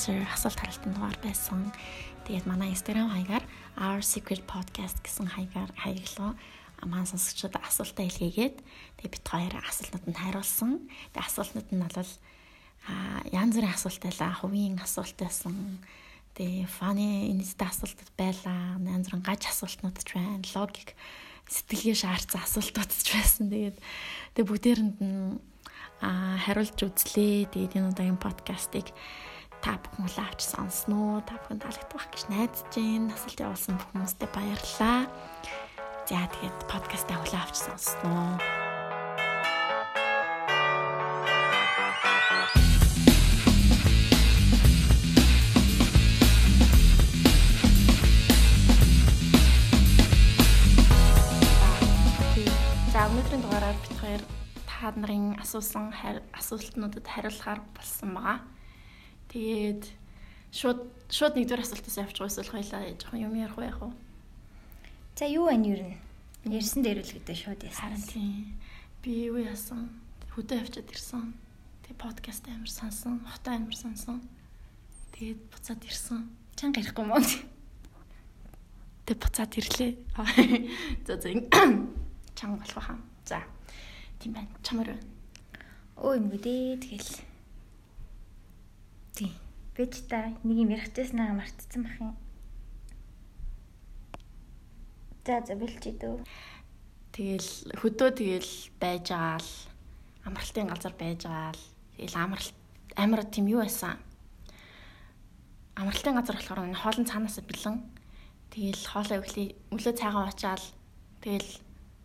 answer асуулт харалтын дугаар байсан. Тэгээд манай Instagram хаягаар our secret podcast гэсэн хаягаар хаяглаа маань сонсогчдод асуултаа илгээгээд тэгээд бит хоёр асуултанд хариулсан. Тэгээд асуултууд нь бол а янз бүрийн асуулт байлаа. Хувийн асуулт байсан. Тэгээ фаны инстэ асуултууд байлаа. Янз бүрийн гаж асуултнууд ч байна. Логик сэтгэлгээ шаардсан асуултууд ч байсан. Тэгээд тэг бүгдээрэнд нь а хариулж үзлээ. Тэгээд энэ удаагийн подкастыг та бүхэн хүлээн авч сонсноо. Та бүхэн таалагдах гэж найдаж байна. Асуулт явуулсан бүх хүмүүстээ баярлалаа. За тэгээд подкастаа хүлээн авч сонсноо. За өнөөдрийн дугаараар бид хоёр та нарын асуусан асуултнуудад хариулахаар болсон байгаа. Тэгээд шууд шууд нэгдүгээр асуултаас явчих эсвэл хоёлаа жоохон юм ярих уу яах вэ? За юу вэ юу нь? Ярьсан дээр л гэдэг шууд яасан. Харин тийм. Би юу яасан? Хөдөө явчаад ирсэн. Тэг подкаст амар сонсон, хотоо амар сонсон. Тэгээд буцаад ирсэн. Чанга ярихгүй мөн. Тэг буцаад ирлээ. За за чанга болох хаа. За. Тийм байна. Чамар байна. Өө юм гэдэг тэгэл. Тий. Бэж та нэг юм ярих гэжсэн аа мартцсан бах юм. За за бэлчээ дөө. Тэгэл хөдөө тэгэл байж байгаа л амралтын газар байж байгаа л тэгэл амралт амар тийм юу байсан. Амралтын газар болохоор энэ хоолн цаанаас бэлэн. Тэгэл хоолоо өглөө өглөө цайгаа уучаал тэгэл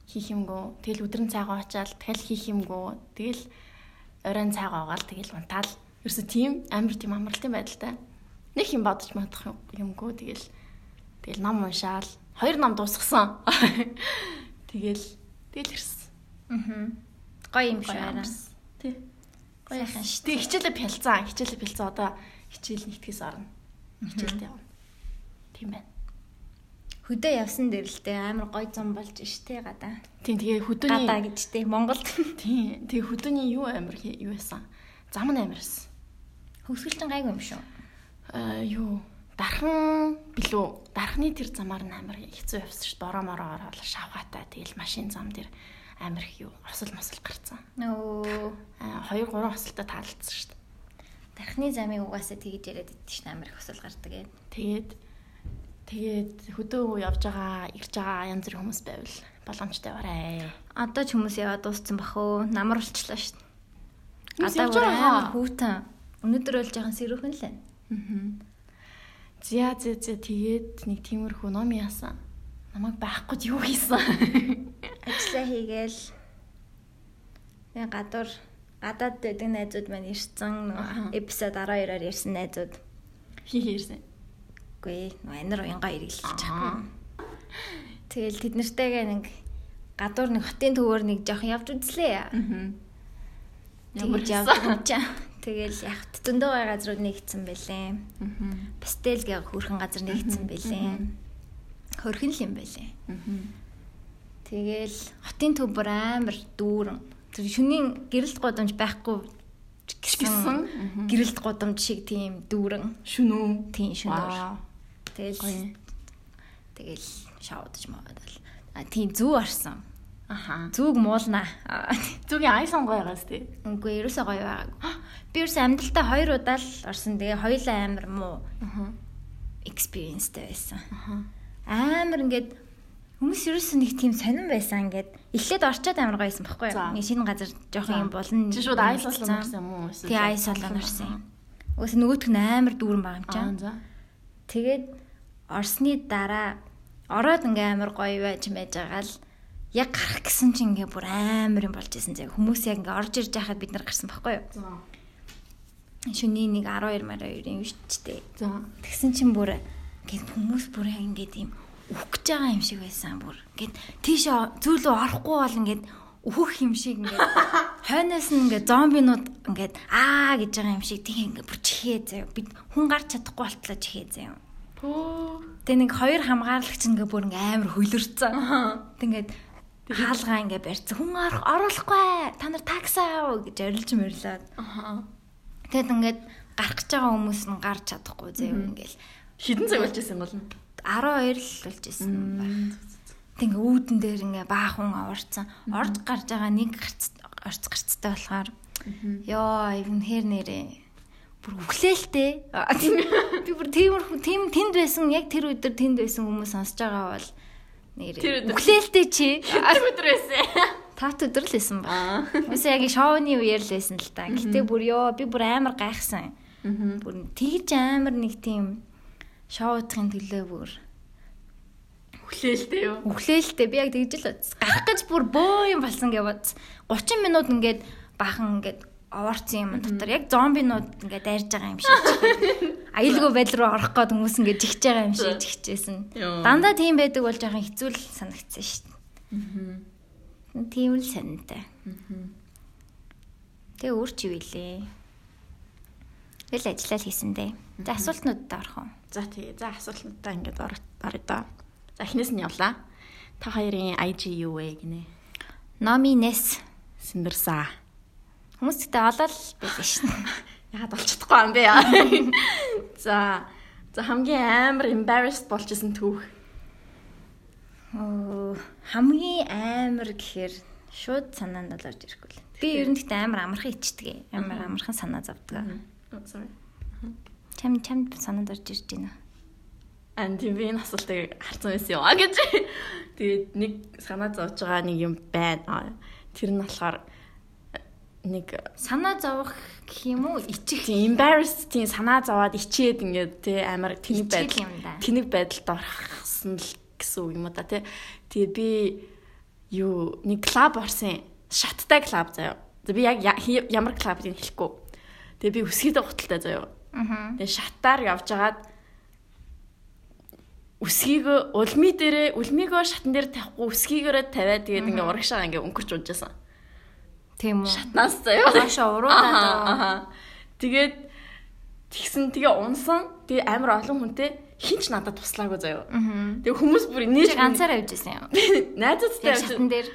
хийх юмгүй. Тэгэл өдрөн цайгаа очаал тэгэл хийх юмгүй. Тэгэл оройн цайгаа угаал тэгэл унтаал. Ерөөсө тийм амар тийм амралтын байдалтай. Нэг юм бодож мадах юмгүй. Тэгэл тэгэл ном уншаал. Хоёр ном дуусгасан. Тэгэл тэгэл ирсэн. Аа. Гоё юм Гоё байна. Тий. Гоё Сайхан шүү Тэг хичээлээ бэлцэн. Хичээлээ бэлцэн одоо хичээл нэгтгэс орно. Хичээлтэй явна. Тийм байна. Хөдөө явсан дээр л дээ амар гоё зам болж штэ гадаа. Тийм тэгээ хөдөөний Гадаа гэж дээ Монголд. Тийм. Тэгээ хөдөөний юу амир хэ- юу байсан? Зам нь амирсан. Хөвсгөлтэн гайгүй юм шүү. Аа юу дархан билүү? Дархны тэр замаар нь амир хэцүү явсан шүү. Бороо мороо ороод шавхаатай тэгэл машин зам дээр амир их юу осол мосол гарцсан. Нөө Аа 2 3 осолтой таалцсан шүү. дархны замыг угаасаа тэгж яриад идэх шин амар их осол гардаг ээ. Тэгээд тэгээд хөдөө явж байгаа, ирж байгаа янз бүрийн хүмүүс байвал боломжтой барай. Одоо ч хүмүүс яваад дууссан бах өө. Намар болчлаа шүү. Хүмүүс Одоо бүр амар хүүтэн. Өнөөдөр бол жоохон сэрүүхэн л байна. Аа. Зя зя зя тэгээд нэг тиймэрхүү ном яасан. Намайг байхгүй юу хийсэн? Ажлаа хийгээл яг гадуур гадаад дэдэг найзууд маань ирсэн эпизод 12-оор ирсэн найзууд. Хийхээрсэн. Үгүй ээ анир уянгаа иргэлж Аа. чаахгүй. Тэгэл тэд нартэйгээ нэг гадуур нэг хотын төвөөр нэг жоохон явж үзлээ. Аа. Тэгж явдаг юм чаа. Тэгэл яг зөндөө гай газрууд нэгдсэн байлээ. Аа. Пастел гэх хөөрхөн газар нэгдсэн байлээ. Хөрхөн л юм байлээ. Аа. Тэгэл хотын төв амар дүүрэн. Тэр шөнийн гэрэлт годомж байхгүй гэсэн гэрэлт годомж шиг тийм дүүрэн. Шүнүү. Тийм. Вау. Тэгэл тэгэл шавдаж маадал. А тийм зүү орсон. Аха. Зүг муулнаа. Аа, Зүгийн ай сонгоёгоос тий. Үгүй ерөөсөө гоё байгаагүй. Би ерөөсөө амьдралтаа хоёр удаа л орсон. Тэгээ хоёулаа амар муу Аха. experienceтэй байсан. Аха. Амар ингээд хүмүүс ерөөсөө нэг тийм сонирн байсан ингээд эхлээд орчоод амар гоёсэн баггүй За. юу? Нэг шинэ газар жоохон юм болно. Чи шууд айс болон орсон юм уу? Тий айс болон орсон юм. Өөөс нөгөөх нь амар дүүрэн байгаа юм чам. за. Тэгээд орсны дараа ороод ингээ амар гоё байж мэж байгаа л яг гарах гэсэн чинь ингээ бүр амар юм болж исэн зэ. Хүмүүс яг ингээ орж ирж байхад бид нар гарсан баггүй юу? За. Шөнийн нэг 12 12-ын юм шүү дээ. Тэгсэн чинь бүр ингээд хүмүүс бүр ингээд юм үхэж байгаа юм шиг байсан бүр. Ингээд тийш зүүлөө орохгүй бол ингээд өөхөх юм шиг ингээд хойноос нь ингээд зомбинууд ингээд аа гэж байгаа юм шиг тийм ингээд бүр чихээ заяа. Бид хүн гарч чадахгүй болтлоо чихээ заяа. Тэгээ нэг хоёр хамгаалагч ингээ бүр ингээ амар хөлөрцөн. Тэг ингээд хаалгаа ингээ барьсан. Хүн оруулахгүй. Та нар такси аав гэж орилж. Аха. Тэгэд ингээд гарах гэж байгаа хүмүүс нь гарч чадахгүй зөө ингээл Хідэн цаг болж байсан гол нь. 12 л болж исэн. Тэг ингээ үүдэн дээр ингээ баахан орцсон. Орж гарч байгаа нэг гарц орц гарцтай болохоор ёо эвнэр нэрээ бүр өглөөлтэй. Би бүр тиймэрхүү тийм тэнд байсан яг тэр өдөр тэнд байсан хүмүүс сонсож байгаа бол Өдөр- өглөөлтэй чи. Өдөр байсан. Тат өдөр л байсан ба. Үгүй яг шоуны үеэр л байсан л та. Гэтэ бүр ёо би бүр амар гайхсан. Бүр тэгж амар нэг тийм шоудахын төлөө бүр Хүлээлтэй юу? өглөөлтэй би яг тэгж л. Гарах гэж бүр бөө юм болсон бодсон. 30 минут ингээд бахан ингээд овоорцсон юм дотор яг зомбинууд ингээд дайрж байгаа юм шиг. Аюулгүй байдал руу орох гээд хүмүүс ингээд жигч байгаа юм шиг жигчээсэн. Дандаа тийм байдаг бол жоохон хэцүү л санагдсан шүү дээ. Тийм л санантай. Тэгээ өөр чи вилээ. Тэгэл ажиллаа л хийсэн дээ. За асуултнуудад орох уу? За тий. За асуултнуудаа ингээд орё доо. За эхнээс нь явлаа. Та хоёрын IG юу вэ гинэ? Номинес Синдерса. Хүмүүс гэдэг олол байлаа шин. Яагаад болж чадахгүй юм бэ яа. За. За хамгийн амар embarrassed болчихсон түүх. Оо хамгийн амар гэхээр шууд санаанд бол орж ирэхгүй л. Би ер нь гэхдээ амар амархан ичдэг. Амар амархан санаа завдаг. Sorry. Чам чамд санаанд орж ирж байна. And тийм би энэ асуултыг харсан байсан юм а гэж. Тэгээд нэг санаа зовж байгаа нэг юм байна. Тэр нь болохоор нэг Санаа зовох гэх юм уу? Ичих embarrassed тийм санаа зовоод ичээд ингээд тий амар тэнэг байдал тэнэг байдалд орсон л гэсэн үг юм уу да тий. Тэгээ би юу нэг клуб орсон шаттай клуб заяа. Би яг ямар клуб гэдгийг хэлэхгүй. Тэгээ би өсгийдэ гуталтай заяа. Тэгээ шатаар явж агаад өсгийгөө улми дээрээ улмигөө шатан дээр тавихгүй өсгийгээрээ тавиад тэгээд ингээ урагшаа ингээ өнгөрч уужсан. Тийм үү. Шатнаас заяа. Доошо уруудаад. Аха. Тэгээд тэгсэн тэгээ унсан. Тэгээ амар олон хүнтэй хинч надад туслаагүй заяа. Тэгээ хүмүүс бүр инээж Чи ганцаараа явж байсан юм. найзуудтай Яг шатан дээр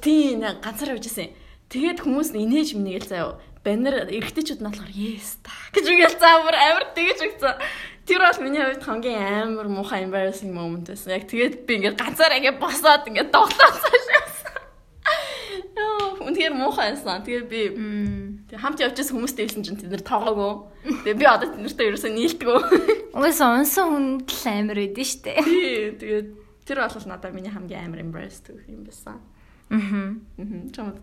Тийм ганцаар явж исэн. Тэгээд хүмүүс инээж минийгэл заяа. Баннер эргэжтэйчүүд нь болохоор yes та гэж үгээл заа бүр амар тэгэж өгсөн. Тэр бол миний хувьд хамгийн амар муухай embarrassing moment байсан. Яг тэгээд би ингээд ганцаар ингээд босоод ингээд тоглоод цаашаасан. Үнээр муухай байсан. Тэгээд би тэг хамт явж байсан хүмүүстэй хэлсэн чинь тэд нар тоглоогүй. Тэгээд би одоо тэд нартай ерөөсөө нийлдэггүй. Угаасаа унсан хүн л амар байдэн штэ. Тий, тэгээд тэр бол надад миний хамгийн амар гэх юм байсан. Аа. Мм. Чамд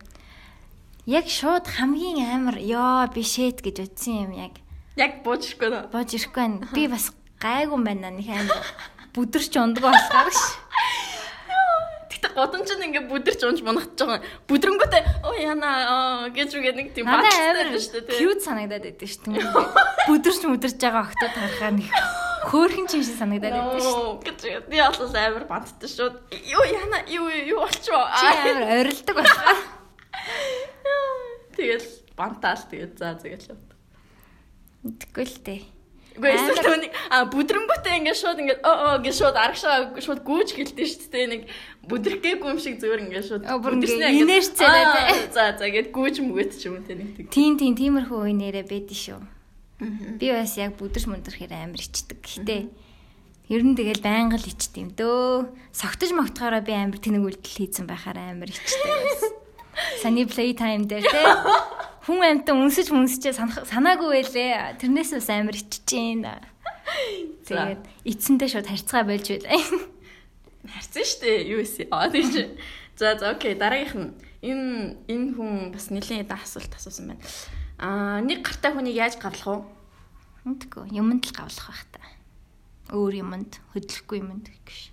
Яг шууд хамгийн амар ёо би шэт гэж утсан юм яг яг буужхгүй нөө. бож ирэхгүй. Би бас гайгүй байна нэг амар бүдэрч ундгаа болохоор ш. Гэтэ годон ч ингээ бүдэрч унж мунахж байгаа. Бүдрэнгүүтээ оо яна гэж үгээ нэг тийм амар шүү дээ. cute санагдаад байдсан ш. Түн бүдэрч мүдэрч байгаа охтууд харахаар нэг хөөрхөн ч юм шиг санагдаад байдсан ш. Оо гэж би болов амар банттай шүү. Юу яна юу юу болчихоо. Чи амар орилдог болохоор. Тэгэл бантаал тэгээд за тэгэл явт. Мэдгүй л дээ. Үгүй эсвэл түүний а бүдрэнгүүтээ ингээ шууд ингээ оо оо гэж шууд арагшаа шууд гүүж гэлдэж шүү дээ нэг бүдэрхгээгүй юм шиг зүгээр ингээ шууд бүдэрснээ ингээ- инерцээрээ Аа, тий. За за гээд гүүж мүгэт ч юм уу те нэг. Тийм тийм тиймэрхүү үе нэрэ байдэн шүү. Би бас яг бүдэрч мөндөрхөр амар ичдэг. Гэхдээ ер нь тэгэл байнга л ичдэг юм дөө. Согтож могтохороо би амар тэнэг үйлдэл хийцэн байхаар амар ичдэг. Саний play time дээр те. Хүн амтан үнсэж мүнсчээ санах- санаагүй байлээ. Тэрнээс бас амар иччихээн. Тэгээд эцсэндээ шууд харьцгаа болж байлаа. Харцсан шүү дээ. Юу эсэ. Аа тийч. За за окей дараагийнх нь энэ энэ хүн бас нэлийн эдэн асуулт асуусан байна. Аа нэг гартай хүнийг яаж гавлах вэ? Мэдгүй. Юмд л гавлах байх та. Өөр юмд хөдлөхгүй юмд гэж.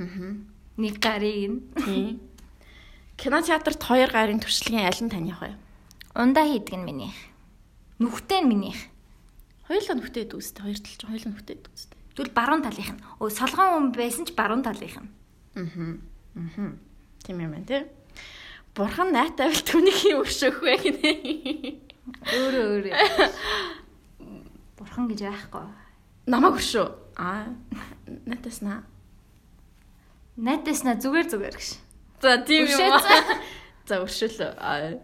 Аа. Нэг гарыг нь Тийм. Кино театрт хоёр гарын туршлагын аль нь таних вэ? ундаа хийдэг нь минийх. Нүхтэй нь минийх. Хоёулаа нүхтэй дүүстэй. Хоёр тал чинь хоёулаа нүхтэй дүүстэй. Тэгвэл баруун талынх нь. Өө солгоон хүн байсан ч баруун талынх нь. Аа. Аа. Тийм юм байна тий. Бурхан найтай байл түүнийг юм өшөөх вэ гинэ. Өөрөө өөрөө. Бурхан гэж байхгүй. Намаг өшөө. Аа. Найтас наа. Найдаснаа зүгээр зүгээр гэж. За тийм юм. Аа. За өршөөл.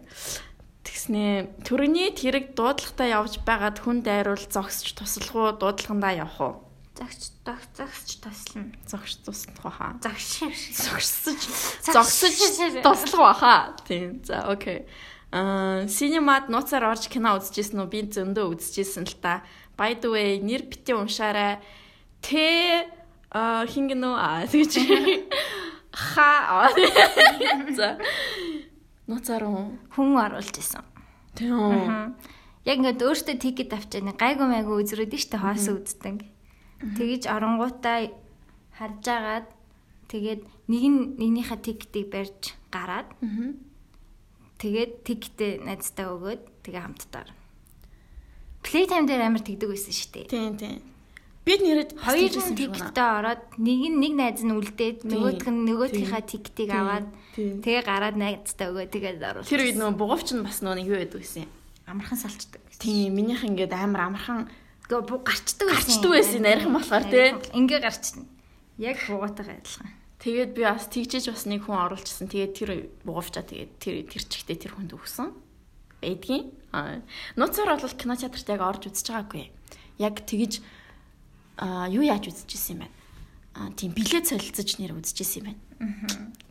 Тэгснээ төрөний тэрэг дуудлагатай явж байгаад хүн дайруул зогсч туслах уу дуудлагандаа явах уу? Загч загч таслана. Зогсч туслах хаа? Загш. Зогсож зогсож туслах хаа? Тийм. За окей. Аа, синемад нууцаар орж кино үзчихсэн үү? Би зөндөө үзчихсэн л та. By the way, нэр бити уншаарай. Тэ а хингэнэ аа тэгж ха за уу? Хүн оруулж исэн. Тийм. Яг ингээд өөртөө тикет авчааны гайгүй майгүй үзрээд штэ хоосон үздэг. Тэгэж оронгуудаа харж агаад тэгээд нэг нь нэгнийхээ тикетийг барьж гараад тэгээд тикетээ найзтаа өгөөд тэгээ хамтдаа. Playtime дээр амар тэгдэг байсан штэ. Тийм тийм. Бид нэрэд Хоёр тикетээ ороод нэг нь нэг найз нь үлдээд нөгөөх нь нөгөөдийнхээ тикетийг аваад тэгээ гараад найзтаа өгөө тэгээд оруулсан. Тэр үед нөгөө бугавч нь бас нөгөө юу байдаг гэсэн юм. амархан салчдаг. Тийм, минийх ингээд амар амархан бу гарчдаг гарчдаг байсан нарийнхан болохоор тий. Ингээ гарчна. Яг бугаатайгаа адилхан. Тэгээд би бас тэгжиж бас нэг хүн оруулчихсан. Тэгээд тэр бугавчаа тэгээд тэр тэр чигтээ тэр хүнд өгсөн. Байдгийн. Аа. Нууцаар бол кино театрт яг орж үзэж байгаагүй. Яг тэгж аа юу яаж үзчихсэн юм бэ? Аа тийм билет солилцож нэр үзчихсэн юм байна.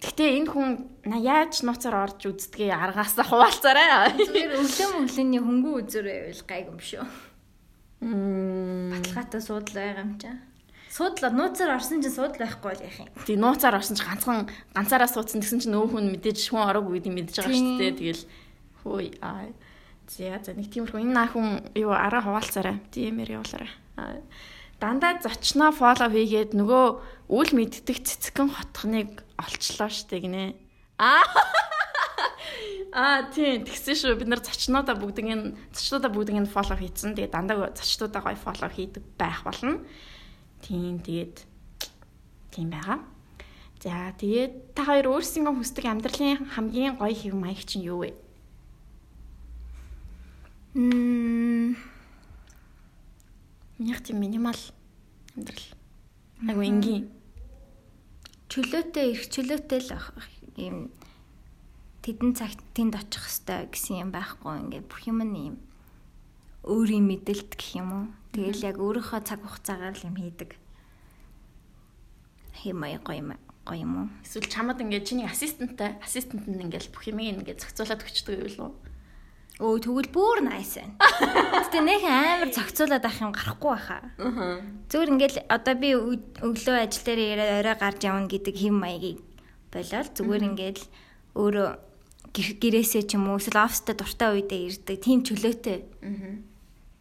Гэхдээ энэ хүн яаж нууцаар орж үздгээ аргаасаа хуваалцаарай. Зүгээр өглөө мөглөний хөнгөн үзүр байвал гайг юм шүү. Мм. Баталгаатай суудл байгаа юм чаа. Суудлаа нууцаар орсон чинь суудл байхгүй бол яах юм. Тэг нууцаар орсон чи ганцхан ганцаараа суудсан гэсэн чинь нөө хүн мэдээж хүн ороогүй гэдэг мэдж байгаа шүү дээ. Тэгэл хөөй аа. За за нэг тиймэрхүү энэ наахан юу араа хуваалцаарай. Тиймэр явуулаарай. Аа. Дандаа зочноо фоллоу хийгээд нөгөө үл мэддэг цэцгэн хотхныг олчлоо штэ гинэ. Аа. Аа тийм тэгсэн шүү бид нар зочнуудаа бүгднийг зочнуудаа бүгднийг фоллоу хийцэн. Тэгээ дандаа зочнуудаа гоё фоллоу хийдэг байх болно. Тийм тэгээд тийм байгаа. За тэгээд та хоёр өөрсдөө хүсдэг амьдралын хамгийн гоё хэв маяг чинь юу вэ? Мм. Минийх тийм минимал амьдрал. Айгу энгийн. Чөлөөтэй их чөлөөтэй л ийм тэдэн цагт тэнд очих хэвээр гэсэн юм байхгүй ингээд бүх юм нь ийм өөрийн мэдэлт гэх юм уу. Тэгэл яг өөрийнхөө цаг хугацаагаар л юм хийдэг. Хэмээ гоё юм гоё юм уу? Эсвэл чамд ингээд чиний ассистенттай ассистент нь ингээд бүх юмыг ингээд зохицуулаад өгчдөг юм уу? Өө тэгвэл бүр nice байна. Гэтэ нэг амар зохицуулаад авах юм гарахгүй байхаа. Аа. Зүгээр ингээл одоо би өг- өглөө ажил дээр яриад орой гарч явна гэдэг хэм маягийг болоод зүгээр ингээл өөрөө гэр- гэрээсээ ч юм уу эсвэл оффистаа дуртай үедээ ирдэг тийм чөлөөтэй. Аа.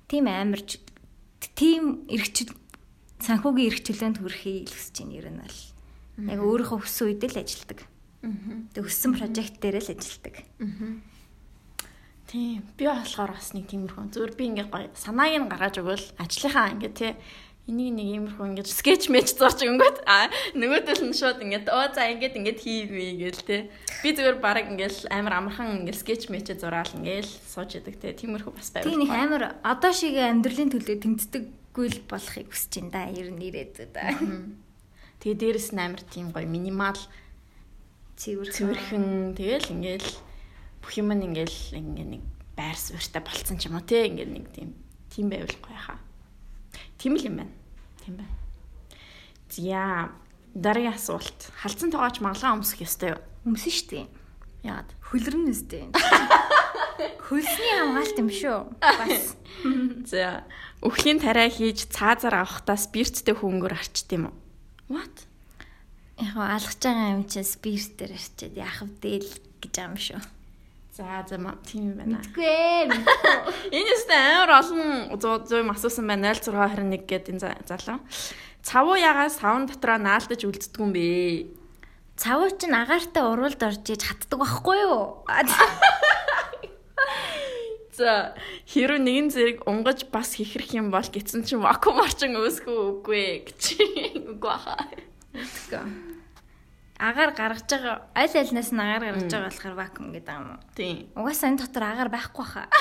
Тийм амар ч- тийм эргчл санхүүгийн эрх чөлөөнд хүрэхийг л хүсэж байна ер нь бол. Яг өөрийнхөө хүссэн үед л ажилдаг. Аа. Тэг өссөн прожект дээр л ажилдаг. Тийм. Би болохоор бас нэг тиймэрхүү. Зүгээр би ингээд гоё санааг нь гаргаж өгвөл ажлынхаа ингээд тий энийг нэг иймэрхүү ингээд скетч мэж зурч өнгөт а нөгөөдөл нь шууд ингээд оо за ингээд ингээд хийвээ гээл тий. Би зүгээр баг ингээд амар амархан ингээд скетч мэж зураал ингээд сууж идэг тий. Тиймэрхүү бас байв. Тийм их амар одоо шиг амьдралын төлөө тэмцдэггүй л болохыг хүсэж байна да ер нь ирээд да. Тэгээ дээрэс нь амар тийм гоё минимал Цэвэр цэвэрхэн тэгэл ингээд бүх юм нь ингээд ингээд нэг байр суурьтай болцсон ч юм уу тий ингээд нэг тийм тийм байвал гоё хаа. Тийм л юм байна. Тийм байна. За дараагийн асуулт. Халдсан тоогооч маглаа өмсөх ёстой юу? өмсөн штеп. Яагаад? Хөлрөн үстэй. Хөлсний хамгаалт юм шүү. Бас. За өхлийн тариа хийж цаазаар авахдаа спирттэй хөнгөр арчт юм уу? What? Яг алгаж байгаа юм чинь спирт дээр арчаад яах вэ гэж юм шүү. За за тийм юм байна. Мэдгүй ээ. Энэ өстэй амар олон зөө зөө юм асуусан байна 0621 гэдэг энэ за- залуу. Цавуу ягаа савн дотроо наалдаж үлддэг юм бэ? Цавуу чинь агаартай уралд орж иж хатдаг байхгүй юу? За хэрвээ нэгэн зэрэг унгаж бас хихрэх юм бол гитсэн чинь вакуум орчин өөсгөө үгүй гэж үгүй хаа. Мэдгүй. Агаар гаргаж байгаа аль альнаас нь агаар гаргаж байгаа болохоор вакуум гэдэг юм уу? Тийм. Угаасаа энэ дотор агаар байхгүй хаа.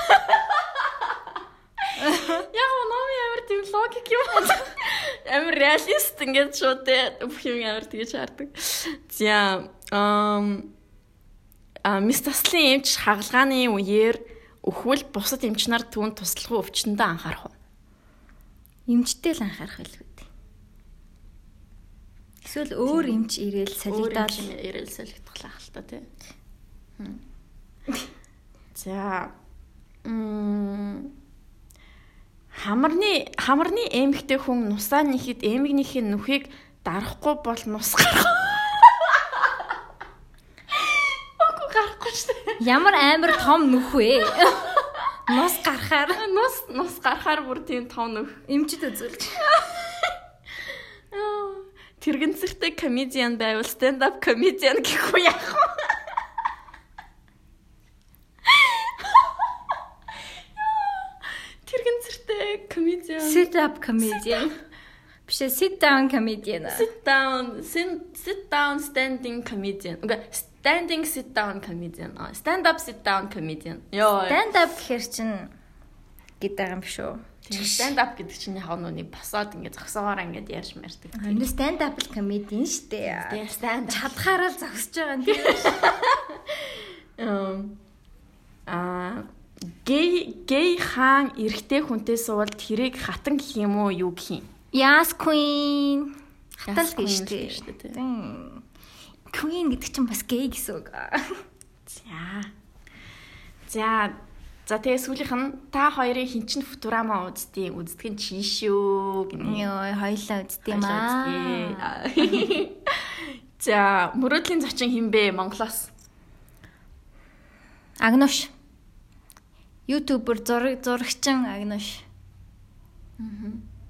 Яг номи амар тийм логик юм байна. Амар реалист ингээд шууд те бүх юм амар тэгэж хардаг. За ам а мис таслын эмч хагалгааны үеэр өхвөл бусад эмч нар түүнд туслах өвчнөдөө анхаарах уу? Эмчтэй л анхаарах байлгүй. Эсвэл өөр эмч ирээл солигдоод ирээл солигдох л та тий. За м хамарны хамарны эмэгтэй хүн нусаа нэхэд эмэгнийхээ нүхийг дарахгүй бол нус гарах. Окко гарахгүй шүү дээ. Ямар амар том нүх вэ? Нус гарахаар нус нус гарахаар бүр тийм том нүх. Эмчд үзүүлж. Тэрэгэнцэртэй комедиан байвал stand up comedian гэх үү яах вэ? Тэрэгэнцэртэй comedian. Sit up comedian. Биш sit down comedian. Sit down, sit down standing comedian. Үгүй standing sit down comedian. Stand up sit down comedian. Йоо. Stand up гэхэр чинь гэдэг юм биш үү? Тийм stand up гэдэг чинь яг нүуний босоод ингээд зогсоогоор ингээд ярьж мэрдэг. Энэ stand up комедийн шүү дээ. Тийм stand чадхаараа зогсож байгаа юм тийм. Аа гей гей хаан эрэгтэй хүнтэй суулд тэрийг хатан гэх юм уу юу гэх юм? Яс queen. Хатан л гэж шүү дээ. Queen гэдэг чинь бас гей гэсэн үг. За. За За тэгээ сүүлийнх нь та хоёрын хинчин футурама үзтий үздэг нь чи шүү гинэ. Йоо хоёлаа үзтий маа. За мөрөөдлийн зочин хинбэ Монголоос? Агнуш. Ютубер зураг зурагчин Агнуш.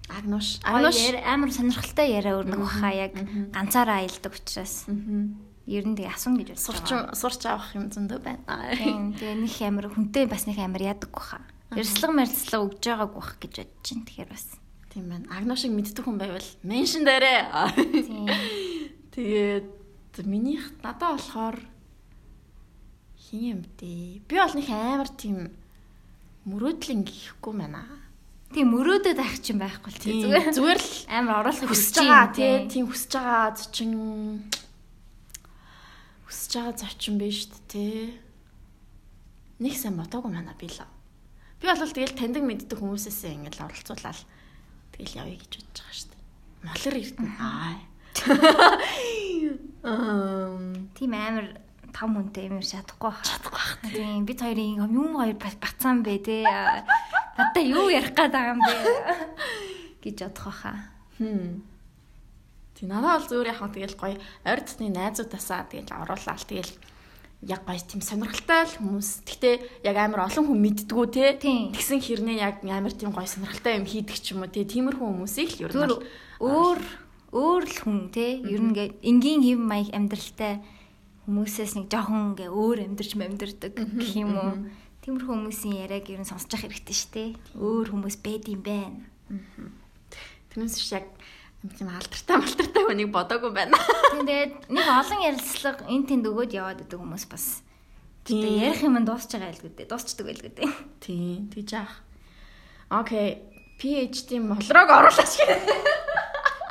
Агнуш. Агнуш амар сонирхолтой яриа өрнөх баха яг ганцаараа аялдаг учраас. Аа ер нь тэгээ асуун гэж бодож байгаа. Сурч сурч авах юм зөндөө байна. Тийм. Тэгээ нэг амар хүнтэй бас нэг амар яадаг баха. Ярьслага мэрслага өгж байгааг бах гэж бодож чинь тэгэхээр бас. Тийм байна. Агноо шиг мэддэг хүн байвал меншн дээрээ. Тийм. Тэгээд минийх надад болохоор хин юм дээ. Би бол нэг амар тийм мөрөөдлөн гихгүй байна. Тийм мөрөөдөд авах чинь байхгүй л тийм зүгээр зүгээр л амар оруулах хүсэж байгаа тийм хүсэж байгаа зочин хүсэж байгаа зочин биш шүү дээ. Нэг сайн мотоогүй мана би л. Би бол тэгэл таньдаг мэддэг хүмүүсээсээ ингээл оролцуулаад тэгэл явъя гэж бодож байгаа шүү дээ. Молор эрдэнэ. Аа. Эм тийм амар том хүнтэй юм чадахгүй байх. Чадахгүй байх. Тийм бид хоёрын юм хоёр бацаан бэ те. Надаа юу ярих гээд байгаа юм бэ гэж бодох байхаа. Хм. Тэг надад бол зүгээр яг тэгэл гоё ойр дотны найзуудаасаа тэгэл оруулаад тэгэл яг гоё тийм сонирхолтой л хүмүүс. Гэхдээ яг амар олон хүн мэддгүү те. Тэгсэн хэрнээ яг амар тийм гоё сонирхолтой юм хийдэг ч юм уу те. Тиймэрхүү хүмүүсийг л ер нь өөр өөр л хүн те. Ер нь ингээ энгийн хэв маяг амьдралтай хүмүүсээс нэг жоохон ингээ өөр амьдарч амьдардаг гэх юм уу. Тиймэрхүү хүмүүсийн яриаг ер нь сонсож явах хэрэгтэй шүү те. Өөр хүмүүс байд юм байна. Тэрнээс яг тийм алдартай малтартай хүнийг бодоогүй байна. Тэгээд нэг олон ярилцлага эн тэнд өгөөд яваад идэг хүмүүс бас. Тийм ярих юм дуусч байгаа байлгүй дээ. Дуусчдаг байлгүй дээ. Тийм тийж аах. Окей. PhD молрог оруулаач гэх.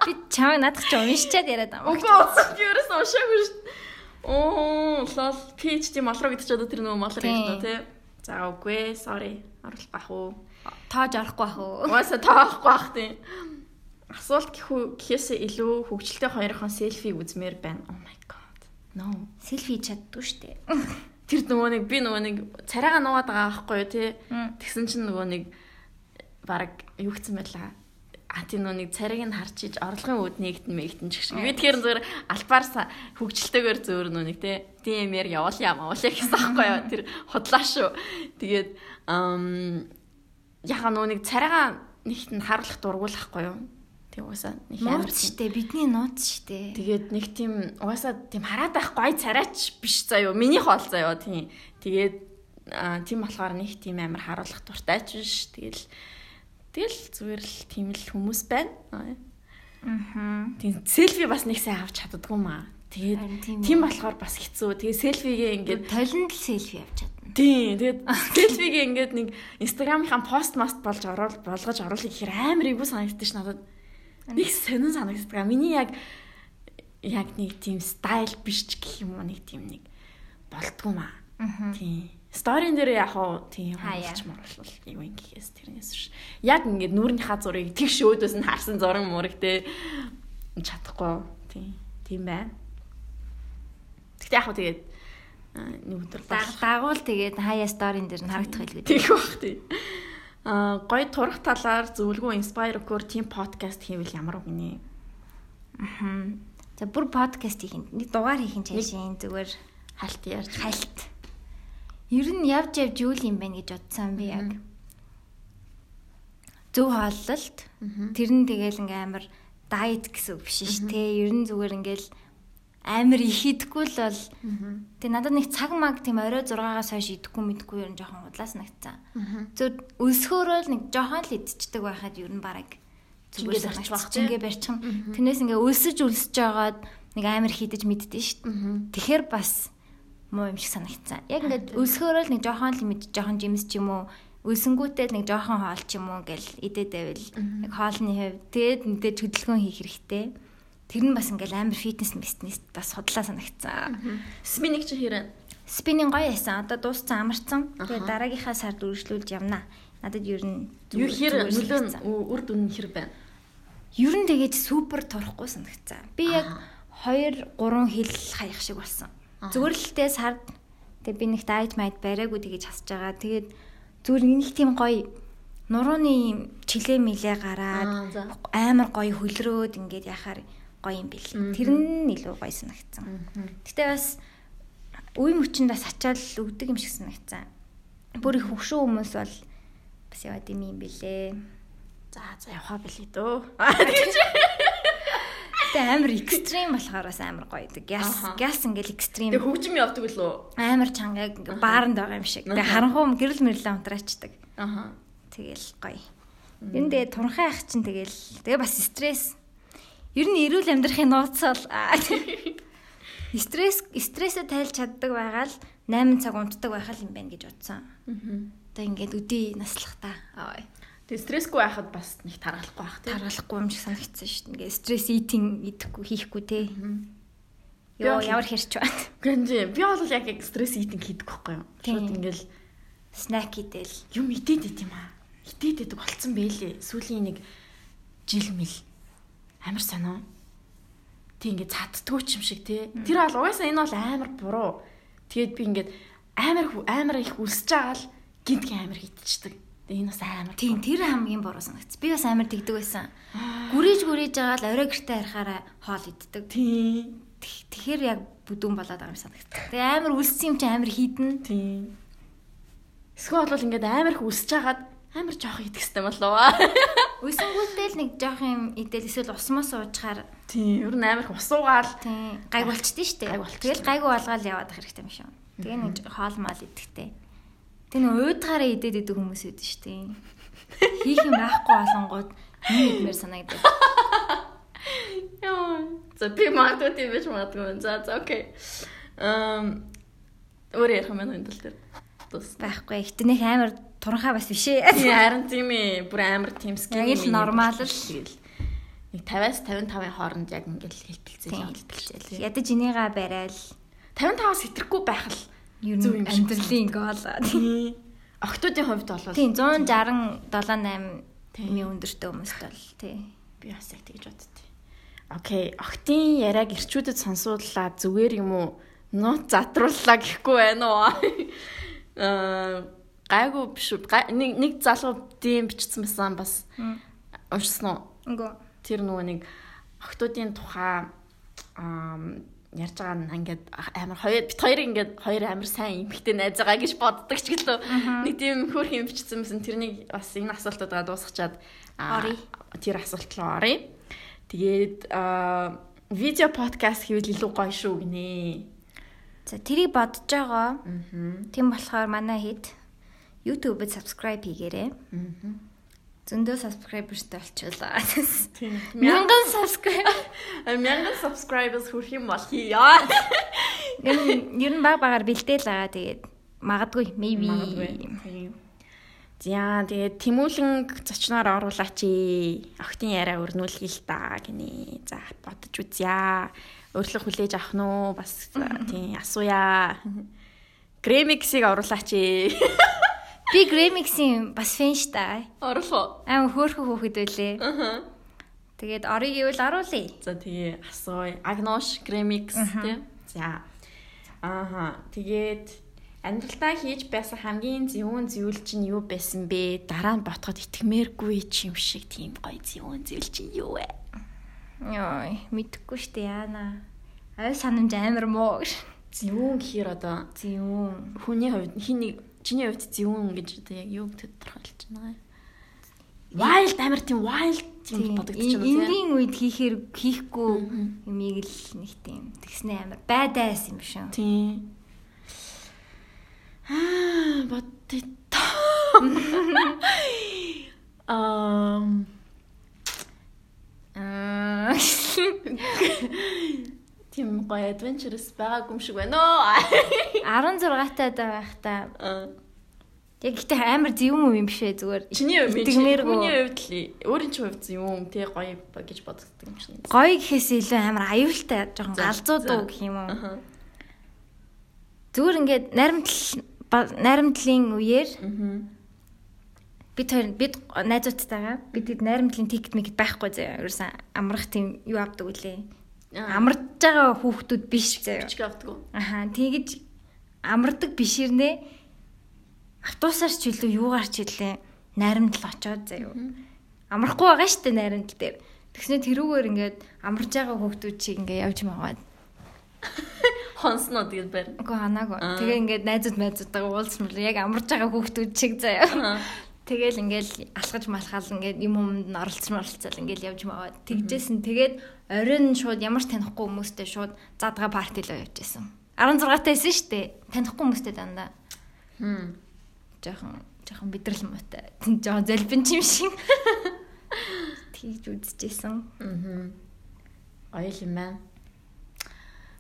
Би чамайг надад ч уншчаад яриад байгаа. Үгүй би ерөөс уншаагүй шүү дээ. Оо, лол PhD молрог гэдэг чи одоо тэр нөгөө молрог гэдэг нь тий. За үгүй sorry. Оруулах бах уу. Тоож орохгүй бах уу. Уусаа тоохгүй бах тий асуулт гэхээсээ илүү хөвгчлөлтэй хоёрын селфиг үзмээр байна. Oh my god. No. Селфи чаддгүй штэ. Тэр нөгөө нэг би нөгөө нэг царайгаа нуугаад байгаа байхгүй юу тий. Тэгсэн чинь нөгөө нэг баг юу гэсэн байлаа. А тийм нөгөө нэг царайг нь харж иж орлогын үүд нэгтэн мэгтэн ч шиг. Би тэгэхээр зүгээр альбаар хөвгчлөлтэйгээр зөөр нөгөө нэг тий. DM-ээр явуулъя мавуулъя гэсэн байхгүй юу. Тэр худлаа шүү. Тэгээд ам яхаа нөгөө нэг царайгаа нэгт нь харуулах дургуулахгүй юу Тэг угаасаа нэг амар штэ бидний нууц штэ. Тэгээд нэг тийм угаасаа тийм хараад байх гой царайч биш заяо. Миний хоол заяо тийм. Тэгээд тийм болохоор нэг тийм амар харуулах дуртайч биш. Тэгэл тэгэл зүгээр л тийм л хүмүүс байна. Аа. Тийм селфи бас нэг сайн авч чаддгүй маа. Тэгээд тийм болохоор бас хэцүү. Тэгээд селфигээ ингээд толинд л селфи авч чадна. Тийм. Тэгээд селфигээ ингээд нэг инстаграмынхаа пост маст болж оруулж болгож оруулах хэрэг амар ивүү санагдчих надад Нэг сонин санагддаг. Миний яг яг нэг тийм стайл биш ч гэх юм уу нэг тийм нэг болдгоо маа. Тийм. Сторин дээр яг хоо тийм хаач морлол юу юм гэхээс тэрнээс биш. Яг ингээд нүүрнийхаа зургийг тэгш өөдөөс нь харсан зураг мураг те чадахгүй. Тийм. Тийм байна. Гэтэ яг хоо тэгээд нэг өдөр дагуул тэгээд хаяа сторин дээр нь харагдах байлгүй. Тийм бах тийм. Аа гоё турах талаар зөвлөгөө inspire core team podcast хийвэл ямар үгний. Аа. За бүр подкаст хийх нэг дугаар хийх нь чашийн зүгээр хальт ярьж хальт Ер нь явж явж юу юм бэ гэж бодсон би яг. Зөв хооллолт. Тэр нь тэгэл ингээм амар дайет гэсэн үг биш шүү дээ. Ер нь зүгээр ингээл амар их идэхгүй л бол тэг надад нэг цаг маг тийм орой 6-аас хойш идэхгүй мэдхгүй ер нь жоохон удлаас нагцсан. Зөв өсгөөрөө л нэг жоохон л идчихдэг байхад ер нь бараг зүгээр санагч ингээ барьчихна. Тэрнээс ингээ өлсөж өлсөж жагаад нэг амар хидэж мэддэж шүү дээ. Тэгэхээр бас муу юм шиг санагдсан. Яг ингээд өлсгөөрөө л нэг жоохон л мэд жоохон жимс ч юм уу өлсөнгүүтэй л нэг жоохон хоол ч юм уу гэл идээд байвал яг хоолны хэв тэгээд мэдээж хөдөлгөөн хийх хэрэгтэй. Тэр нь бас ингээл амар фитнес бизнес бас судлаа санагдсан. Спининг чи хэрэг спининг гоё ясан. Одоо дууссан амарсан. Тэгээд дараагийнхаа сард үргэлжлүүлж явна. Надад ер нь юу хэр нөлөө үр дүн хэр байна. Ер нь тэгээд супер турахгүй санагдсан. Би яг 2 3 хил хаях шиг болсон. Зүгээр л тэ сард тэг би нэг дайт майд бариаггүй тэгэж хасж байгаа. Тэгээд зүгээр нэг тийм гоё нурууны чилээ милээ гараад амар гоё хөлрөөд ингээд яхаар гоё юм бил. Тэр нь илүү гоё санагдсан. Гэтэ бас үе мөчөнд бас ачаал өгдөг юм шиг санагдсан. Бүр их хөвшөө хүмүүс бол бас яваад юм юм бэлээ. За за яваа билээ дөө. Гэтэ амар экстрим болохоор бас амар гоё. Гяс гяс ингээл экстрим. Тэг хөгжим явдаг билүү? Амар чанга ингээ бааранд байгаа юм шиг. Тэг харанхуй гэрэл мэрлээ унтраачдаг. Аха. Тэгэл гоё. Нь тэгээ турхай ах чинь тэгэл тэгээ бас стресс. Ер нь эрүүл амьдрахын нууцсал стресс стрессээ тайлж чаддаг байгаа л 8 цаг унтдаг байх юм байна гэж бодсон. Аа. Одоо ингээд өдөө наслах та. Аа. Тэгээ стрессгүй байхад бас нэг таргалахгүй байх тийм. Таргалахгүй юм шиг санагдсан шүү дээ. Ингээ стресс итинг идэхгүй хийхгүй те. Йоо ямар хэрч байна. Гэнэ би бол яг стресс итинг хийдэг байхгүй юу? Шууд ингээл снак идэл юм идээд байт юм аа. Идээд байдаг болцсон бэлээ. Сүүлийн нэг жил мэл амар сонио. Тэг ингээ цаддггүй ч юм шиг те. Тэр бол угаасаа энэ бол амар буруу. Тэгээд би ингээд амар амар их үлсэж байгаа л гинтг амар хитчихдэг Энэ бас амар. Тийм, тэр хамгийн буруу санагц. Би бас амар тэгдэг байсан. Гүрийж гүрийж байгаа л орой гэртээ харахаараа хоол иддэг. Тийм. Тэгэхээр яг бүдүүн болоод байгаа юм санагц. Тэгээ амар үлссэн юм чи амар хідэн. Тийм. Эсвэл бол ингээд амар их үлсэж хагаад амар жоох идэх хэвээр болоо. Үсэнгүүтээ л нэг жоох юм идэл эсвэл усмаас уучаар. Тийм. Ер нь амар их усуугаал. Тийм. Гайг болчихдээ штэ. Гайг болчих. Тэгэл гайг болгоод яваад хэрэгтэй юм шиг. Тэгээ нэг хоол мал идэхтэй. Тэр нэг уйдгаараа идээд идэг хүмүүс үүд шүү дээ. Хийх юм байхгүй болонгууд юм идмээр санагдав. Яа. За би магадгүй тийм байж магадгүй. За за окей. Эм өөр ярих юм байна энэ тал дээр. Тус байхгүй. Нэг амар туранхаа бас биш ээ. Харин тийм ээ. Бүр амар тийм скин. Яг л нормал л тэгэл нэг 50-аас 55-ын хооронд яг ингээл хэлбэлцэл явуулдаг. Ядаж энийгээ барайл 55-аас хэтрэхгүй байх л ер нь амьдралын гол. Октоодын хувьд бол тийм 167 8 ми өндөртэй хүмүүст бол тий. Би бас яг тэгж боддتي. Окей, октын яриаг ирчүүдэд сонсууллаа зүгээр юм уу? Нууц задрууллаа гэхгүй байна уу? Аа гайгүй биш? Нэг нэг залуу дим бичсэн байсан бас уншсан уу? Үгүй. Тэр нөгөө нэг октоодын тухай аа ярьж байгаа нь ингээд амар хоёр бит хоёр ингээд хоёр амар сайн эмхтэй найз байгаа гэж боддог ч гэлөө нэг тийм хөөх юм бичсэн мэсэн тэрнийг бас энэ асуултуудаа дуусгачаад орё. Тэр асуулт руу орё. Тэгээд видео подкаст хийвэл илүү гоё шүү гинэ. За тэрийг бодож байгаа. Тийм болохоор манай хэд YouTube-д subscribe хийгээрэй. Аа зөндөө subscribers-тэй болчихлоо. Тийм. Мянган subscribe. Мянган subscribers хүрэх юм бол хийё. Ер нь баг багаар бэлдээл байгаа. Тэгээд магадгүй maybe. За тэгээд тэмүүлэн зочноор оруулаач. Охтын яриа өрнүүлгий л та гинэ. За бодож үзье. Өөрлөх хүлээж авах нь уу? Бас тийм асууя. Гремиксийг оруулаач. Би Гремиксийн бас фэн штэ. Оруулах уу? Аа хөөхөн хөөхд байлээ. Аа. Тэгээд орыг ивэл оруулъя. За тэгээ асууя. Агнош Гремикс тийм. За. Ааха. Тэгээд амьдралтаа хийж байсан хамгийн зөвүүн зүйл чинь юу байсан бэ? Дараа нь ботход итгэмээргүй ч юм шиг тийм гоё зөвүүн зүйл чинь юу вэ? Йой, мэдхгүй штэ яана. Ой санамж амар муу. Зөвүүн гэхээр одоо Зөвүүн. хүний хувьд хин нэг чиний хувьд зөвүүн гэж одоо яг юу тодорхойлж байна вэ? Wild амар тийм wild тийм бодогдож байна тийм. Энгийн үед хийхээр хийхгүй юмыг л нэг тийм тэгснэ амар байдаас юм шиг. Тийм. Аа, бодит. Ам Аа. тийм гоё adventurous байгаагүй юм шиг байна оо. 16 таад байхдаа Аа. яг ихтэй амар зөвүүн юм биш ээ зүгээр. Чиний хувьд хүний хувьд л өөрийн чинь хувьд юм тий гоё гэж боддог юм шиг. Гоё гэхээс илүү амар аюултай жоохон За, галзуу за. дуу гэх юм уу. Зүгээр ингээд наримтал ба- наримтлын үеэр бид хоёр бид найзуудтайгаа бид хэд наримтлын тикет мэгт байхгүй заяа. Ерөөсөн амрах тийм юу авдаг үлээ. Амарч байгаа хүүхдүүд биш заяа. Бичиг авдаг. Аха тэгэж амардаг биширнэ автобусаар ч илүү юугаар ч илээ найрамдал очоод заяа. Амрахгүй байгаа штэ найрамдал дээр. Тэгснэ тэрүүгээр ингээд амарж байгаа хүүхдүүд чиг ингээд явж магаад. Хонсноо тэгээд барь. Үгүй ханаагүй. Аа. Тэгээ ингээд найзууд найзуудтайгаа уулзмал яг амарж байгаа хүүхдүүд чиг заяа. Тэгэл ингээл алхаж малхаал ингээд юм юмд нь оролцсон оролцол ингээл явж магаад. Тэгжсэн тэгээд оройн шууд ямар ч танихгүй хүмүүстэй шууд задгаа парти руу явж исэн. 16 тайсэн штэ. Танихгүй хүмүүстэй дандаа. Хм. жоохон жоохон бидрэл муутай. Жоохон золбин юм шиг. Тэгж үзчихсэн. Мгм. Гоё юм байна.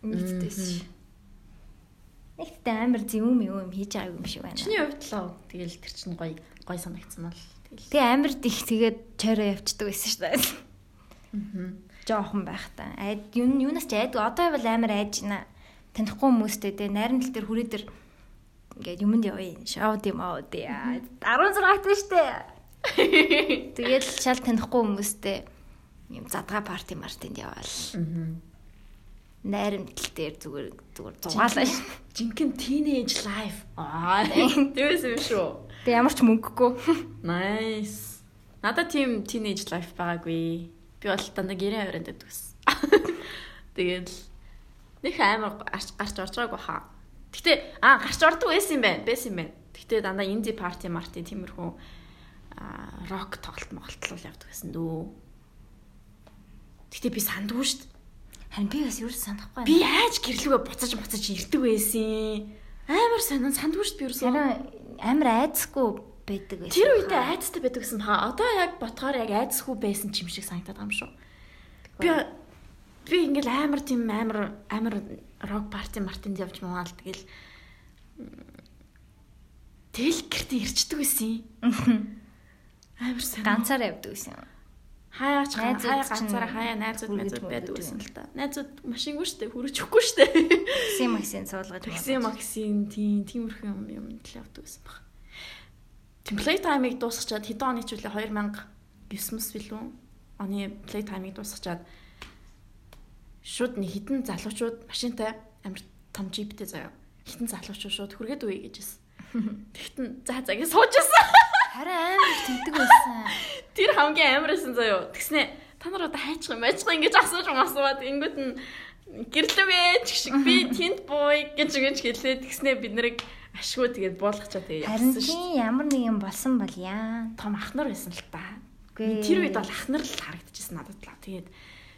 Нийтдээс. Нэгтээ амар зөвүүм юм хийж байгаа юм шиг байна. Чиний хувьд л тэгэл тэр чинь гоё гоё санагдсан тэгэл. Тэгээ амар их тэгээд чойроо явцдаг байсан шүү дээ. Мгм. Жоохон байхдаа. Айд юу юунаас ч айдгүй. Одоо бол амар айж байна. Танихгүй хүмүүстэй те найрамдал дээр хүрээ дээр ингээд юмд явъя. Шоуд юм аа дээ. 16 тааш штэ. Тэгээд шал танихгүй хүмүүстэй юм задгаа парти мартинд яваал. Найрамдал дээр зүгээр зүгээр зугаалаа. Жинхэнэ teenage life. Аа. Тэвээс юм шүү. Тэг ямар ч мөнгөгүй. Nice. Надад тийм teenage life байгаагүй. Би бол дандаа гэрээ аваад байдаг гэсэн. Тэгээд нэг амар гарч гарч орж байгаагүй хаа. Гэтэ аа гарч ордог байсан юм байна. Байсан юм байна. Гэтэ дандаа инди парти марти тиймэрхүү аа рок тоглолт моголтлол явдаг гэсэн дөө. Гэтэ би сандгүй дээ. Харин би бас юу ч санахгүй Би яаж гэрлүүгээ буцаж буцаж ирдэг байсан. Амар сонин сандгүй шүү дээ би ерөөсөө. Харин амар айцгүй байдаг байсан. Тэр үедээ айцтай байдаг гэсэн хаа. Одоо яг ботхоор яг айцгүй байсан ч юм шиг санагдаад байгаа юм шүү. Би би ингээл амар тийм амар амар рок парти мартинд явж маагаал тэгэл тэл гэртээ ирчдэг байсан. Амар сайн. ганцаар явдаг байсан. хаяач Найзууд хаяа чинь ганцаараа хаяа найзууд найзууд байдаг байсан юм. л та. Найзууд машингүй штэ хүрэж өгөхгүй штэ. Такси максин суулгаж Такси максин тийм тиймэрхүү юм юм л явдаг байсан баг. Тийм playtime-ыг дуусгачаад хэдэн оны ч үлээ 2009 билүү? Оны playtime-ыг дуусгачаад шууд нэг хитэн залуучууд машинтай амар том джиптэй заяа. Хитэн залуучууд шууд хүргээд үе гэжсэн. Тэгтэн за загийн суужсэн. Харин амар тэгдэг байсан. Тэр хамгийн амарсан заяа. Тэгснэ та нар одоо хайчих юм байчих ингэж асууж масууад ингэүүд нь гэрлэвэ ч шиг би тэнд бууй гэж ингэж хэлээ. Тэгснэ бид нарыг ашгүй тэгээд буулгачаа тэгээд Харин явсан шүү. тийм ямар нэг юм болсон бол яа. Том ахнар байсан л та. Тэр үед бол ахнар л харагдчихсан надад л. Тэгээд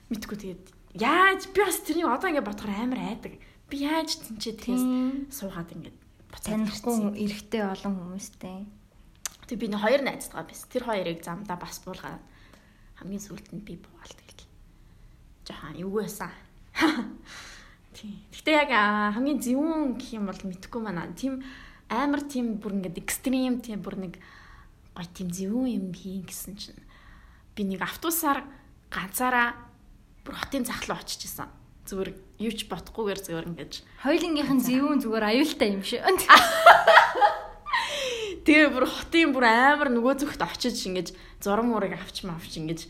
мэдгүй тэгээд яаж би бас тэрийг одоо ингэ бодохоор амар айдаг. Би яаж тэнцээ тэгээс суугаад ингэ буцаад Танихгүй эрэгтэй олон хүмүүстэй. Тэг би нэг хоёр найзтайгаа байсан. Тэр хоёрыг замдаа бас буулгаад хамгийн сүүлд нь би буугаал тэгэл. Жахан юу байсан. Тийм. Гэтэ яг хамгийн зөвүүн гэх юм бол мэдхгүй маань. Тийм амар тийм бүр ингээд экстрим тийм бүр нэг гой тийм зөвүүн юм хийн гэсэн чинь би нэг автобусаар ганцаараа бүр хотын зах руу очиж исэн. Зүгээр юу ч бодохгүйгээр зүгээр ингэж Хоёулынгийнх нь зөвүүн зүгээр аюултай юм шиг. Тэгээ бүр хотын бүр амар нөгөө зүгт очиж ингэж зурм мурыг авч мавч ингэж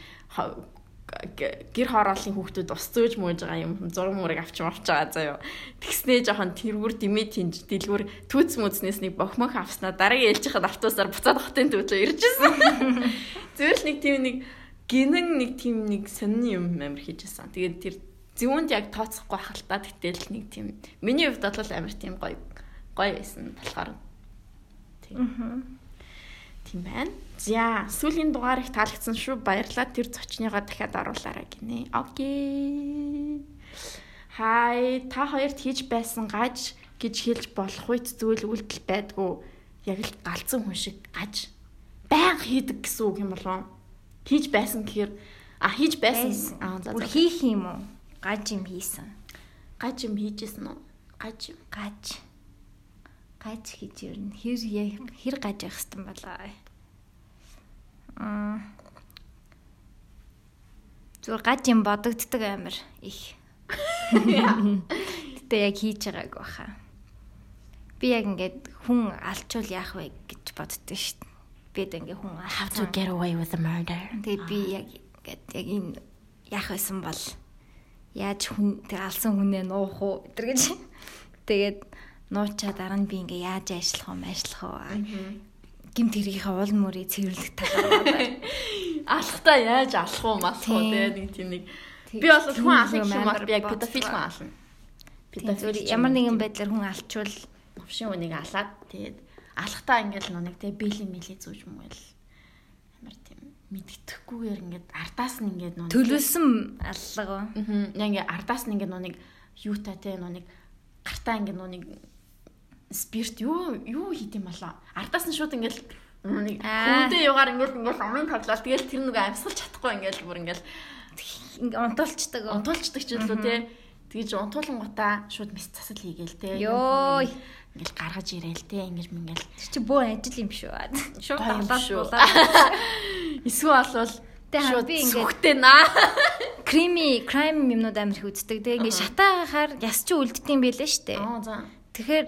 гэр хорооллын хүүхдүүд ус зөөж мууж байгаа юм зурм мурыг авч мавч байгаа заяо. Тэгснээ жоохон тэргүүр димээ тинж дэлгүүр түүц мүзнээс нэг бохмох авснаа дараагийн ээлжийнх нь автобусаар буцаад хотын төвлөө ирж ирсэн. Зүгээр л нэг тийм нэг гинэн нэг тийм нэг сонин юм амар хийжсэн. Тэгээд тэр зөвөнд яг тооцохгүй хахалтаа тэгтэл нэг тийм миний хувьд бол амар тийм гоё гоё байсан болохоор Тийм. Тийм байна. За, сүүлийн дугаар их таалагдсан шүү. Баярлалаа. Тэр зочныгоо дахиад оруулаарай гинэ. Окей. Хай, та хоёрт хийж байсан гаж гэж хэлж болох үед зүйл үйлдэл байдгүй. Яг л галзан хүн шиг гаж баян хийдэг гэсэн үг юм болов. Хийж байсан гэхээр а хийж байсан. Аа за за. хийх юм уу? Гаж юм хийсэн. Гаж юм хийжсэн үү? Гаж юм. Гаж. Гаж хийж ирнэ. Хэр я- хэр гаж явах хэвтан болоо. Зүгээр гаж юм бодогддаг амир их. Гэтэ яг хийж байгааг баха. Би яг ингээд хүн алчвал яах вэ гэж боддоо шүү дээ. Бид ингээ хүн How to get away with the murder. Тэгээ би яг ингээд яг энэ яах байсан бол яаж хүн тэг алсан хүнээ нуух уу гэтэр гэж. Тэгээд нуучаа дараа нь би ингээ яаж ажиллах вэ, ажиллах вэ? Гим тэрийнхээ уул мөрийг цэвэрлэх талаар байна. Алхтаа яаж алах уу малах уу Тийм. тэгээ нэг тийм нэг би бол хүн алах юм бол би яг педофил хүн ална. Зүгээр ямар нэгэн байдлаар хүн алчвал новшин үнийг алаад тэгээд алхтаа ингээл нүг тэгээ биелийн милийн зүүж мгил амар тийм мэддэхгүйгээр ингээд ардаас нь ингээд нүг төлөвлөсөн аллага. Аа яг ингээд ардаас нь ингээд нүг юутай те нүг гартаа ингээд нүг спирт юу юу хийд юм болоо ардаас нь шууд ингээд нүг Аа. хүнтэй югаар ингээд ингээд амын тоглоод тэгэл тэр нүг амьсгалж чадахгүй ингээд бүр ингээд Ингээ унтуулцдаг. унтуулчдаг ч илүү те тэгэж унтуулангуудаа шууд мэс засал хийгээл те Йой. ингээл гаргаж ирээл те ингэж мингээл Тэр чи бөө ажил юм шүү. Шууд талаас болоо. эсвэл болвол шууд би ингээд- сүхтэй наа Крими, крайм юмнууд амар их үздэг. Тэгээ ингээ шатаагахаар яс чи үлддэм байлээ штэ. аа за Тэгэхээр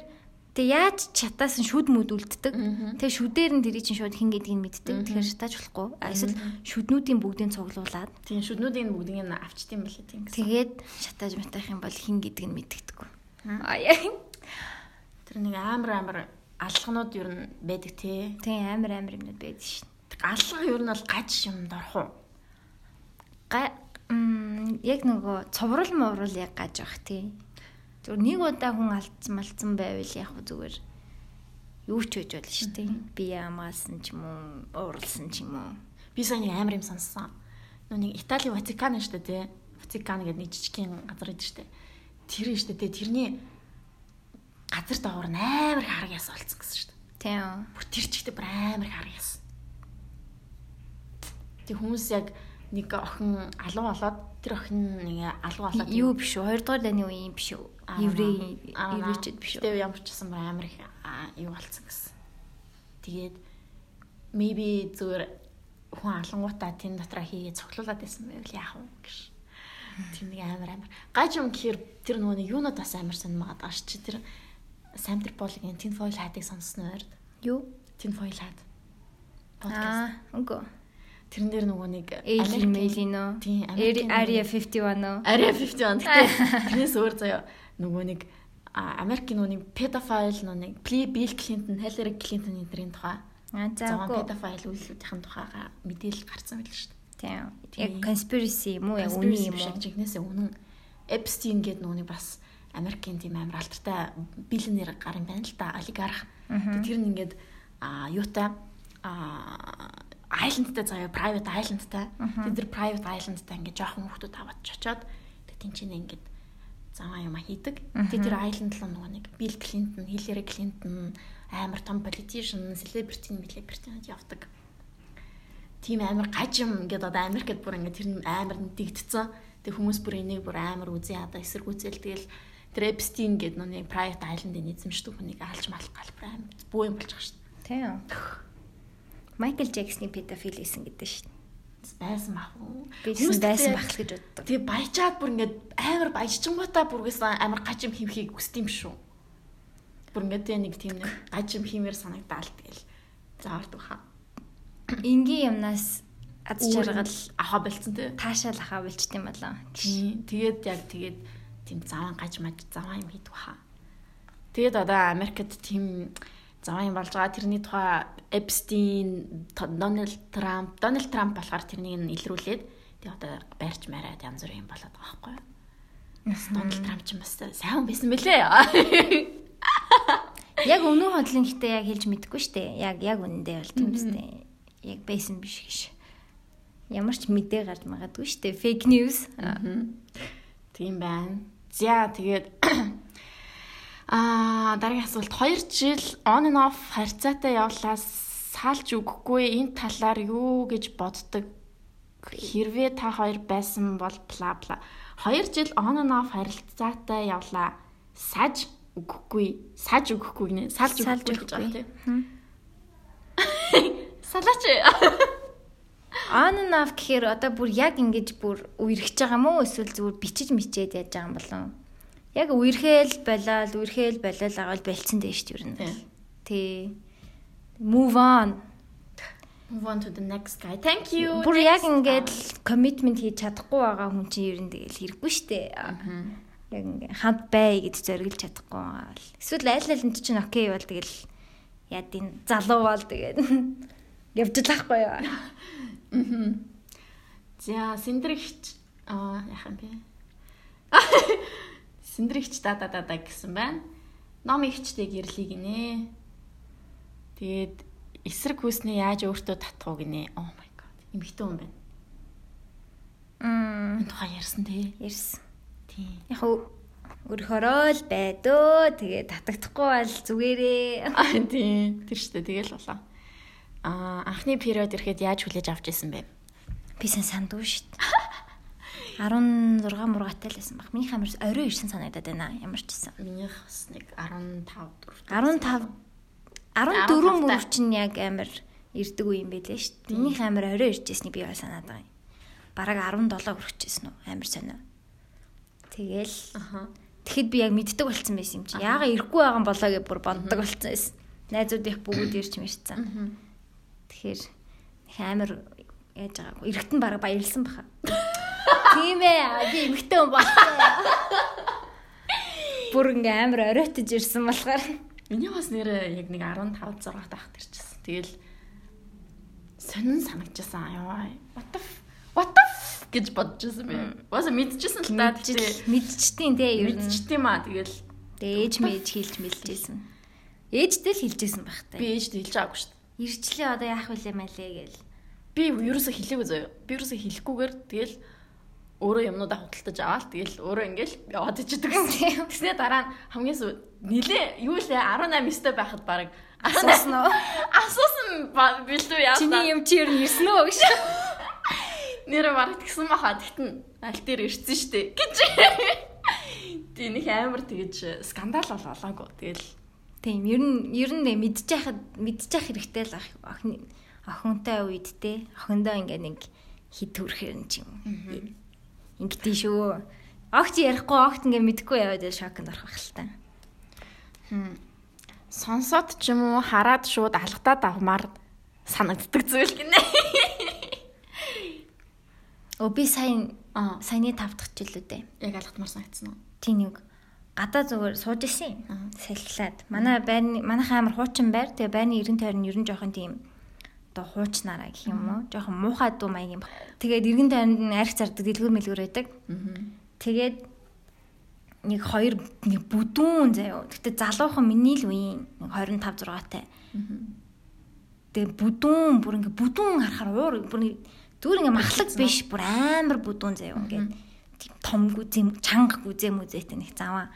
тэг яаж чатаас нь шүд мүд үлддэг. Тэгээ шүдээр нь тэрий чинь шууд хин гэдгийг мэддэг. Тэгэхээр шатааж болохгүй. Эсвэл шүднүүдийн бүгдийг цуглуулад тийм шүднүүдийн бүгдийг нь авчтiin байлээ тийм гэсэн. тэгээд шатааж матах юм бол хин гэдгийг нь мэддэггүй. Аа Тэр нэг амар амар алхнууд ер нь байдаг те. тэг амар амар юмнууд байдаг шин. Тэг алга ер нь бол гаж юмд орох уу? Га яг нөгөө цоврал моврал яг гаж бах тий. Зүгээр нэг удаа хүн алдсан малцсан байвал яг зүгээр юу ч хийж болно шүү дээ. Би ямаасан ч юм уу, ууралсан ч юм уу. Би сайн нэг амар юм сонссон. Нөө нэг Итали Ватикан шүү дээ те. Ватикан гэдэг нэг жижигхэн газар идэв шүү дээ. Тэр нь шүү дээ. Тэрний газар доогоор амар их хараг яс олцсон гэсэн шүү дээ. Тийм. Бүр тэр чигтээ бүр амар их хараг яс. Тэг хүмүүс яг нэг охин алуу болоод тэр охин нэг алуу болоод Юу биш үү? Хоёрдугаар дайны үеийн биш үү? Еврей еврейчд биш үү? Тэгээ ямар ч гэсэн амар их юу болцсон гэсэн. Тэгээд maybe зүгээр хүн алангуудаа тэн дотроо хийгээд цоглуулад байсан байвал яах вэ гэж. Тэр нэг амар амар. Гаж юм гэхээр тэр нөгөө нэг юунууд бас амар сонирмаад байгаа ш чи тэр Самтер Полигийн Tin Foil хатыг сонссон уу? Юу? Tin Foil хат. Подкаст. Аа, үгүй. Тэрэн дээр нөгөө нэг мэйли нөө. Тийм, Area 51 нөө. Ария 50 он. Гэтэ тэрнээс өөр заяа нөгөө нэг а, Америкийн нөгөө нэг pedophile нэг Bill Clinton, Hillary Clinton эдрийн тухай Аа, за зовон үгүй. pedophile үйлсүүдийн тухайга мэдээлэл гарсан байл шүү дээ. Тийм. Яг conspiracy юм уу? Яг үний юм уу? Жигнэсээ үнэн. Epstein гэдэг нэг бас Америкийн тийм амар алдартай биллионер гар юм байна л да, олигарх. Тэр нь ингээд а юутай а айландтай заяа private айландтай. Тэгээд тэр private айландтай ингээд жоохон хүмүүс аваад чочоод тэгээд тэнцэнэ ингээд заваа юм хийдэг. Тэгээд тэр айланд л нөгөө нэг Bill Clinton, Hillary Clinton амар том politician, celebrity, celebrity-нууд явдаг. Тийм амар гажим ингээд одоо Америкт бүр ингээд тэр амар дэгдсэн. Тэг хүмүүс бүр энийг бүр амар үзэн ядаа эсэргүүцэл тэгэл тэр Epstein гэдэг нүг private island-ын эзэмшдэг хүнийг алж малах галбар амар бүү юм болчих шүү дээ. Тийм. Майкл Джексны педофил гэсэн гэдэг шүү дээ. Байсан бах уу? Би Хүмүүс байсан байх л гэж боддог. Тэгээ баяжаад бүр ингээд амар баяжчингуудаа бүргээс амар гажим химхийг үсдэм шүү. Бүр ингээд тэгээ нэг тийм нэг гажим химээр санагдаал тэгэл заардаг хаа. Энгийн юмнаас аз жаргал аха болцсон тий. таашаал ахаа болчт юм болоо. Тэгээд яг тэгээд тийм заван гаж маж заван юм хийдэг хаа. Тэгээд одоо Америкт тийм заван юм болж байгаа тэрний тухай Эпстин, Дональд Трамп, Дональд Трамп болохоор тэрнийг нь илрүүлээд тэгээд одоо байрч мараад янз бүрийн юм болоод байгаа байхгүй юу? Бас Дональд Трамп ч бас сайн байсан бэлээ. Яг өнөө хотлын гэхдээ яг хэлж мэдэхгүй штэ. Яг яг үнэндээ бол тийм үстэй. Яг байсан биш гэж. Ямар ч мэдээ гарч магадгүй штэ. Fake news. Тийм байна. За тэгээд аа дараагийн асуулт. 2 жил on and off харьцаатай явлаа салж өгөхгүй энэ талаар юу гэж боддог? Хэрвээ та хоёр байсан бол бла бла. 2 жил on and off харилцаатай явлаа. Саж өгөхгүй саж өгөхгүй гинэ салж Салж өгөхгүй гэж өгөхгүй. тийм салаач. On and off гэхээр одоо бүр яг ингэж бүр үерхэж байгаа мó эсвэл зүгээр бичиж мичээд яаж байгаа юм болов? Яг үерхээл болоод үерхээл болоод агаал бэлцэн дээ шүү дээ. Тий. Move on. move on to the next guy thank you Бүр яг ингээд commitment хийж чадахгүй байгаа хүн чинь ер нь тэгэл хэрэггүй шүү дээ. Яг ингээд хамт бай гэж зориглож чадахгүй байгаа л. Эсвэл аль нь чинь окей бол тэгэл яа дин залуу бол тэгээд явж л ахгүй юу. За синдрэгч аа юм бэ? Синдрэгч да да да да гэсэн байна. Ном ихчтэй гэрлий гинэ. Тэгээд эсрэг хүүснээ яаж өөртөө татах уу гинэ. Oh my god. Имхтэн хүн байна. Мм тухай ярьсан тий. ярьсан. Тийм. Яг хөө өрхөрөө л байдөө. Тэгээд татагдахгүй бол зүгээрээ. Аа тийм. Тэр штэ тэгэл болоо. Аа анхны период ирэхэд яаж хүлээж авч исэн бэ? Би сэн сандуу шít. 16 мургатай л байсан баг. Миний хамар орой ирсэн санагдаад байна. Ямар ч гэсэн. Минийх бас нэг 15 4. 15 14 мөр чинь яг амар ирдэг үе юм байлээ шүү дээ. Минийх амар орой иржсэний би бас санаад байгаа юм. Бараг 17 хүрчихсэн үү? Амар сонио. Тэгэл Аха. тэгэхэд би яг мэддэг болцсон байсан юм чи. Яага ирэхгүй байгаа юм болоо гэж бүр боддог болцсон байсан. Найзууд их бүгд ирж мэрцсэн. Тэгэхээр их амар яаж байгаагүй. Ирэхтэн бараг баярлсан баха. Тийм ээ. Би эмхтэн хүн болчихсон. Бүр ингээм амар оройтож ирсэн болохоор Миний бас нэрээ яг нэг 15 6 таах төрчихсэн. Тэгэл сонин санагдчихсан. Яа. What the what the гэж бодчихсон би. Бас мэдчихсэн л та мэдчихэл мэдчихдээ те ер нь мэдчихтiin маа. Тэгэл ээж мэж хэлж мэлжсэн. Ээжтэй л хэлжсэн байх та. би ээжд хэлж байгаагүй шүү дээ. Ирчлээ одоо яах вүлээ мэлээ гээл. Би ерөөсө хэлээгүй заяа. Би ерөөсө хэлэхгүйгээр тэгэл өөрөө юмнуудаа худалдаж аваад тэгэл өөрөө ингээл яваад ичдэг гэсэн. Тэснэ дараа нь хамгийн сүү нилээ юу лээ 18 өстэй байхад баг Асуусан уу? асуусан бэлдүү яа. Чиний юм чи ер нь ирсэн үү гэж. нэр бараг тэгсэн баха тэгтэн аль дээр ирсэн штэ гэж. Тэ нэг амар тэгэж скандал бол болоогүй. Тэгэл Тийм ер нь ер нь мэдчихэхэд мэдчих хэрэгтэй л ах охин охинтой үед те охиндоо ингээ нэг хит төрхөр нь ч юм. Ингэдэй шүү. Огт ярихгүй огт ингээ мэдхгүй яваад шокнд орох байх л та. сонсоод ч юм уу хараад шууд алгатаад авмаар санагддаг зүйл гинэ. Өө би сайн Аа. саяны тав дахь жил үү дээ. Яг алгатмаар санагдсан уу? Тийм нэг гадаа зүгээр сууж исэн юм. Салхилаад. Манай байрны манайхан амар хуучин байр. Тэгээ байрны 90 тойрон ер нь жоохон тийм одоо хуучнараа гэх юм уу? Жоохон муухай дуу маяг юм. Тэгээд эргэн тойронд нь арх зардаг дэлгүүр мэлгүүр байдаг. Тэгээд нэг хоёр нэг бүдүүн заяо. Гэтэ залуухан миний л үеийн нэг 25 6-тай. Тэгээ бүдүүн бүр ингээ бүдүүн харахаар уур бүр зүгээр ингээ махлаг биш бүр амар бүдүүн заяо ингээ тийм том гүзэм чанга гүзээ мүзээтэй нэг заваа.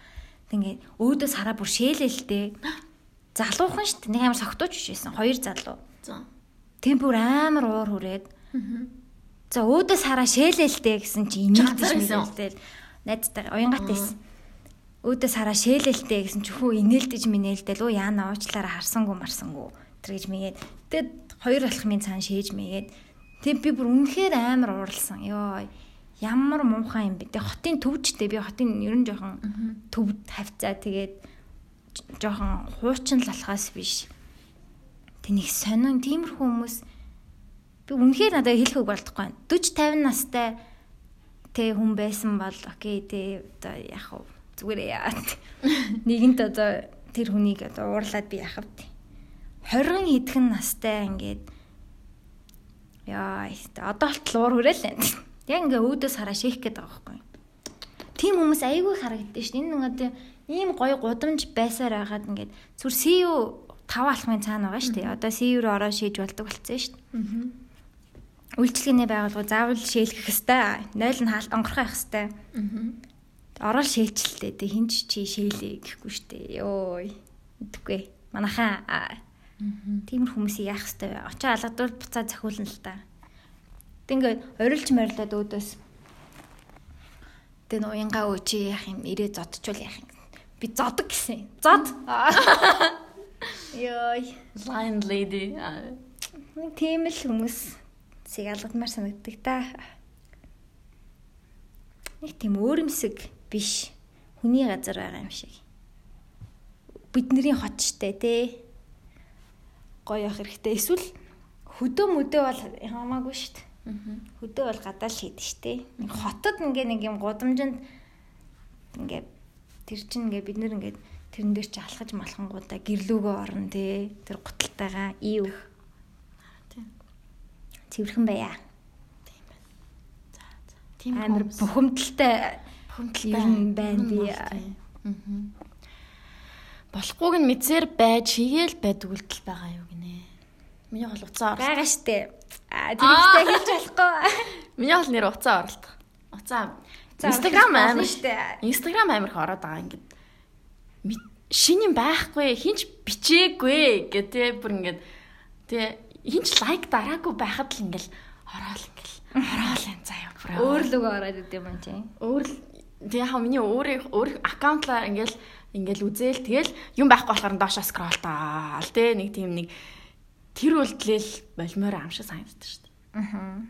Тэг ингээ өөдөөс хараа бүр шээлэлтэй. Залуухан дээ. Нэг амар согтууч биш байсан. Хоёр залуу. Бүр амар уур хүрээд. За өөдөөс хараа шээлэлтэй гэсэн чи уу? мэлэлтэй. Найзтай уянгатай байсан. Өөдөөс хараа шээлэлтэй гэсэн чи хүү инээлдэж минээлдэл үү яана уучлаараа харсангүй марсангүй. тэр гэж мэгээд тэгээд хоёр алхмын цаан шээж мэгээд тэг би бүр үнэхээр амар ууралсан. Йоо ямар муухай юм бэ. Тэг хотын төвчтэй би хотын ер нь жоохон төвд хавцаа тэгээд жоохон хуучин лалхаас биш. Тэнийг сонин тиймэрхүү хүмүүс би үнэхээр надад хэлэх үг болдохгүй. 40 50 настай тэ хүн байсан бол окей тэ одоо яах вэ зүгээр яа. Нэгэнт одоо тэр хүнийг одоо уурлаад би яах вэ? 20 хэдхэн настай ингээд яа одоо болтол уур хүрээл байна. Яг ингээ өөдөөс хараа шийх гээд байгаа байхгүй. Тим хүмүүс айгүй харагддаг дээ. Энэ нөгөө ийм гоё гудамж байсаар байгаад ингээд зүр CU 5 алхмын цаана байгаа шүү дээ. Одоо CU руу ороо шийж болдог болцсон шүү дээ. Үйлчлэгээний байгууллага заавал шийлгэх хэвээр 0 нь хаалт онгорхоо явах хэвээр. Орол шилжилтээ тэг хинч чи шийлээ гэхгүй шүү дээ. Йоо. Мэдгүй. Манайхаа тиймэр хүмүүсийг яах хэвээр. Очоо алгадвал буцаа захиулна л та. Ингээд орилж морилоод өөдөөс Тэг нөө янга өө чи яах юм ирээ зодчул яах юм. Би зодог гэсэн. Зод. Йой. Lion lady. Нэг тийм л хүмүүс сэг алгадмаар санагддаг та. Нэг тийм өөрөмсөг биш. Хүний газар байгаа юм шиг. Бидний хотчтой те. Гоё явах хэрэгтэй. Эсвэл хөдөө мөдөө бол хамаагүй дээ. Хөдөө бол гадаал хийдэг штэ. Нэг хотод ингээ нэг юм гудамжинд ингээ тэр чинь ингээ бид нэр ингээ тэрэн дээр чи алхаж малхангуудаа гэрлүүгөө орно те. Тэр гуталтайгаа ив. Тийм. Цэвэрхэн байя. Тийм байна. За за. Тийм амар бухимдалтай бухимдалтай юм байна би. Аа. Болохгүйг нь мэдсээр байж хийгээл байдаг үйлдэл байгаа юу гинэ. Миний бол уцаа оролт. Бага штэ. Аа тэрэгтэй хийж болохгүй. Миний бол нэр уцаа оролт. Уцаа Instagram амар штэ. Instagram амар их ороод байгаа ингээд шин юм байхгүй хинч бичээгүй гэдэг бүр ингээд тэгээ хинч лайк дараагүй байхад л ингээл ороол ингээл ороол энэ заяа бүр Өөр л үг ороод идэм юм чи. өөр тэгээ яхаа миний өөр өөр аккаунтлаар ингээл ингээл үзээл тэгэл юм байхгүй болохоор доошоо скролл таал тэ нэг тийм нэг тэр үлдлэл болмоор аим шиг санагддаг шүү дээ. Аа.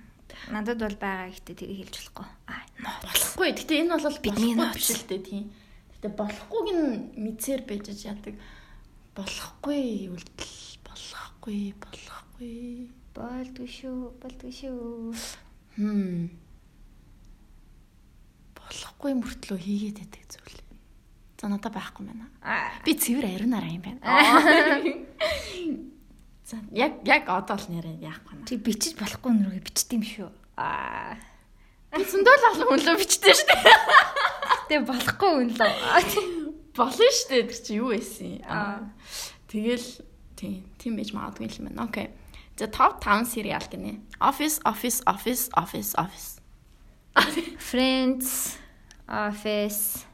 Надад бол байгаа ихтэй тэрийг хэлж болохгүй. Аа, Болохгүй. Гэтэ энэ бол Бидний нууц. л дээ тийм. Гэтэ болохгүйг нь мэдсээр байж яадаг. Болохгүй үлдэл болохгүй болохгүй. болдгүй шүү, болдгүй шүү. Хм. Болохгүй мөртлөө хийгээд байдаг зүйл. За надад байхгүй байна. Би цэвэр ариунараа юм байна. За яг яг одоо л нэрээ яах вэ? Чи бичиж болохгүй нэргээ бичдэм шүү. Аа. Би зөндөл олон хүн лөө бичдэг шүү дээ. Тэ болохгүй юм лөө. Болно шүү дээ. Тэр чи юу байсан? Аа. Тэгэл тийм тийм байж магадгүй юм байна. Окей. За top 5 сериал гинэ. Office, Office, Office, Office, Office. Friends, Office,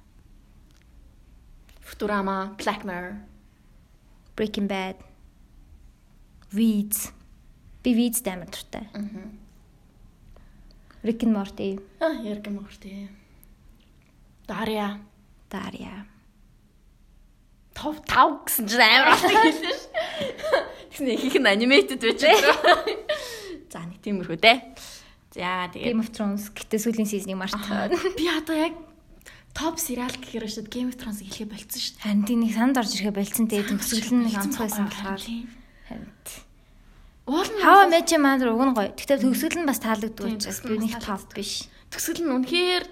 Futurama, Black Mirror. Breaking Bad, Weeds. Би Weeds амар дуртай. Аа. Rick and Morty, А, ярг юм ууртэй. Дарья. Daria. Top 5 гэсэн чинь амар болтой хэлсэн ш. Тэгсэн их их аниматэд байж байгаа. За нэг тиймэрхүү дээ. За тэгээд Game of Thrones гэтээ сүүлийн сизнийг мартаад. би одоо яг топ сериал гэхээр шүү дээ Game of Thrones хэлхээ болцсон шүү дээ. Харин тийм нэг санд орж ирэхэ болцсон тэгээд төгсгөл нь ганцхан байсан болохоор. Харин Уул нь How I Met Your Mother уг нь гоё. Гэхдээ төгсгөл нь бас таалагддаг учраас би нь нэг топ биш. төгсгөл нь үнэхээр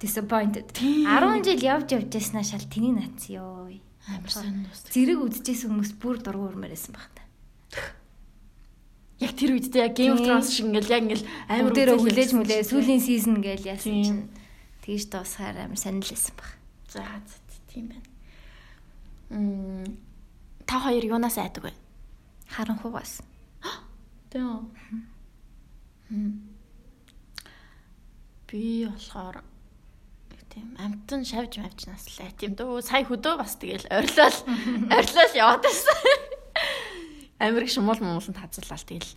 Disappointed. Тийм. 10 жил явж явж яснаа шал тэний нац ёо. амар сонь дуусдаг. Зэрэг үдчихсэн хүмүүс бүр дургу урмаарсэн баг та. Яг тэр үед те яг Game of. Thrones шиг ингээл яг ингээл амар үзэл хүлээж мүлээ сүүлийн сизон гээл яасан чинь тэгж дуусахаар амар сонирхолсэн баг. За тийм байна. Мм та хоёр юунаас айдаг вэ? Харанхуугаас. Тийм. Би болохоор тийм амтан шавж мавчнаас л айт юм дөө. Сая хөдөө бас тэгэл орилол орилол яваад байсан. Америк шумуул мууланд хазууллаа тэгэл.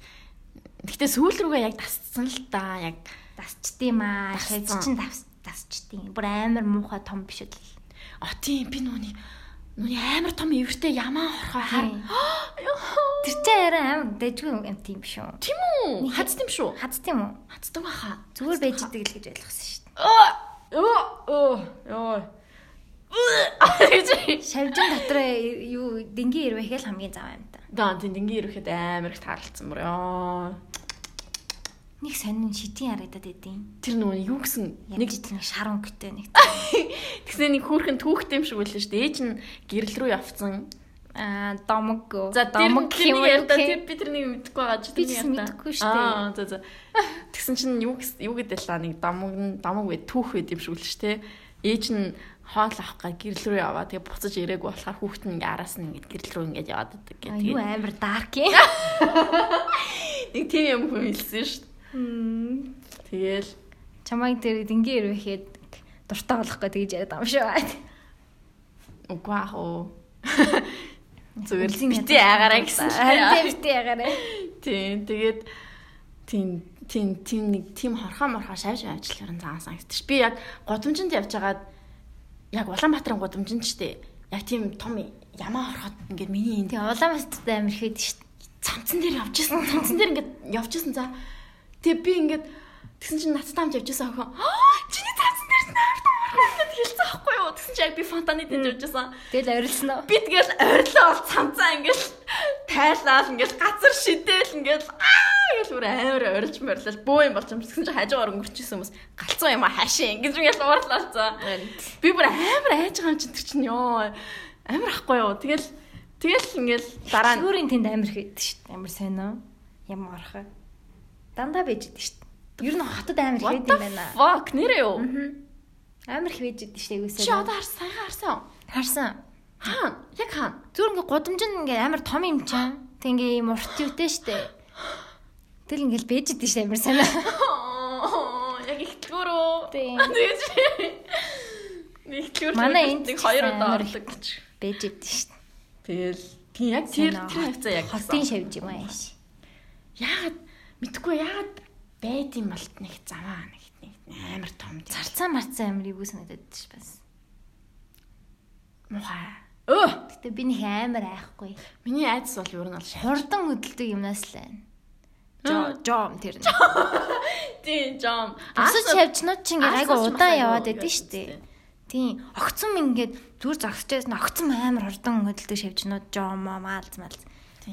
Гэтэ сүүл рүүгээ яг тасцсан л да. Яг Дасчдığım аа. Дасцсан. Шавж чин дасчдığım. Бүр амар муухай том биш л. а тийм би нүуний нүуний амар том ивэртэй ямаа. Тийм. Яа Тэр чинь арай амар дэжгүй юм тийм шүү. Тийм үү? Хац тийм шүү. Хац тийм үү? Хацдаг баха. Зүгээр байж идэг л гэж ойлгосон шүү Оо. Оо. Йоо. Шавжин дотор юу дэнгийн ирвэ хэл хамгийн зав юм та. Дан тийм дингийн ирэхэд амар их таарлцсан бүр ёо. Нэг сонин шидийн харагдаад идэв. Тэр нөгөө юу гэсэн Нэг нэг шар өнгөтэй нэг. тэгснэ нэг хүүхэн түүхтэй юм шиг байлаа шүү дээ. Ээж нь гэрэл рүү явцсан. Аа домог. За домог юм уу? тэр би тэрнийг мэдэхгүй байгаа тэрнийг ч ярьда. мэдэхгүй шүү дээ. Аа за за. Тэгсэн чинь юу юу гэдэг лаа нэг домог нь домог вэ түүх байд юм шиг л шүү дээ. Ээж нь хоол авах га гэрэл рүү яваа. Тэгээ буцаж ирээгүй болохоор хүүхэд нь ингээ араас нь ингээ гэрэл рүү ингээ яваад идэг гэх. Аа, Юу Тэгээ амар дарк юм. нэг тийм юм хэлсэн шүү дээ. Тэгээл Чамайг тэр дэнгийн ирвэхэд дуртай болох гэж тэгж яриад байгаа юм шүү. ах уу. Зүгээр л бити ядаж агаараа гэсэн. Харин тийм бити агаараа. Тийм тэгээд тийм тийм тийм нэг тийм хорхоо морхоо шавж авчлаар заан санагдчих. Би яг гудамжинд явж байгаад яг Улаанбаатарын гудамжинд ч дээ. Яг тийм том ямаа хорхоод ингээд миний энэ Тэгээ Улаанбаатарт амар ихэд шүү дээ. цамцан дээр явж исэн. Цамцан дээр ингээд явж исэн за. Тэгээ би ингээд тэгсэн чинь надтай хамт явж исэн охин. Чиний цамцан дээр нээр таарах хэлсэн аахгүй юу? Тэгсэн чинь яг би фонтаны дээр явж исэн. Тэгэл орилсон уу? Би тэгэл ойрлоо бол цамцаа ингээл тайлал ингээл газар шидэл ингээл аа гэж бүр амар ойрлж морилал бөө юм болчих юм гэсэн чинь хажуугаар өнгөрчихсэн хүмүүс галцсан юм а хаашаа ингэж ингээл уурлалцаа. Би бүр амар айж байгаа юм чинь тэр чинь ёо амар ахгүй юу. Тэгэл тэгэл ингээл дараа нь Шүүрийн тэнд амар ихэд шүү дээ. Амар сайн уу? Ямар орох. Дандаа байж идэг шүү дээ. Ер нь хотод амар the юм байна. fuck нэрээ юу? Амар их байж идэг шүү дээ. Чи одоо харсан сайхан харсан. Харсан. Хаана? Яг хаана? Зүгээр ингээ гудамжинд ингээ амар том юм чинь. Тэг ингээ юм урт юутэй дээ. Тэгэл ингээл байж идэг шүү дээ. Амар сайн. Яг. Тийм. Тэгэж. Ихтгүүр. Манай энд нэг хоёр удаа орлог гэж. Байж идэг шүү дээ. Тэгэл тийм яг тэр тэр хавцаа яг Хотын шавж юм ааш. яагаад мэдгүй яагаад байд юм болт нэг заваа нэг нэг амар том. Зарцаа марцаа амар юу санагдаад ш бас. мухаа. Өө Гэтэ би нэг амар айхгүй. миний айдас бол ер нь бол. Хурдан хөдөлдөг юмнаас л байна. Жо жом тэр. Тийм жом. Бусад шавжнууд чинь айгу удаан яваад байдсан шүү дээ. Тийм. Огцом ингээд зүр зогсчихсан огцом амар хурдан хөдөлдөг шавжнууд жом маалз маалз.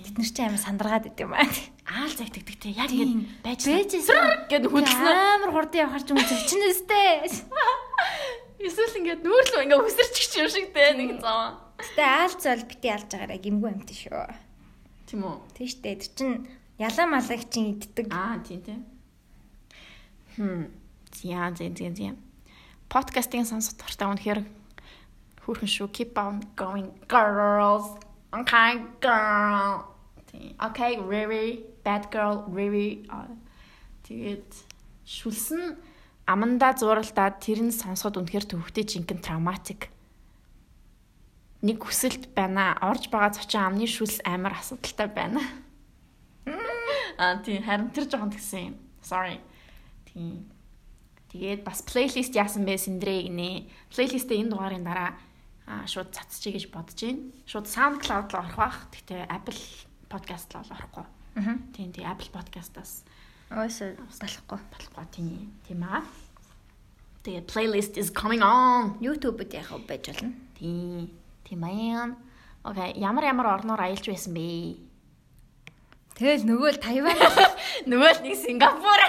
Бид нар чинь амар сандаргаад идэв юм аа. аал загтдаг те яг ингэ байж Бэжсэн. гэд хөдөлснөө. Амар хурдан явахаар ч юм зочностэй. Эсвэл ингээд нүүрлөө ингээд хүсэрчих юм шиг те нэг заваа. Гэтэ аалц бол бити алж байгаараа гимгүй амт шүү. Тийм үү? Тийм шүү дээ. Тэр чин ялаа малаг чин иддэг. Аа тийм тийм. Хм. Зя зя зя зя. Подкастын сонсох дуртай үнэхээр хүрхэн шүү. Keep on going girls. Okay girl. Okay, Riri, bad girl. Аа, Тэгээд шүлсэн амандаа зууралтаад тэр нь сонсоход үнэхээр төвхтэй жинхэнэ травматик. Нэг хүсэлт байна. Орж байгаа зочин амны шүлс амар асуудалтай байна. Аа тийм харин тэр жоохон тэгсэн юм. Sorry. Тийм. Тэгээд бас плейлист яасан бэ сэндрээ гинэ. Плейлистээ энэ дугаарын дараа аа шууд цацчихъя гэж бодож байна. Шууд SoundCloud руу орох бах. Гэтэ Apple Podcast руу орохгүй. Аа. Тийм тийм Apple Podcast-аас Өөсөө болохгүй. болохгүй тийм. Тийм аа. Тэгээд playlist is coming on. YouTube-д яг байж болно. Тийм. Тийм аа. Окей, ямар ямар орноор аялж байсан бэ? Тэгэл нөгөө л Тайван Нөгөө л нэг Сингапур.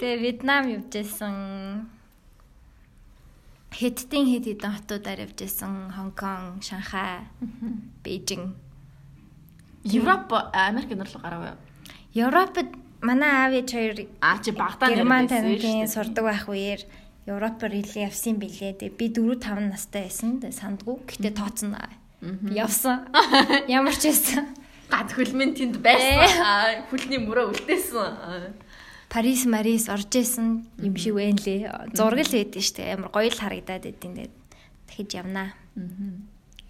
тэгээ Вьетнам явж байсан. Хэдтийн хэд хэдэн хотуудаар явж байсан. Хонконг, Шанхай, Бээжин. Европ, Америк нэр руу гарав юу? Европод манай аав ээж хоёр Аа чи багтаа Герман танилын сурдаг байх үеэр Европоор илээ явсан билээ. Тэгээ би 4 5 настай байсан. Тэгээ сандгүй. Гэтэ тооцно. Би явсан. Ямар ч байсан. гад хөлмөн тэнд байсан. Аа, Хөлний мөрөө үлдээсэн. Парис, Марис орж исэн юм шиг байна лээ. Зураг л байдэн штэ. Амар гоё л харагдаад байдэн. Тэгээд дахиж явнаа.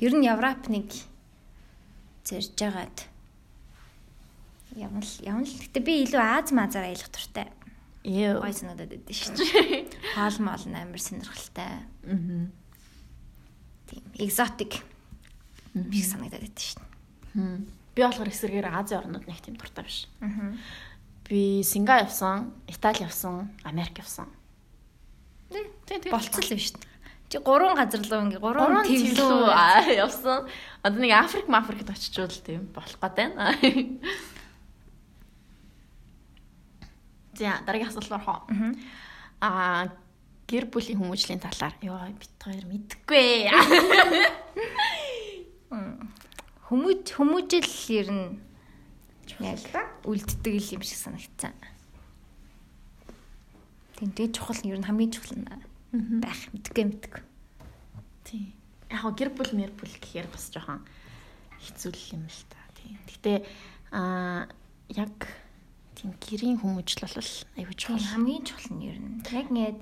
Ер нь Европ нэг зэрж жагаад явна л явна л. Гэтэ би илүү Аз мазаар аялах туртай. Ёо. Гоё санагдаад байдэн штэ. Хоол моол амар сонирхолтой. Мгм. Тийм. Экзотик. Би санагдаад байдэн штэ. Би болохоор эсрэгээр Азийн орнууд нэг тийм дуртай биш. Аа. Би Сингапур явсан, Итали явсан, Америк явсан. Тий, Тийм тийм. болцсон л биш. Чи гурван газар лөө ингээ гурван аа, явсан. Одоо нэг Африк, Мафрикт очичвол тийм болох гээд байна. За, дараагийн асуулт руу. Аа, гэр бүлийн хүмүүжлийн талаар ёо бит хоёр мэдгүй. Хүмүүж хүмүүжил ер нь яг үлддэг юм шиг санагцсан. Тийм дээ чухал нь ер нь хамгийн чухал нь байх мэдгүй мэдгүй. Тийм. Яг гэр бүл мэр бүл гэхээр бас жоохон хэцүү юм л та. Тийм. Гэтэ аа яг тийм гэрийн хүмүүжил бол аюу чухал. хамгийн чухал нь ер нь яг ингээд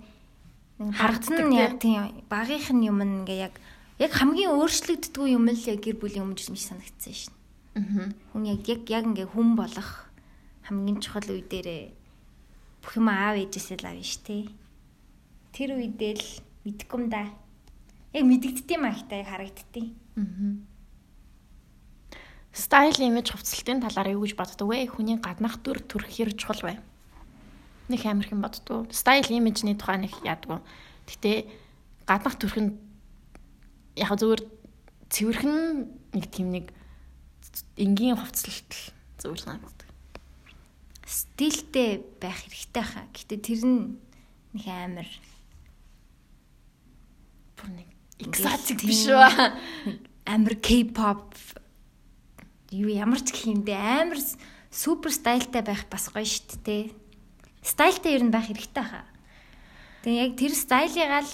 харагдсан нь яг тийм багийнх нь юм ингээ яг яг хамгийн өөрчлөгддгүй юм л яг гэр бүлийн хүмүүжил юм шиг санагдсан шин. Хүн яг яг яг ингээ хүн болох хамгийн чухал үе дээрээ бүх юм аав ээжээсээ л авна ш тий. Тэр үедээ л мэдгүй юм да. Яг мэдэгддэм ахтай харагддیں۔ Аа. Стайл имиж хувцалтын талаар юу гэж боддог вэ? Хүний гаднах дүр төрх хэр чухал вэ? Нэг амархан боддог. Стайл имижний тухай нэг яадаг. Гэтэ гаднах төрх нь яг зүгээр цэвэрхэн нэг тийм нэг энгийн хувцалт зүйл надад. Стилтэй байх хэрэгтэй хаа. Гэтэ тэр нь нэг амар Бүр нэг экзотик биш үү? амар K-pop юу ямар ч гэх юм бэ амар супер стайлтай байх бас гоё шүү дээ. Стайлтай ер нь байх хэрэгтэй хаа. Тэгээ яг тэр стайлыг л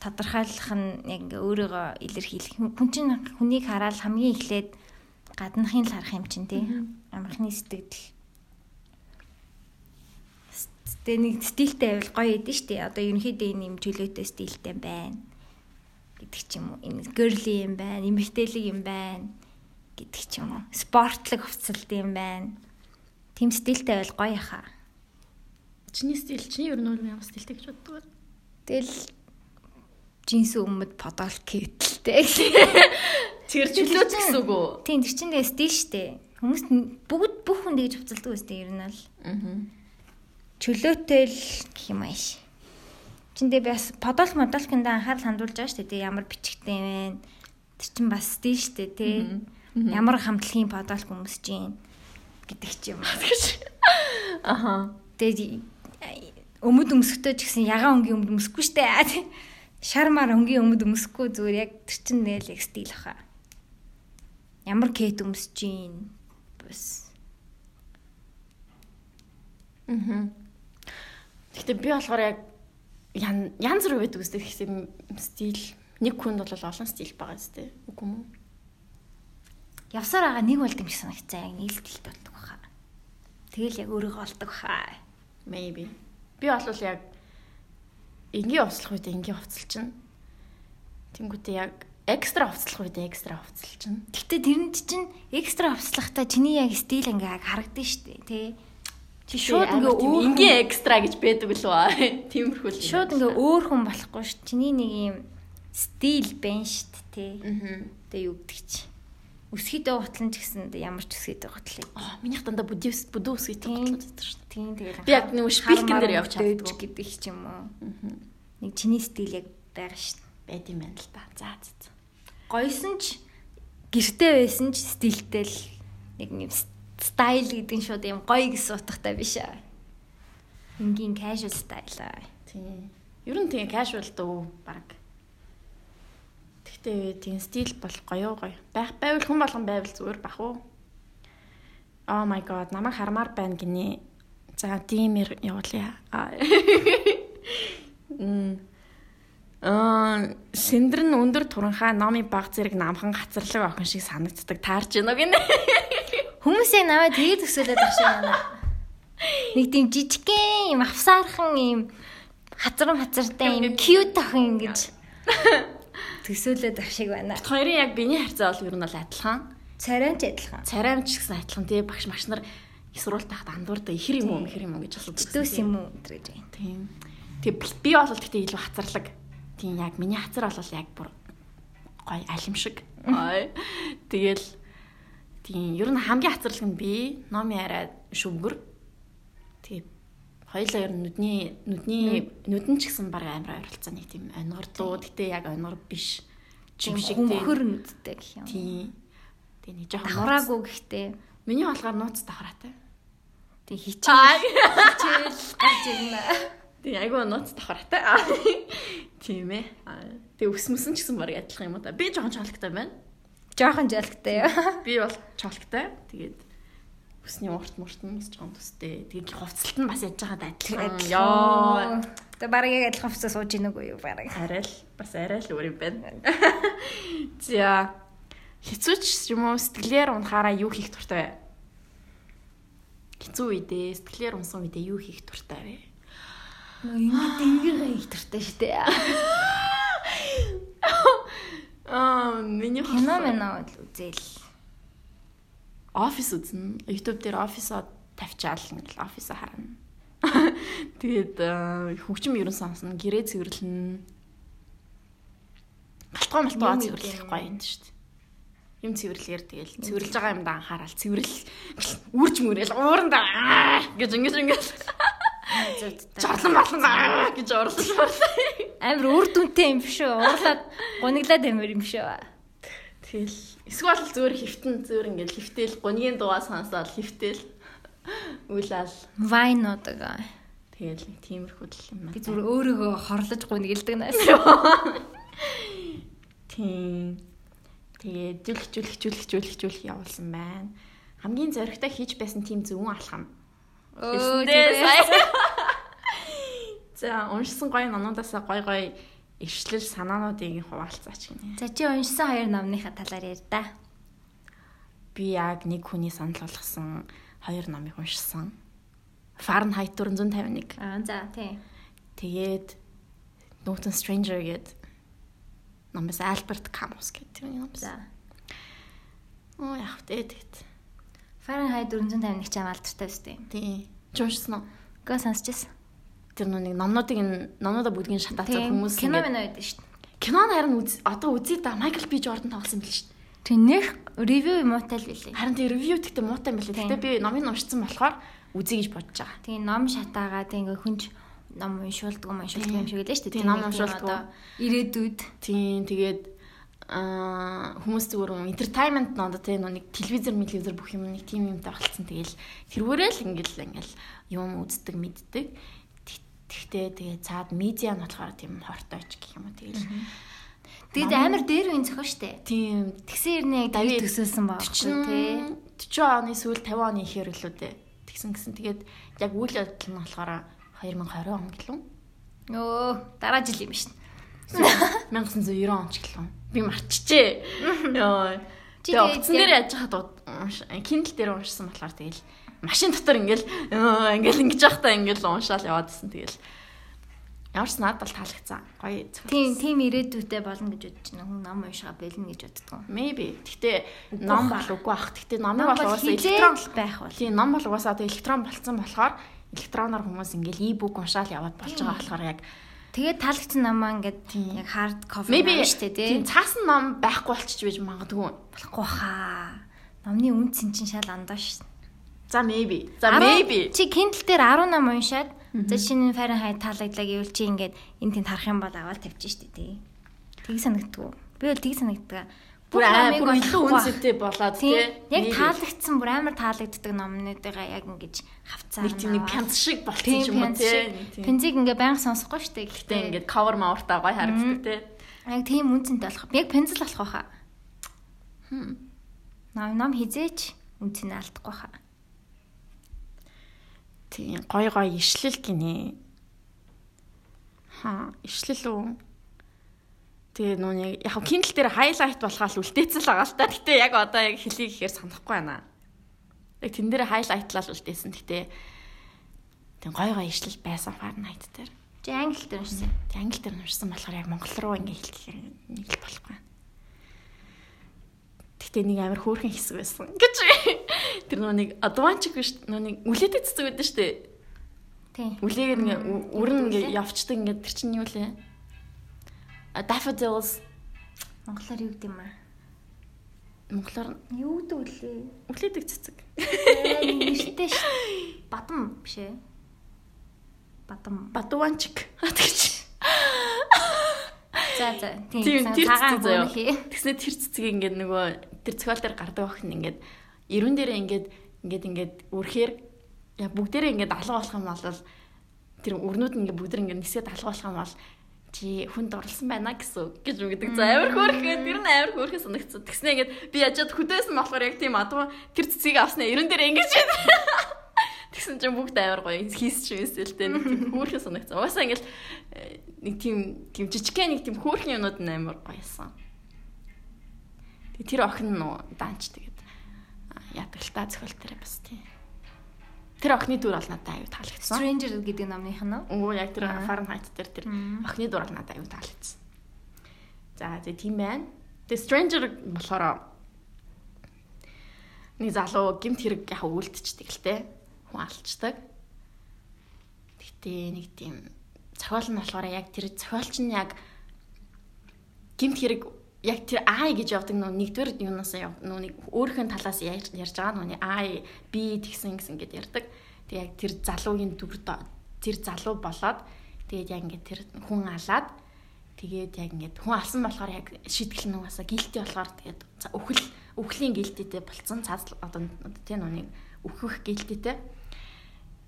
тодорхойлох нь яг өөрийгөө илэрхийлэх. Хүн чинь хүнийг хараад хамгийн эхлээд гаднахын л харах юм чинь тий. Амархны сэтгэл. Тэгээ нэг стилтэй байвал гоё эдэн штэ. Одоо ерөнхийдөө энэ юм чөлөөтэй стилтэй байна гэдэг ч юм уу. Энэ girly юм байна, эмэгтэйлэг юм байна гэдэг ч юм уу. Спортлог хувцалт юм байна. Тим стилтэй байвал гоё хаа. Чиний стил, чиний ер нь ямар стилтэй гэж боддог вэ? Тэгэл джинс өмд подол кэтлтэй. Тэр чөлөөт гэсэн үг үү? Тийм тэр чинь стил штэ. Хүмүүс бүгд бүх хүн тэгж хувцалдаг үстэй ер нь л. Аа. Чөлөөтэй л гэх юм ааш. Чиндээ бас подол модолкинд анхаарал хандуулж байгаа штэ. Тэгээ ямар бичгтэй вэ? Тэр чинь бас стил штэ тий. Ямар хамтлагийн подол хүмүүс чинь гэдэг ч юм. Тэгэж. Аха. Тэгээд өмд өмсөхдөө ч гэсэн ягаан өнгийн өмд өмсөхгүй штэ. Шармаар өнгийн өмд өмсөхгүй зүгээр яг тэр чинь нэл яг стил хаа. Ямар кейт өмсөж гин бас Аа. Гэхдээ би болохоор яг ян янз бүр байдаг үстэй гэсэн стил нэг хүнд бол олон стил байгаа үстэй. Үгүй юм уу? явсаар байгаа нэг болд юм шиг санагцаа яг нийлдэлт болдог хаа. Тэгэл яг өөрийгөө олдог хаа. Maybe. Би бол яг энгийн хувцлах үед энгийн хувцалчихна. Тэнгүүтээ яг экстра хувцлах үед экстра хувцалчихна. Гэтэ тэрэнд чинь экстра авслахтаа чиний яг стил ингээ харагдсан штэ тий. Чи шууд ингээ өөр энгийн экстра гэж байдаг л ба. Тиймэрхүү л. шууд ингээ өөр хүн болохгүй ш. Чиний нэг юм стил байна штэ тий. Аа. Тэгээ юу гэдэг чи. Өсгийдээ хутлан ч гэсэн ямар ч өсгийдээ хутлаа. Аа, минийх дандаа бүдүүс гэдэг Тийм. бодлоо байдаг шүү дээ. Тийм тэгэл. Би яг нөгөө шпилкэн дээр явж чаддгүй. гэдэг ч юм уу. Нэг чиний стил яг байгаа штэ. Байд юм байна л та. За за. За. Гойсон ч гэртээ байсан ч стилтэй л нэг юм стайл гэдэг нь шууд юм гоё гэсэн утгатай биш аа. Ингийн casual style аа. Тийм. Ер нь тийм casual дөө баг. Тэгтээ тийм стил бол гоё гоё. Байх байвал хүн болгон байвал зүгээр бах уу. Oh my god, намайг хармаар байна гинэ. За, тиймэр явуулъя. Мм. Аа, сэндрэн өндөр туранхаа номын баг зэрэг намхан гацарлаг охин шиг санагддаг. Таарч гинэ гинэ. Хүмүүс яг намайг тэгээд төсөөлөд байх шиг байна. Нэг тийм жижигхэн юм авсаархан юм хазрам хазартай юм cute охин ингэж төсөөлөд байх шиг байна. Хоёрын яг биений харьцаа бол ер нь бол адилхан. Царайч адилхан. царайм ч гэсэн адилхан тий багш магш нар их сурвалт тахад андуурда ихэр юм уу мэхэр юм уу гэж асуудаг. Дөөс юм уу гэж байна. Тийм. Тэгээ би бол гэхдээ илүү хацарлаг. Тийм яг миний хацар бол яг бүр гой алим шиг. Ой. Тэгэл Тийм, ер нь хамгийн хацралг нь би, номи арай шүмгэр. Тэгээ хоёлаа ер нь нүдний нүдний нүдэн ч гэсэн баг амар ойролцоо нэг тийм онгор дуу. Гэтэ яг онгор биш. Жим шиг тийм. хөнхөр нүдтэй гэх юм. Тийм. Тэгээ нэг жоохон Давхраагүй гэхдээ Миний болохоор нууц давхраатай. тэг хичээл хичээл гарч ирнэ. Тэгээ айгүй нууц давхраатай. Тийм ээ. Тэгээ ус мөсөн ч гэсэн баг адилхан юм уу та. Би жоохон чоологтой байна. Жохон жалгтай. Би бол чоологтой. Тэгээд усны урт мурт нь бас жоохон төстэй. Тэгээд хувцалт нь бас яж байгаад адилхан. Йоо. Тэ бараг яг адилхан хувцас сууж ийн үгүй юу бараг. Арай л бас арай л өөр юм байна. За хэцүүч юм уу сэтгэлээр унахаараа юу хийх дуртай вэ? Хэцүү үедээ сэтгэлээр унсан үедээ юу хийх дуртай вэ? Ингээд ингээ их төртэй штэ. Аа миний Кино мэнэ үзэл. офис үзнэ. YouTube дээр офисоо тавьчаал ингээл офисоо харна. Тэгээд хөгжим ерөн сонсно, гэрээ цэвэрлэнэ. Галтгоо малтгоо Юм цэвэрлэх гоё юм шүү дээ. Юм цэвэрлэхээр тэгэл цэвэрлж байгаа юмдаа анхаарал цэвэрлэл үрж мөрөөл ууранда аа гэж ингэж ингэж жорлон болон аа гэж орлоо. Амар үр дүнтэй юм шүү. Уурлаад гуниглаад амир юм шүү. Тэгэл эсвэл зүгээр хифтэн зүгээр ингээл хифтэл гунигийн дуугаа сонсоод хифтэл үйлэл Вайнууд. тэгэл нэг тиймэрхүү л юм Би байна. зүгээр өөрийгөө хорлож гуниглдаг наас. Тийм. Тэгээ зүлх зүлх зүлх зүлх зүлх явуулсан байна. Хамгийн зоригтой хийж байсан тийм зөвөн алхам. Өө Эсэндээ тийм. сая. За уншсан гоё номнуудаас гоё гоё иршлэл санаануудыг хуваалцаач гинэ. За чи уншсан хоёр номныхаа талаар ярь да. Би яг нэг хүний санал болгосон хоёр номыг уншсан. Fahrenheit 451. Аа за тийм. Тэгээд Norton Stranger гэдэг номоос Альберт Камус гэдэг юм номоос. За. Оо яг тэгээд Fahrenheit 451 ч амалдтай өстэй. тий. Чуушсан уу? Га сонсчихсан. Тэр нэг номнуудыг номнуудаа бүгдийг шатаацсан хүмүүс кино мэнэ байдаг шүү дээ. Кинон харин үз- одоо үзье да Майкл Би Жордан тоглосон юм биш шүү. дээ. Тэг нэр ревю муутай л билээ. Харин тэр ревю гэхдээ муутай юм билээ. Тийм. Гэтэ би номыг уншсан болохоор үзье гэж бодож байгаа. Тэгээ ном шатаагаа тэг ингээ хүнч ном уншуулдаг юм уншуулдаг юм шиг лээ шүү дээ. Тийм, ном уншуулдаг. Ирээдүйд. Тийм тэгээд аа хүмүүс зүгээр юм entertainment ноодо тийм нэг телевизэр телевизэр бүх юм нэг тийм юмтай болцсон. Тэгэл тэрүүрээ л ингээл ингээл юм үздэг мэддэг. Тэг- Тэгтээ тэгээ цаад медиа нь болохоор тийм хортойч гэх юм уу тэгэл. Тэгэд амар дээр үн шүү дээ. Тийм Тэгсэн ирнэ давид Давид төсөөлсөн баг тий. 40 оны сүүл 50 оны ихэр лүү дээ. Тэгсэн гисэн тэгээд яг үйл явдал нь болохоор 2020 он гэлөө. Өө дараа жил юм шин. 1990 он ч гэлөө. Би марччихээ. Йоо. Тэгээ утсан дээр яаж хаад Kindle дээр уншсан болохоор тэгэл машин дотор ингээл ингээл ингэж явахдаа ингээл уншаал яваадсэн тэгэл Ямар ч надад бол таалагдсан. Гоё зохиол. Тийм тийм ирээдүйтэй болно гэж бодож байна. Хүн ном уншгаа бэлнэ гэж боддог. Maybe. Гэтэ ном бол үгүй бах. Гэтэ номыг Ном бол угаасаа электрон байх бол. Тийм ном бол угаасаа одоо электрон болцсон болохоор электроноор хүмүүс ингээл e-book уншаал яваад болж байгаа болохоор яг Тэгээд таалагдсан намаа ингээд яг hard maybe ном штэ тий. тийм цаасан ном байхгүй болчих байж магадгүй. Болохгүй хаа. Номны үн цэн чин шал андаа ш. За maybe. За maybe. Чи Kindle дээр 10 ном уншаад за шинэ Fahrenheit таалагдлаа гэвэл чи ингээд энэ тэнд харах юм бол аваад тавьчих штэ тий. Тийг санагдтгүй. Би бол тийг санагддаг. Бүр аа бүр илүү үнэтэй болоод тий. Яг таалагдсан бүр амар таалагддаг номнуудыгаа яг ингэж хавцаар нэг тийм пянц шиг ч юм уу тий. Пензиг ингээ баян сонсохгүй штэ. Гэтэ ингээд cover мауртаа гоё харагддаг тий. яг тийм үнцэнтэй болох. Яг пензил болох байхаа. Хм. Ном ном хизээч үнцэн алдахгүй хаа. Тийм гоё гоё ишлэл гинэ. Ха, ишлэл үү? Тэгээ нөө нэг яг Kindle дээр highlight болохоос үлдээцэл байгаа л та. Гэтэ яг одоо яг хэлхийг ихээр санахгүй байна. Яг тэн дээр highlighтлал үлдээсэн. Гэтэ тийм гоё гоё ишлэл байсан Fahrenheit дээр. Чи англи дээр уншсан. Тэг англи дээр уншсан болохоор яг монгол руу ингээ хэлэх нэг л болохгүй. Гэтэ нэг амар хөөрхөн хэсэг байсан. Гэж. Тэр нөө нэг advantage биш нөө нэг үлээдэг цэцэг байдаг дээ. Тийм. Үлээгээд ингээ үрэн ингээ үлээ. явцдаг ингээ тэр чинь юу лээ? Daffodils Монголоор юу гэдэг юм аа? Монголоор Юу гэдэг үлээ? үлээдэг цэцэг. Нэртэй ш. Бадам биш ээ. Бадам. Бадуанчик. Тэгч. За за. Тийм цагаан цэцэг хий. Тэгснэ тэр цэцгийг ингээд нөгөө тэр цохол дээр гардаг охин ингээд эрүүн дээрээ ингээд ингээд ингээд үрхээр бүгдээрээ ингээд алга болох юм бол тэр өрнүүд нь ингээд бүгд ингээд нисээд алга болох юм бол чи хүнд орлсон байна гэсэн үг гэж үгдэг. За амар хөөрхөө тэр нь амар хөөрхөө санагдсан. Тэгснэ ингээд би яжаад хөдөөсөн болохоор яг тийм адуу тэр цэцгийг авснаа эрүүн дээрээ ингээд Тэгсэн чинь бүгд амар гоё хийсч юмсэлтэй нэг тийм хөөрхөн санагцсан. Угаасаа ингээл э, нэг тийм тийм жижигхэн нэг тийм хөөрхөн юмнууд нь амар гоёсан. Тэр охин нуу данч тэгээд яадаг л та зохиол дээр бас тийм. Тэр охины дүр бол надад аюу таалагдсан. Stranger гэдэг номных нь уу? Яг тэр Fahrenheit дээр тэр охины дур бол надад аюу таалагдсан. За тэгээ тийм байна. Тэгээ Stranger болохоор нэг залуу гимт хэрэг яг үлдчихдэг л те. Хүн алчдаг. Гэтэ нэг тийм зохиол нь болохоор яг тэр зохиолч нь яг гимт хэрэг яг тэр I гэж явдаг нөө нэгдүгээр юунаас яв нэг өөрийнхөө талаас ярьж байгаа нөө I би тэгсэн гэсэн ингээд ярьдаг. Тэг яг тэр залуугийн дүр тэр залуу болоод тэгээд яг ингээд тэр хүн алаад тэгээд яг ингээд хүн алсан болохоор яг шийтгэл нь угаасаа гэлти болохоор тэгээд өхөл өхлийн гэлтитэй болцсон цаас одоо тийм нүг өөхөх гэлтитэй.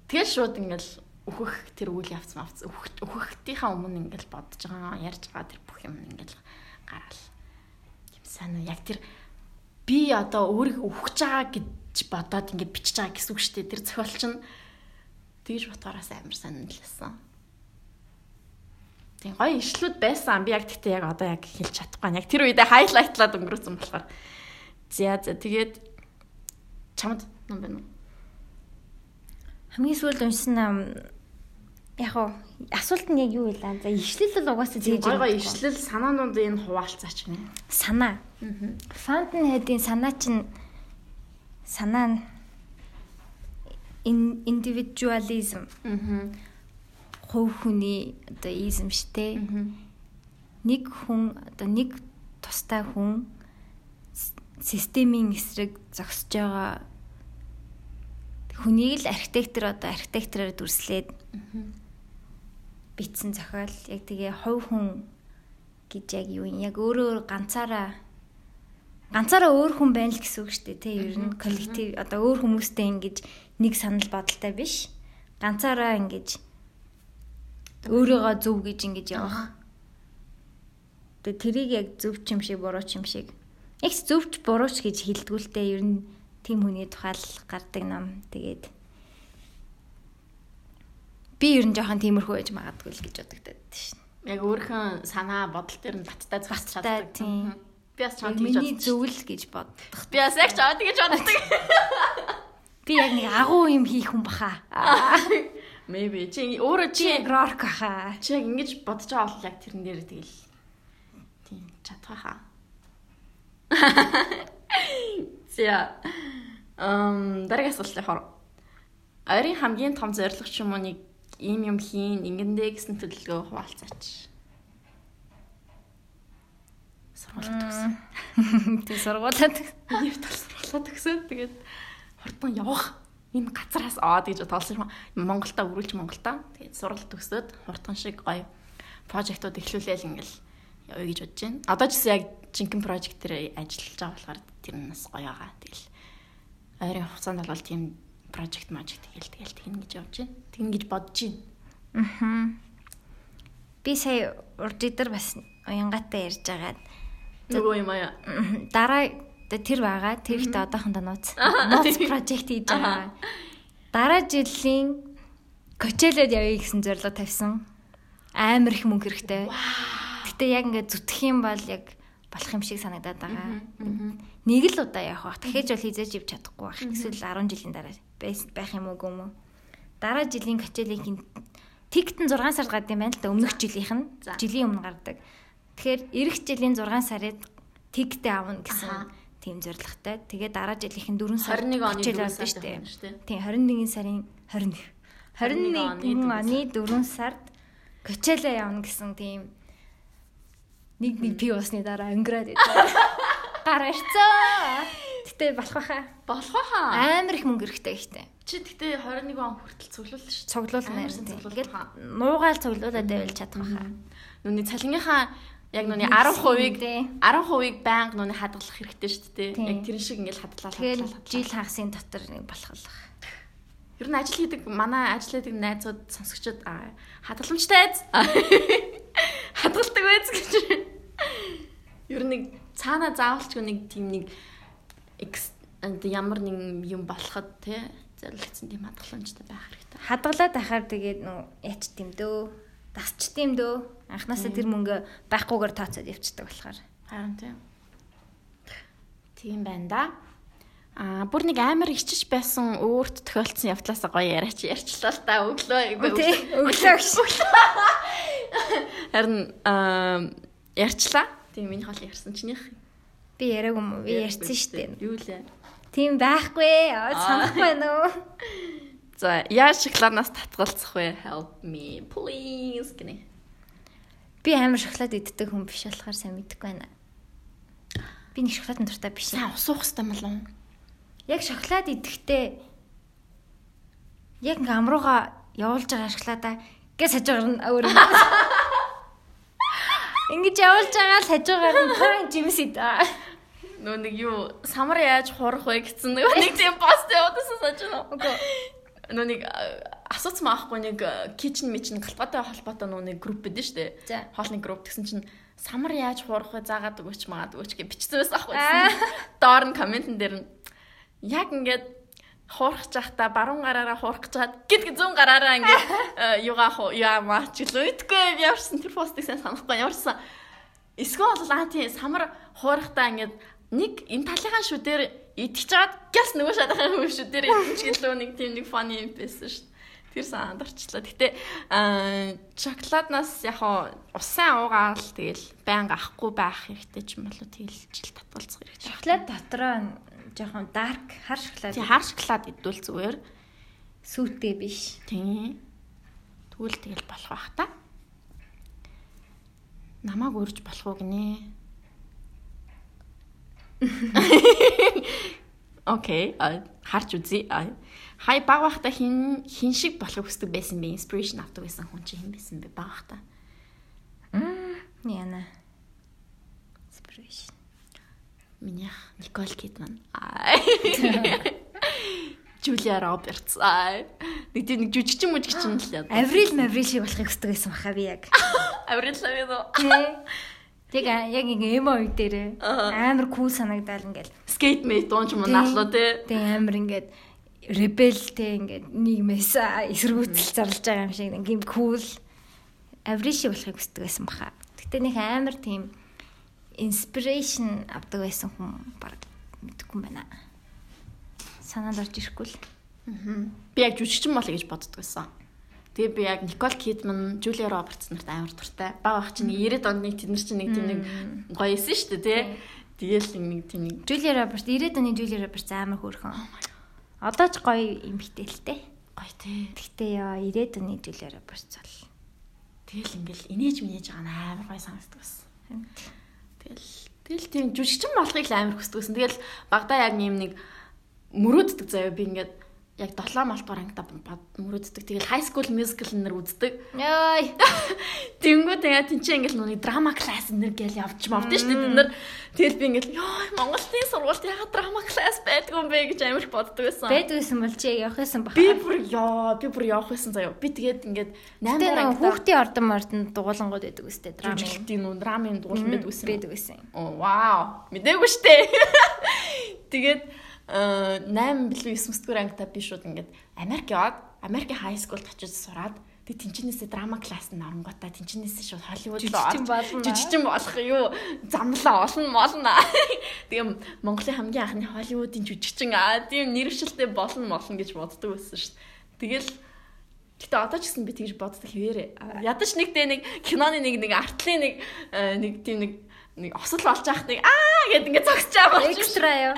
Тэгээд шууд ингээд өөхөх тэр үйл явц мавц өөхөх өөхөхтийнхаа өмнө ингээд бодож байгаа ярьж байгаа тэр бүх юм ингээд гараал. Сайн уу яг тэр би одоо өөрийгөө өөхөж байгаа гэж бодоод ингээд бичиж байгаа гэсэн үг шүү дээ. Тэр зохиолч нь тэгж ботгоороос амар саналсан. Тийм гоё ишлүүд байсан. Би яг тэгтээ яг одоо яг хэлж чадахгүй. Яг тэр үедээ хайлайтлаад өнгөрөөсөн болохоор. За за тэгээд чамд ном байна уу? Хамгийн сүүлд уншсан яг уу асуулт нь яг юу вэ? За ишлэл бол угаасаа зээж гоё гоё юм. ишлэл санаанууд энэ хуваалцаач гэнэ. Санаа. Аа. Fountainhead-ийн санаа чинь санаа нь ин- individualism Аа. хувь хүний одоо изм штэ. Нэг хүн одоо нэг тустай хүн системийн эсрэг зогсож байгаа хүнийг л архитектор одоо архитектороор дүрслээд бичсэн зохиол. Яг тэгээ хувь хүн гэж яг юу юм? Яг өөрөө ганцаараа ганцаараа өөр хүн байна л гэсэн үг шүү дээ тий ер нь коллектив одоо өөр хүмүүстэй ингэж нэг санал бодолтой биш. Ганцаараа ингэж өөрийгөө зөв гэж ингэж явах. Тэгээ тэрийг яг зөв ч юм шиг буруу ч юм шиг яг зөвч бурууч гэж хэлдгүүлтэй. Ер нь тийм хүний тухайл гардаг ном. Тэгээд би ер нь жоохон тиймэрхүү байж магадгүй л гэж бодогдод шин. Яг өөрхөн санаа бодол дээр нь баттай зогсож чаддаг. тийм. Би бас чамд Миний тэгж бодсон. зөвл гэж боддог. Би бас яг чамд тэгж боддог. Би яг нэг агуу юм хийх хүн баха. Maybe чи өөрөө чи рорк баха. чи яг ингэж бодож байгаа бол яг тэрэн дээр тэгэл тийм чадах хаа. За. Эм дараагийн асуулт яхаар. Ойрын хамгийн том зорилго ч юм уу нэг ийм юм хийн ингэндээ гэсэн төлөвлөгөө хуваалцаач. Сургууль төгсөн. Тэг сургуулаад Нэг тал сургуулаа төгсөөд тэгээд хурдан явах энэ газараас аваад гэж тоолсон юм. Монголда өрүүлж Монголда тэгээд сургууль төгсөөд хурдан шиг гоё прожектууд эхлүүлээл ингээл явъя гэж бодож байна. Одоо ч гэсэн яг жинхэнэ прожект дээр ажиллаж байгаа болохоор тэр нь бас гоё байгаа. Тэгэл ойрын хугацаанд бол тийм прожект мажект тэгэл тэгэл тэгнэ гэж явж байна. Тэгнэ гэж бодож байна. би сая урд идэр бас уянгатай ярьж байгаа. Нөгөө юм аа. Дараа тэр байгаа. Тэр ихтэй одоохондоо нууц. Нууц прожект хийж байгаа. Дараа жилийн Coachella-д явъя гэсэн зорилго тавьсан. Амар их мөнгө хэрэгтэй. Гэтэ яг ингээд зүтгэх юм бол яг болох юм шиг санагдаад байгаа. Нэг л удаа явах бах. Дахиж бол хизээж ивч чадахгүй байх. Эсвэл 10 жилийн дараа байх юм уу гүм үү? Дараа жилийн тикт нь 6 сард гардаг юм байна л да. Өмнөх жилийнх нь жилийн өмнө гардаг. Тэгэхээр эх жилийн 6 сард тиктэй авна гэсэн тийм зорилготой. Тэгээ дараа жилийнх нь 4 сар 21 оны Coachella дөрөв авдаг сард штэ. байна шүү дээ. Тийм 21 сарын 21 21 оны 4 сард Coachella явна гэсэн тийм нэг нэг пи усны дараа өнгөрөөд идэв. Гар ирцээ. Гэтэ болох байхаа. Болох байхаа. Амар их мөнгө хэрэгтэй ихтэй. Чи тэгтээ 21 он хүртэл цуглуулна шүү. Цуглуулна ярьсан. хаа. нуугаал цуглуулаад байвал чадах байхаа. Нүний цалингийнхаа яг нүний 10%-ийг Тий. 10%-ийг байнга нүний хадгалах хэрэгтэй шүү дээ. Яг тэр шиг ингээл Тэгэл хадлаа. жил хагасын дотор нэг болохлох. Ер нь ажил хийдэг манай ажил хийдэг найзууд сонсогчдод хадгаламжтай. Хадгалдаг байз гэж. Ер нь нэг цаана заавалчгүй нэг тийм нэг ямар нэг юм болоход те зориулагдсан тийм хадгаламжтай байх хэрэгтэй. Хадгалаад ахаар тэгээд нөө яч тийм дөө. Дасч тийм дөө. Анхнаасаа тэр мөнгө байхгүйгээр тооцоод явчихдаг болохоор. Харин тийм. Тийм байна да. Аа бүр нэг амар ичиж байсан өөрт тохиолдсон явдлаас гоё яриач ярьчлаа л та өглөө. Өглөө. Харин аа ярьчлаа. Тийм миний хол ярьсан чинийх. Би яриаг юм уу? Би ярьсан шүү дээ. Юу лээ? Тийм байхгүй. Санахгүй нөө. За, яаж шоколаднаас татгалзах вэ? Help me please гинэ. Би амар шоколад иддэг хүн биш болохоор сайн мэдэхгүй байна. Би нэг шоколадын дуртай биш. Сайн ус уух хэрэгтэй мэл үү? Яг шоколад идэхдээ яг ингээм амрууга явуулж байгаа шоколадаа гэж хажуугаар нь өөр юм. Ингэж явуулж байгаа л хажуугаар нь тань жимс идэ. Нөө нэг юу самар яаж хурах вэ гэсэн нэг нэг тийм пост явуулсан байна. Үгүй. Нөө нэг асууц маахгүй нэг кичен мичен галбатай холбоотой нөө нэг групп байдэн штэ. Хоолны групп гэсэн чинь самар яаж хурах вэ заагаад өгөөч магаад өгөөч гэж бичсэн байсан аахгүй. Аа. Доор нь комментэн дээр нь яг ингээд хуурах жахта баруун гараараа хуурах гэж чад гид зүүн гараараа ингээд э, юугаа хуу яа маач л үйтгүй би яварсан тэр постыг сайн санахгүй яварсан эсвэл бол аа тий самар хуурахтаа ингээд нэг энэ талынхаа шүү дээр идчих чад гэс нөгөө шатахын хүн шүү дээр идчих гэлөө нэг тийм нэг фаны юм байсан шүү Тэр санаанд орчлоо. Гэтэ аа шоколаднаас яг хоо усан уугаал тэгэл байнга ахгүй байх хэрэгтэй ч юм болоо тэгэлж татгалзах хэрэгтэй. Шоколад дотроо жоохон dark хар шоколад. Тий хар шоколад идвэл зүгээр. Сүйтэй биш. Тий. Тэгвэл тэгэл болох бах та. Намааг өрж болох уу гинэ. Окей, а харж үзье. Хай баг бахта хин хин шиг болохыг хүсдэг байсан би inspiration авдаг байсан хүн чи хэн байсан бэ баг бахта. Яна. Inspiration. Минийх Никол Кидман. Жулия Робертс. Нэг тийм нэг жүжигчин мүжигчин л яа. Аврил Маврил шиг болохыг хүсдэг байсан баха би яг. Аврил Лавидо. Тэг яг ингээ эмо үе дээр амар кул санагдал ингээл. Скейтмейт дуунч юм наалуу те. Тэг амар ингээд ребелтэй ингээд нийгмээс эсэргүүцэл зарлж байгаа юм шиг ингээм кул аврил шиг болохыг хүсдэг байсан баха. Гэтэ нэг амар тийм inspiration авдаг байсан хүн баг мэдгүй юм байна. Санаанд орж ирэхгүй л. Би яг жүжигчин болъё гэж боддог байсан. Тэгээ би яг Никол Кидман, Жулия Робертс нарт амар дуртай. Баг ах чинь 90-ад онд нэг тэд нар чинь нэг тийм нэг гоё исэн шүү дээ, тий. Тэгээл нэг тийм нэг Julia Roberts 90-ад оны Julia Roberts амар хөөрхөн. Одоо ч гоё юм хитээлтэй. гоё тий. Гэхдээ яа 90-ад оны Julia Roberts бол Тэгэл ингээл инээж минээж байгаа нь амар гоё санагддаг байсан. Тэгэл тэгэл тийм жүжигчин болохыг л амар хүсдэг байсан. Тэгэл багада яг юм нэг мөрөөддөг заяа би ингээд яг 7 малтугаар ангита мөрөөддөг. Тэгэл high school musical нэр үздэг. Йой. Тэнгүү тэгээ тэнцээ ингээл нүний драма класс нэр гээл явж мавдсан шүү дээ бид нар. Тэгэл би ингээл ёо Монголын сургуульд яга драма класс байдгүй юм бэ гэж амар их боддог байсан. Байдгүйсэн бол чи явах байсан баха. Би бүр ёо би бүр явах байсан заяа. Би тэгээд ингээд 8 Тэ дараа хүүхдийн ордон мордон дугуулангууд байдаг үстэй драмын. жүжиглэлтийн нүү драмын дуулан байдаг байсан. Байдаг байсан. Оо вау. Мэдээгүй штэ. Тэгээд 8 билүү 9 өсдгөр ангита би шууд ингээд Америк яваад Америкийн high school-д очиж сураад тэг тэнчнээсээ драма класс нь оронготой тэнчнээсээ шууд Холливуд руу болно. Жүжигчин болох юу? Замлаа олон молно. Тэгээ Монголын хамгийн анхны Холливуудын жүжигчин аа тийм нэрвшилтэй болно молно гэж боддог байсан шүү дээ. Тэгэл Гэтэ одоо ч гэсэн би тэгж боддог хэвээрээ. Ядаж нэг дэ нэг киноны нэг нэг артлын нэг э, нэг тийм нэг нэг осол болж яах нэг аа гэд ингээд зогсож байгаа юм. Экстра юу?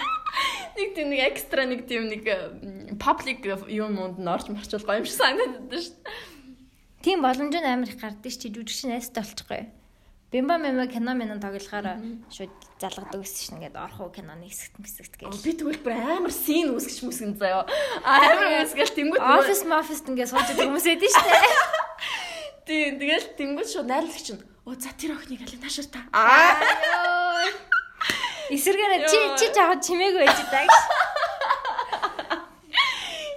Нэг тийм нэг экстра нэг тийм нэг паблик юм монд нь орж марчвал гоё юм шиг санагдаад шүү дээ. Тийм боломж нь амар их гардыг чи жүжигчин найстай болчихгоо. Бимба мема кино минь тоглохоор шууд залгадаг гэсэн чинь ингээд орох уу киноны хэсэгт хэсэгт гэж. Би тэгвэл бүр амар син үсгэж мүсгэн заяа. Амар үсгэж тэнгууд Офис мофист ингээд сууж байгаа хүмүүс эдэн штэ. Тийм тэгэл тэнгууд шууд найрлагч нь. Оо за тэр охиныг аль наашир та. Аа. Аяа. Эсэргээрээ чи чи жаахан чимээгүй байж даа гэж.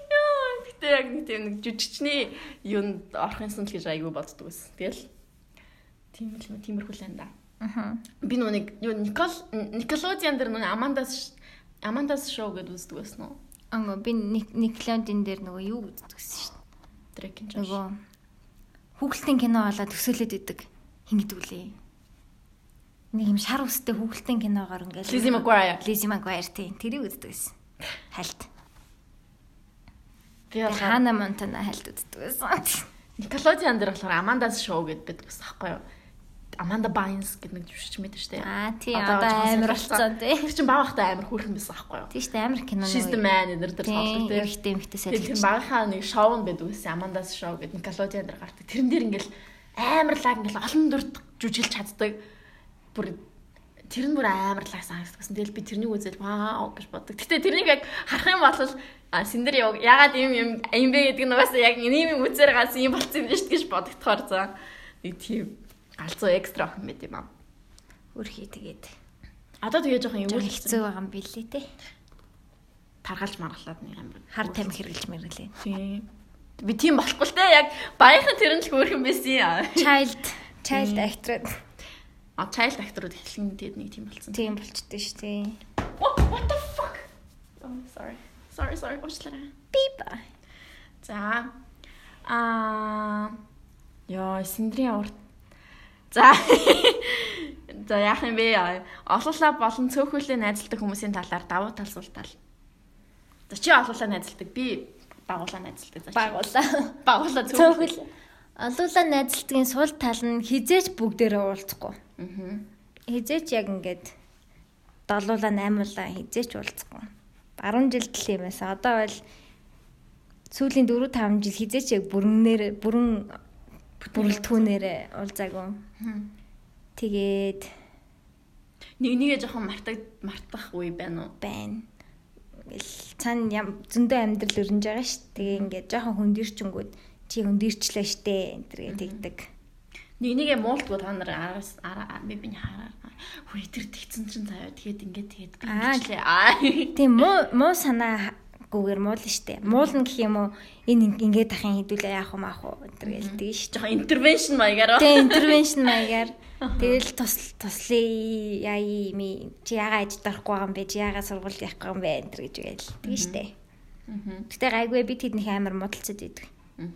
Яа, гэтээ яг нэг тийм нэг жүжигчний юунд орох юмсан л гэж айгүй боддог ус. Тэгэл тийм л юм тиймэрхүү л энэ да. Аа. Би нөө нэг юу Никол Николодиан дээр нөө Амандас Амандас шоу гэдэг үздэг байсан уу? Ангу би Никлондин дээр нөгөө юу үздэг гэсэн шүү дээ. Дрекин Жош. Нөгөө хүүхэлтийн кино болоод төсөөлөд идэг. Хин гэдэг үлээ. Нэг юм шар үстэй хүүхэлтийн киногоор ингээд Lizzie McGuire. Lizzie McGuire тийм тэрийг үздэг гэсэн. Хальт. Би болохоор Хана Монтана хальт үздэг байсан. Николодиан дээр болохоор Амандас шоу гэдэг байсан байхгүй юу? Аманда Байнс гэдэг нэг жүжигч шүү дээ. Аа тий Одоо амар болцсон тий. Тэр чинь багахтай амар хүүхэн байсан байхгүй юу? Тийм шүү дээ амар кино. She's the man энэ дээр тоглодог тийм. Эрэгтэй эмэгтэй Тэгээд тэр салхич. багахаа нэг шоу нь байдаг байсан. Амандас шоу гэдэг Николодиан дээр гардаг. Тэрэн дээр ингээл амар лаг ингээл олон дүрт жүжиглж чаддаг. Бүр тэр нь бүр амар лаг санагдсан. Тэгэл би тэрнийг үзэл вау гэж боддог. Гэтэ тэрнийг яг харах юм бол а синдер ягаад юм юм юм бэ гэдэг нь угаасаа яг ийм юм үзээр ганц юм болцсон юм шүү дээ гэж бодогдохоор за нэг тийм галзуу экстра охин мэт юм аа. Үрхий тэгээд. Одоо тэгээ жоохон юм хэцүү байгаа юм билээ те. таргалж маргалаад нэг амар Хар тамхи хэрэглэж мэрэглээ. Тийм. Би тийм болохгүй л те яг баяхан тэр нь л хөөрхөн байсан юм. Child child actor А child actor-ууд эхлэн тэгээд нэг тийм болсон. тийм болчтой шүү дээ. What the fuck? Oh sorry. Sorry sorry. Уучлаарай. Биба. За. Аа Яа, синдрийн урт. За. За яах юм бэ? Олуулаа болон цөөхөлөө найзалдаг хүмүүсийн талаар давуу тал сул тал. За чи олуулаа найзалдаг. Би багуулаа найзалдаг. За, чи. Багуулаа. Багуулаа цөөхөл. Олуулаа найзалтгийн сул тал нь хизээч бүгдээрээ уулзахгүй. Аа. Хизээч яг ингээд долуулаа наймуулаа хизээч уулзахгүй. 10 жил л юм байсан. Одоо бол сүүлийн 4 5 жил хизээч яг бүрэнээр бүрэн бүрэлдэхүүнээр уулзаагүй. Тэгээд Нэг нэгэ жоохон мартаг мартах үе байна уу? байна. Ингээл цаана ям зөндөө амьдрал өрнж байгаа шүү. Тэгээ ингээд жоохон хөндөрчөнгүүд чи хөндөрчлээ штэ энэ төр тэгдэг. Нэг нэгэ муултгүй та нар араас араа би биний хараа. Хөө тэр тэгсэн чинь заяа тэгээд ингээд тэгээд би Аа. Тийм муу муу санаагүйгээр муул штэ. Муулна гэх юм уу энэ ингээд ахын хідүүлээ яах юм аах уу энэ төр гэлдэг шүү. Жоохон интервеншн маягаар. Тэгээ интервеншн маягаар тэгэл тус туслая яа ми чи ягаа аж дарахгүй байгаа юм бэ? Чи ягаа сургууль явах байгаа юм бэ? энэ гэж гээл. Тэгээ штэ. Аа. Гэтэ гайгүй би тэднийх амар муудалцад идэг. Аа.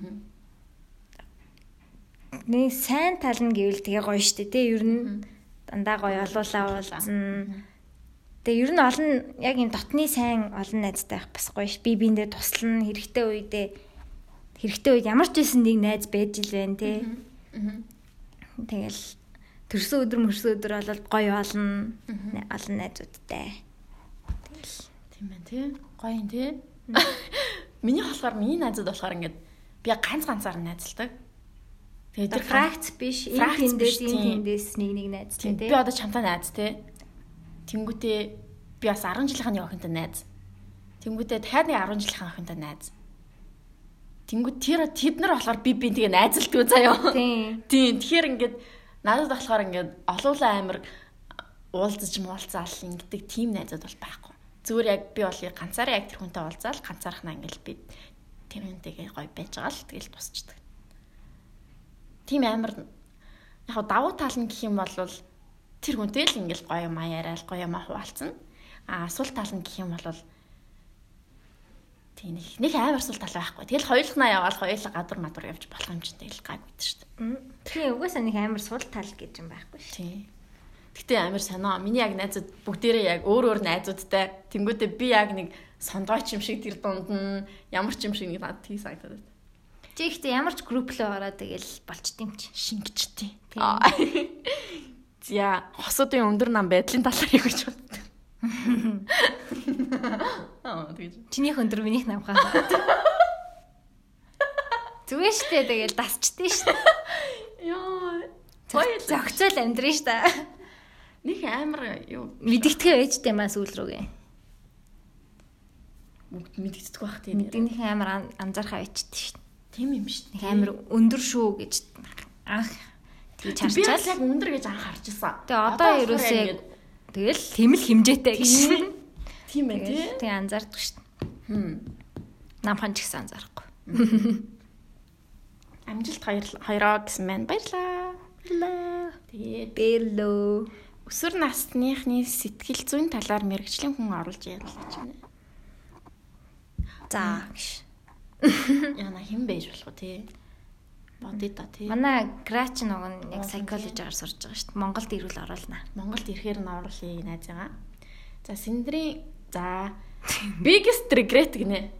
Нэг сайн тал нь гэвэл тэгээ гоё штэ тий ер нь дандаа гоё олуулаа уулзна. Тэгээ ер нь олон яг юм дотны сайн олон найзтай байх бас гоё ш. Би биэндээ туслана хэрэгтэй үедээ хэрэгтэй үед ямар ч байсан нэг найз байж ил байна тий. Аа. Тэгэл төрсөн өдөр мөрсөн өдөр бол гоё олно. Олон найзуудтай. Тийм байна тий. Гоё юм тий. Миний болохоор миний найзууд болохоор ингээд би ганц ганцаар найзалдаг. Тэгээд фракц биш, энэ тэндээс энэ тэндээс нэг нэг найзтай тий. би одоо чамтай найз тий. Тэнгүүтээ би бас 10 жилийнхаа охинтой найз. Тэнгүүтээ дахиад нэг 10 жилийнхаа охинтой найз. Тэнгүүт тэр тэд нар болохоор би би тэгээ найзалдгүй заяа. Тийм. Тийм тэгэхээр ингээд надад болохоор ингээд олуула амир уулзаж муулцаал ингээд тийм найзууд бол байхгүй. Зүгээр яг би бол ганцаараа яг тэр хүнтэй уулзаал ганцаархнаа ингээд би тэр хүнтэйгээ гоё байж байгаа л тэгэл тусчдаг. Тийм амир яг давуу тал нь гэх юм бол тэр хүнтэй л ингээд гоё юм аяарал гоё юм хуваалцсан. А сул тал нь гэх юм бол тийм нэг нэг амар сул тал байхгүй. Тэгэл хоёулахнаа яваал хоёулаа гадар мадур явж болох юм чинь тэгэл гайгүй шүү дээ. Тийм угаасаа нэг амар сул тал гэж юм байхгүй шүү. Тийм. Гэтэ амар санаа. Миний яг найзууд бүгдээрээ яг өөр өөр найзуудтай. Тэнгүүдээ би яг нэг сондгойч юм шиг тэр дунд нь ямар ч юм шиг нэг над тий санагдаад. Чи ихтэй ямар ч групп л байгаараа тэгэл болчт юм чи. Шингэчтэй. Тийм. За, хосуудын өндөр нам байдлын талаар юу гэж боддог. Аа, тэгэж. Чинийх өндөр минийх намхаа. Зүгээр штэ тэгэл дасчтээ штэ. Яа. Хоёул. Зөгцөл амьдрын ш та. Нэг амар юу Мэдгэтгэе ээжтэй маа сүүл рүүгээ. бүгд мэдгэдэг байх тийм. Мэдгэнийхэн амар ан- анзаархаа ичдэг ш. Тийм юм Нэг амар өндөр шүү гэж анх тэгж Би харчаал. яг өндөр гэж анх харж ирсэн. Тэгээ одоо ерөөсөө тэгэл хэмэл хэмжээтэй гэж. тийм ээ тий. Тэгээ анзаардаг ш. Хм. Намхан ч гэсэн анзаарахгүй. Амжилт хоёр хоёроо гэсэн мэн баярлаа. Баярлаа. Тэгээд Бэлөө. өсвөр насныхны сэтгэл зүйн талаар мэрэгжлийн хүн оруулж ярилцж байна. За. гэж. Яна хэн байж болох вэ тий? Бодё та тий. Манай грач нөгөө нь яг psychology-аар сурж байгаа шүү дээ. Монголд ирүүл оруулнаа. Монголд ирэхээр нь оруулъя найзгаа. За Синдрийн за biggest regret гинэ.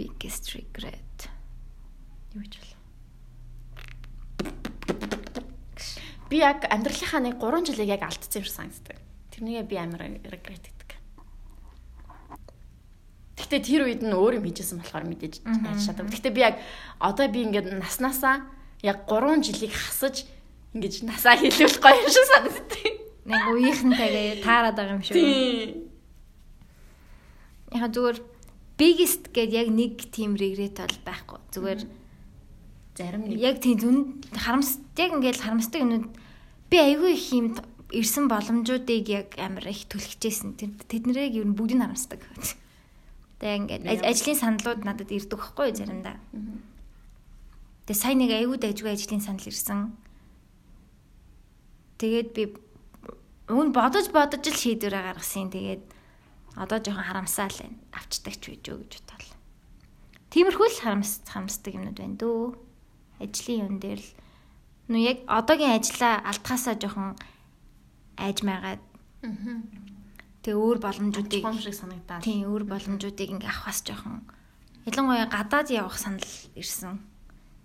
Biggest regret. Юу гэж бол? Би яг амьдралынхаа нэг 3 жилийг яг алдсан юм шиг санагддаг. Тэрнийгээ би амар regret. Гэхдээ тэр үед нь өөр юм хийжсэн болохоор мэдээж чадав. Гэхдээ би яг одоо би ингээд наснаасаа яг 3 жилийг хасаж ингэж насаа хийлүүл гоё юм шиг санагддаг. Нэг үеийнхэнтэйгээ таарад байгаа юм шүү. Тийм. Яг зүгээр biggest гэд яг нэг team regret бол байхгүй. Зүгээр Зарим нэг яг тийм зүн харамс яг ингээл харамсдаг юмнууд би айгүй их юм ирсэн боломжуудыг яг амар их түлхчихсэн. Тэднэрийг ер нь бүгдийг харамсдаг. Тэгээ ингээд аж- ажлын саналууд надад ирдэг байхгүй заримдаа. Тэгээ сайн нэг айгүй дайжгүй ажлын санал ирсэн. Тэгээд би өн бодож бодож л шийдвэрээ гаргасан. Тэгээд одоо жоохон харамсаа л байна. Авчдаг ч үү гэж бодлоо. Тиймэрхүү л харамс харамсдаг юмнууд байна дөө. Ажлын юм дээр л нөө яг одоогийн ажлаа алдхаасаа жоохон айжмаагаад тэгээ өөр боломжуудыг гом шиг санагдаад. тийм өөр боломжуудыг ингээ авахаас жоохон ялангуяа гадаад явах санал ирсэн.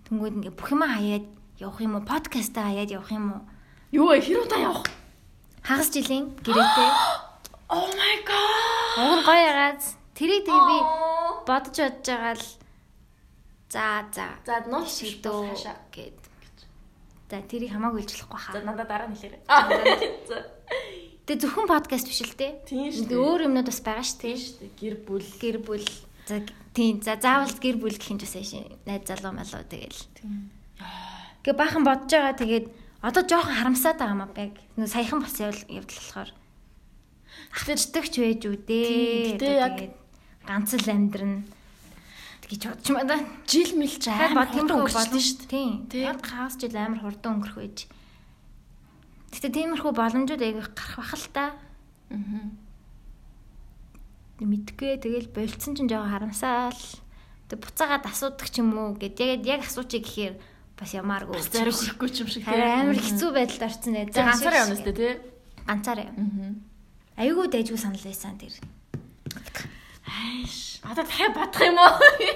Тэнгүүд ингээ бүх юм хаяад явах юм уу? Подкастаа хаяад явах юм уу? Юу? Хэрүү та явах? Хагас жилийн гэрээтэй. Oh my god. Уг гоё ягаад тэрийг тэгээ би бодож бодож байгаа л за за За нууц шиг дөө гэд. За тэрийг хамаагүй илжлэхгүй За хаа. надад дараа нь хэлээрэй. За. Тэгээ зөвхөн подкаст биш л те. Тийм шүү өөр юмнууд бас байгаа шүү. Тийм шүү. Гэр бүл. Гэр бүл за тийм за заавал гэр бүл гэх юм бас шин найз залуу малуу тэгэл. Тийм. Гэ баахан бодож байгаа тэгээд одоо жоохон харамсаад байгаа юм яг нөө саяхан бас явдал болохоор хачдагч байж үү дээ. Одоо яг- ганц л амьдрна гэж бодож маа. Жил мэлж Хайр амар хурдан болно шүү дээ. Тийм. Тийм. Яг хагас жил амар хурдан өнгөрөх байж. Гэтэ тиймэрхүү боломжууд аяг гарах бах л та. Аа. Мэдгүй тэгэл болцсон чинь жоохон харамсаал. Тэг буцаагаад асуудаг ч юм уу гэд яг яг асуучих гэхээр бас ямааргүй. Бас зарим хүрэхгүй ч юм шиг. Харин амар хэцүү байдалд орсон ээ. За ганцаараа явна сте тий. Ганцаараа яв. Аа. Аюу дайггүй санал байсан тэр. Айш. Одоо дахиад бодох юм уу?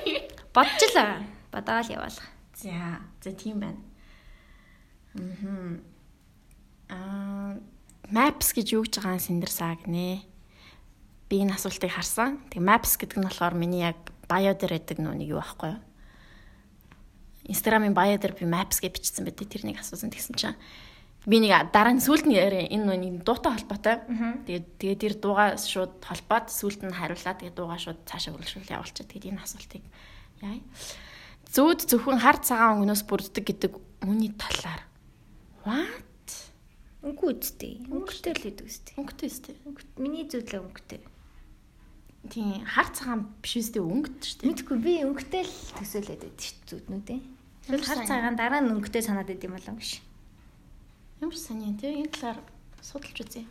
Бодчихлаа. Бодоол яваал. За, за тийм байна. Мм. Аа, Maps гэж юу гэж байгаа юм синдэрсаа гинэ. Би энэ асуултыг харсан. Тэг Maps гэдэг нь болохоор миний яг bio дээр байдаг нэг юу байхгүй юу? Instagram-ын bio дээр би Maps гэж бичсэн байдаг. Тэрнийг асуусан тэгсэн чинь би нэг дараа нь сүулт нь энэ нэг дуутай холбоотой. Тэгээд тэгээд тэр дуугаа шууд холбоод сүулт нь хариулаад тэгээд дуугаа шууд цаашаа үргэлжлүүл явуулчихад тэгээд энэ асуултыг яа. Зүүд зөвхөн хар цагаан өнгнөөс бүрддэг гэдэг үүний талаар. What? Өнгө үстэй. Өнгөтэй л идэв үстэй. Өнгөтэй өстэй. Миний зүтлээ өнгөтэй. Тийм хар цагаан биш үстэй өнгөт шүү дээ. Мэдгүй би өнгөтэй л төсөөлөд байдаг шүү зүтнүүдээ. Ямар Хар цагаан дараа нь өнгөтэй санаад идэв юм болов гэж. Ямар сони тийм энэ талаар судалж үзье.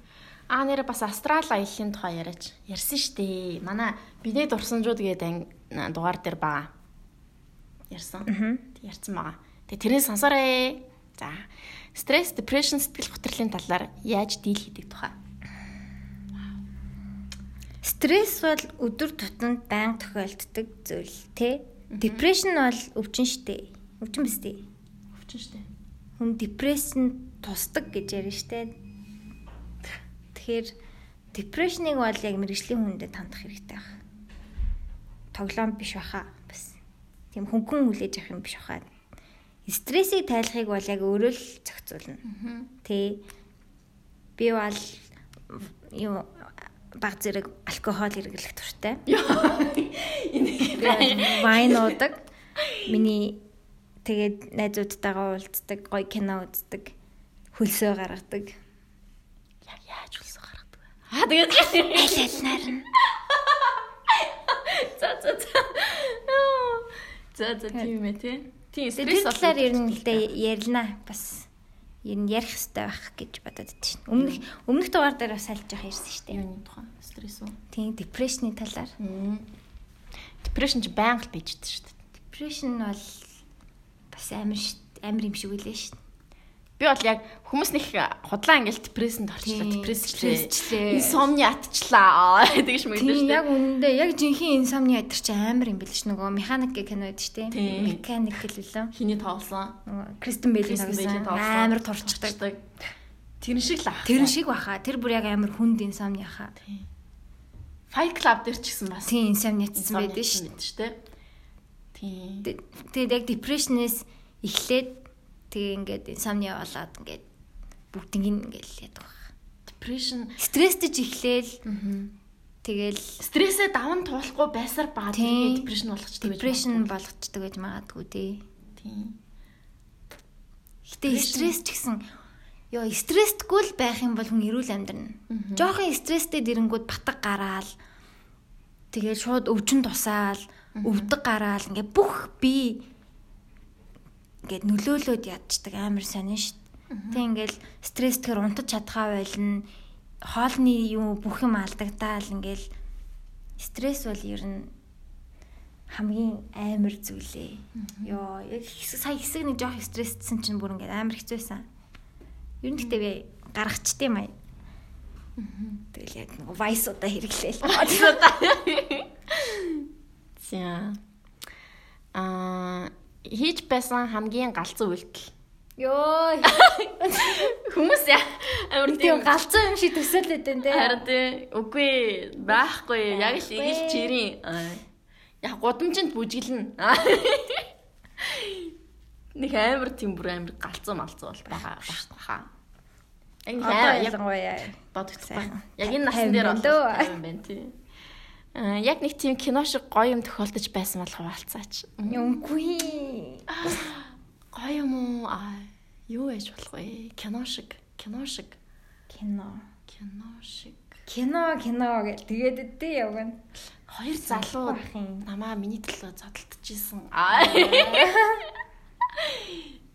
Аа нэрэ бас астрал аяллаа тухай яриач. Ярьсан шүү дээ. Манай биdet дурсамжууд гэдэг дугаар дээр байгаа. Ярьсан. Ярьсан байгаа. Тэг тэрний сонсоорой. За. Стресс, depression, сэтгэл хөдлөлийн талаар яаж дийл хийдэг тухай. Стресс бол өдөр тутамд байнга тохиолддог зүйл тий. Депрешн бол өвчин штэ. Өвчин биз дээ. Өвчин дээ. Хүн депрессэн тусдаг гэж ярина штэ. Тэгэхээр депрешныг бол яг мэрэгжлийн хүндэд хандах хэрэгтэй баг. Тоглоом биш баха бас. Тийм хөнгөн хүлээж авах юм биш баха. Стрессийг тайлахыг бол яг өөрөө л зохицуулна. Тэ. Би бол юу баг зэрэг алкогол хэрэглэх туртай. Вайн уудаг. Миний тэгээд найзуудтайгаа уулздаг, гоё кино үздэг, хөлсөө гаргадаг. Яг яаж үлсэ гаргадаг вэ? Аа тэгээд Аль алнаар нь. за за за. За за тийм ээ тий. Тийм стресс талаар ер нь л дээ ярилнаа бас. Ер нь ярих хэрэгтэй байх гэж бодоод байна. Өмнөх өмнөх дугаар дээр бас альж явах ярьсан шүү дээ. юуны тухай стресс үү? Тийм депрешны талаар. Депрешн ч байнга л бийждэг шүү дээ. Депрешн бол бас амар амар юм шиг үлээ шүү. Би бол яг хүмүүс нэг худлаа ингээл депрессэнд Тийм, депрессчлээ. Инсомни атчлаа. Тэгэж мэгдэж шүү яг үнэндээ яг жинхэнэ инсомни ядэр чи амар юм бэл ш нөгөө механик гэх кино байдаг шүү дээ. Механик гэлээ. Хиний. Нөгөө Кристен Бэйлийн тоглосон амар турчдаг. Тэр шиг л ах. Тэр шиг баха. Тэр бүр яг амар хүнд инсомни. Тийм. Fight Club дээр ч гэсэн бас Тийм инсомни ятсан байдаг шүү. дээ. Тийм. Тэ- Тэгээд яг депрешнээс эхлээд тэгээ ингээд инсомни болоод ингээд бүгдийг ингээд яадаг баг. Depression Стресстэй ч эхлээл тэгэл стрессээ даван туулахгүй байсаар баа тэгээд депрешн болгочтой гэж. депрешн болгочдөг гэж магадгүй дээ. Тийм. Гэтэ стресс ч гэсэн ёо стрессдгүй л байх юм бол хүн эрүүл амьдрна. Жохон стресстэй дэрэнгүүд батг гараал тэгээд шууд өвчин тусаал, өвдөг гараал ингээ бүх би ингээд нөлөөлөд ядчихдаг амар сонин шүү дээ. Тэг ингээл стресс тэр унтаж чадхаа байлна. Хоолны юу бүх юм алдагдаал ингээл стресс бол ер нь хамгийн амар зүйлээ. Йоо, яг хэсэг сая хэсэг нэг жоох стрессдсэн чинь бүр ингээд амар хэцүүсэн. Ер нь гэхдээ би гаргачдээ маяг. Тэгэл яг нэг вайс удаа хэрэглээл. За. Аа хийж байсан хамгийн галзуу үйлдэл. Йоо, Хүмүүс яа амар тийм галзуу юм шиг төсөөлөд энэ тэ. Харин тий үгүй байхгүй яг л ийг л чирийн яг гудамжинд бүжиглэн нэг амар тийм бүр амар галзуу малзуу бол байгаа баха. Яг ялангуяа. бодогдсон. Яг энэ насан дээр бол тайван байна тий. Аа яг нэг тийм кино шиг гоё юм тохиолдож байсан бол хуваалцаач. Үгүй. Гоё юм уу? Аа юу яж болох вэ? Кино шиг, кино шиг, Кино. кино шиг. Кино, кино гэл тэгээд өдөө явгана. Хоёр залуу намаа миний төлөө зодтолдчихсэн. Аа.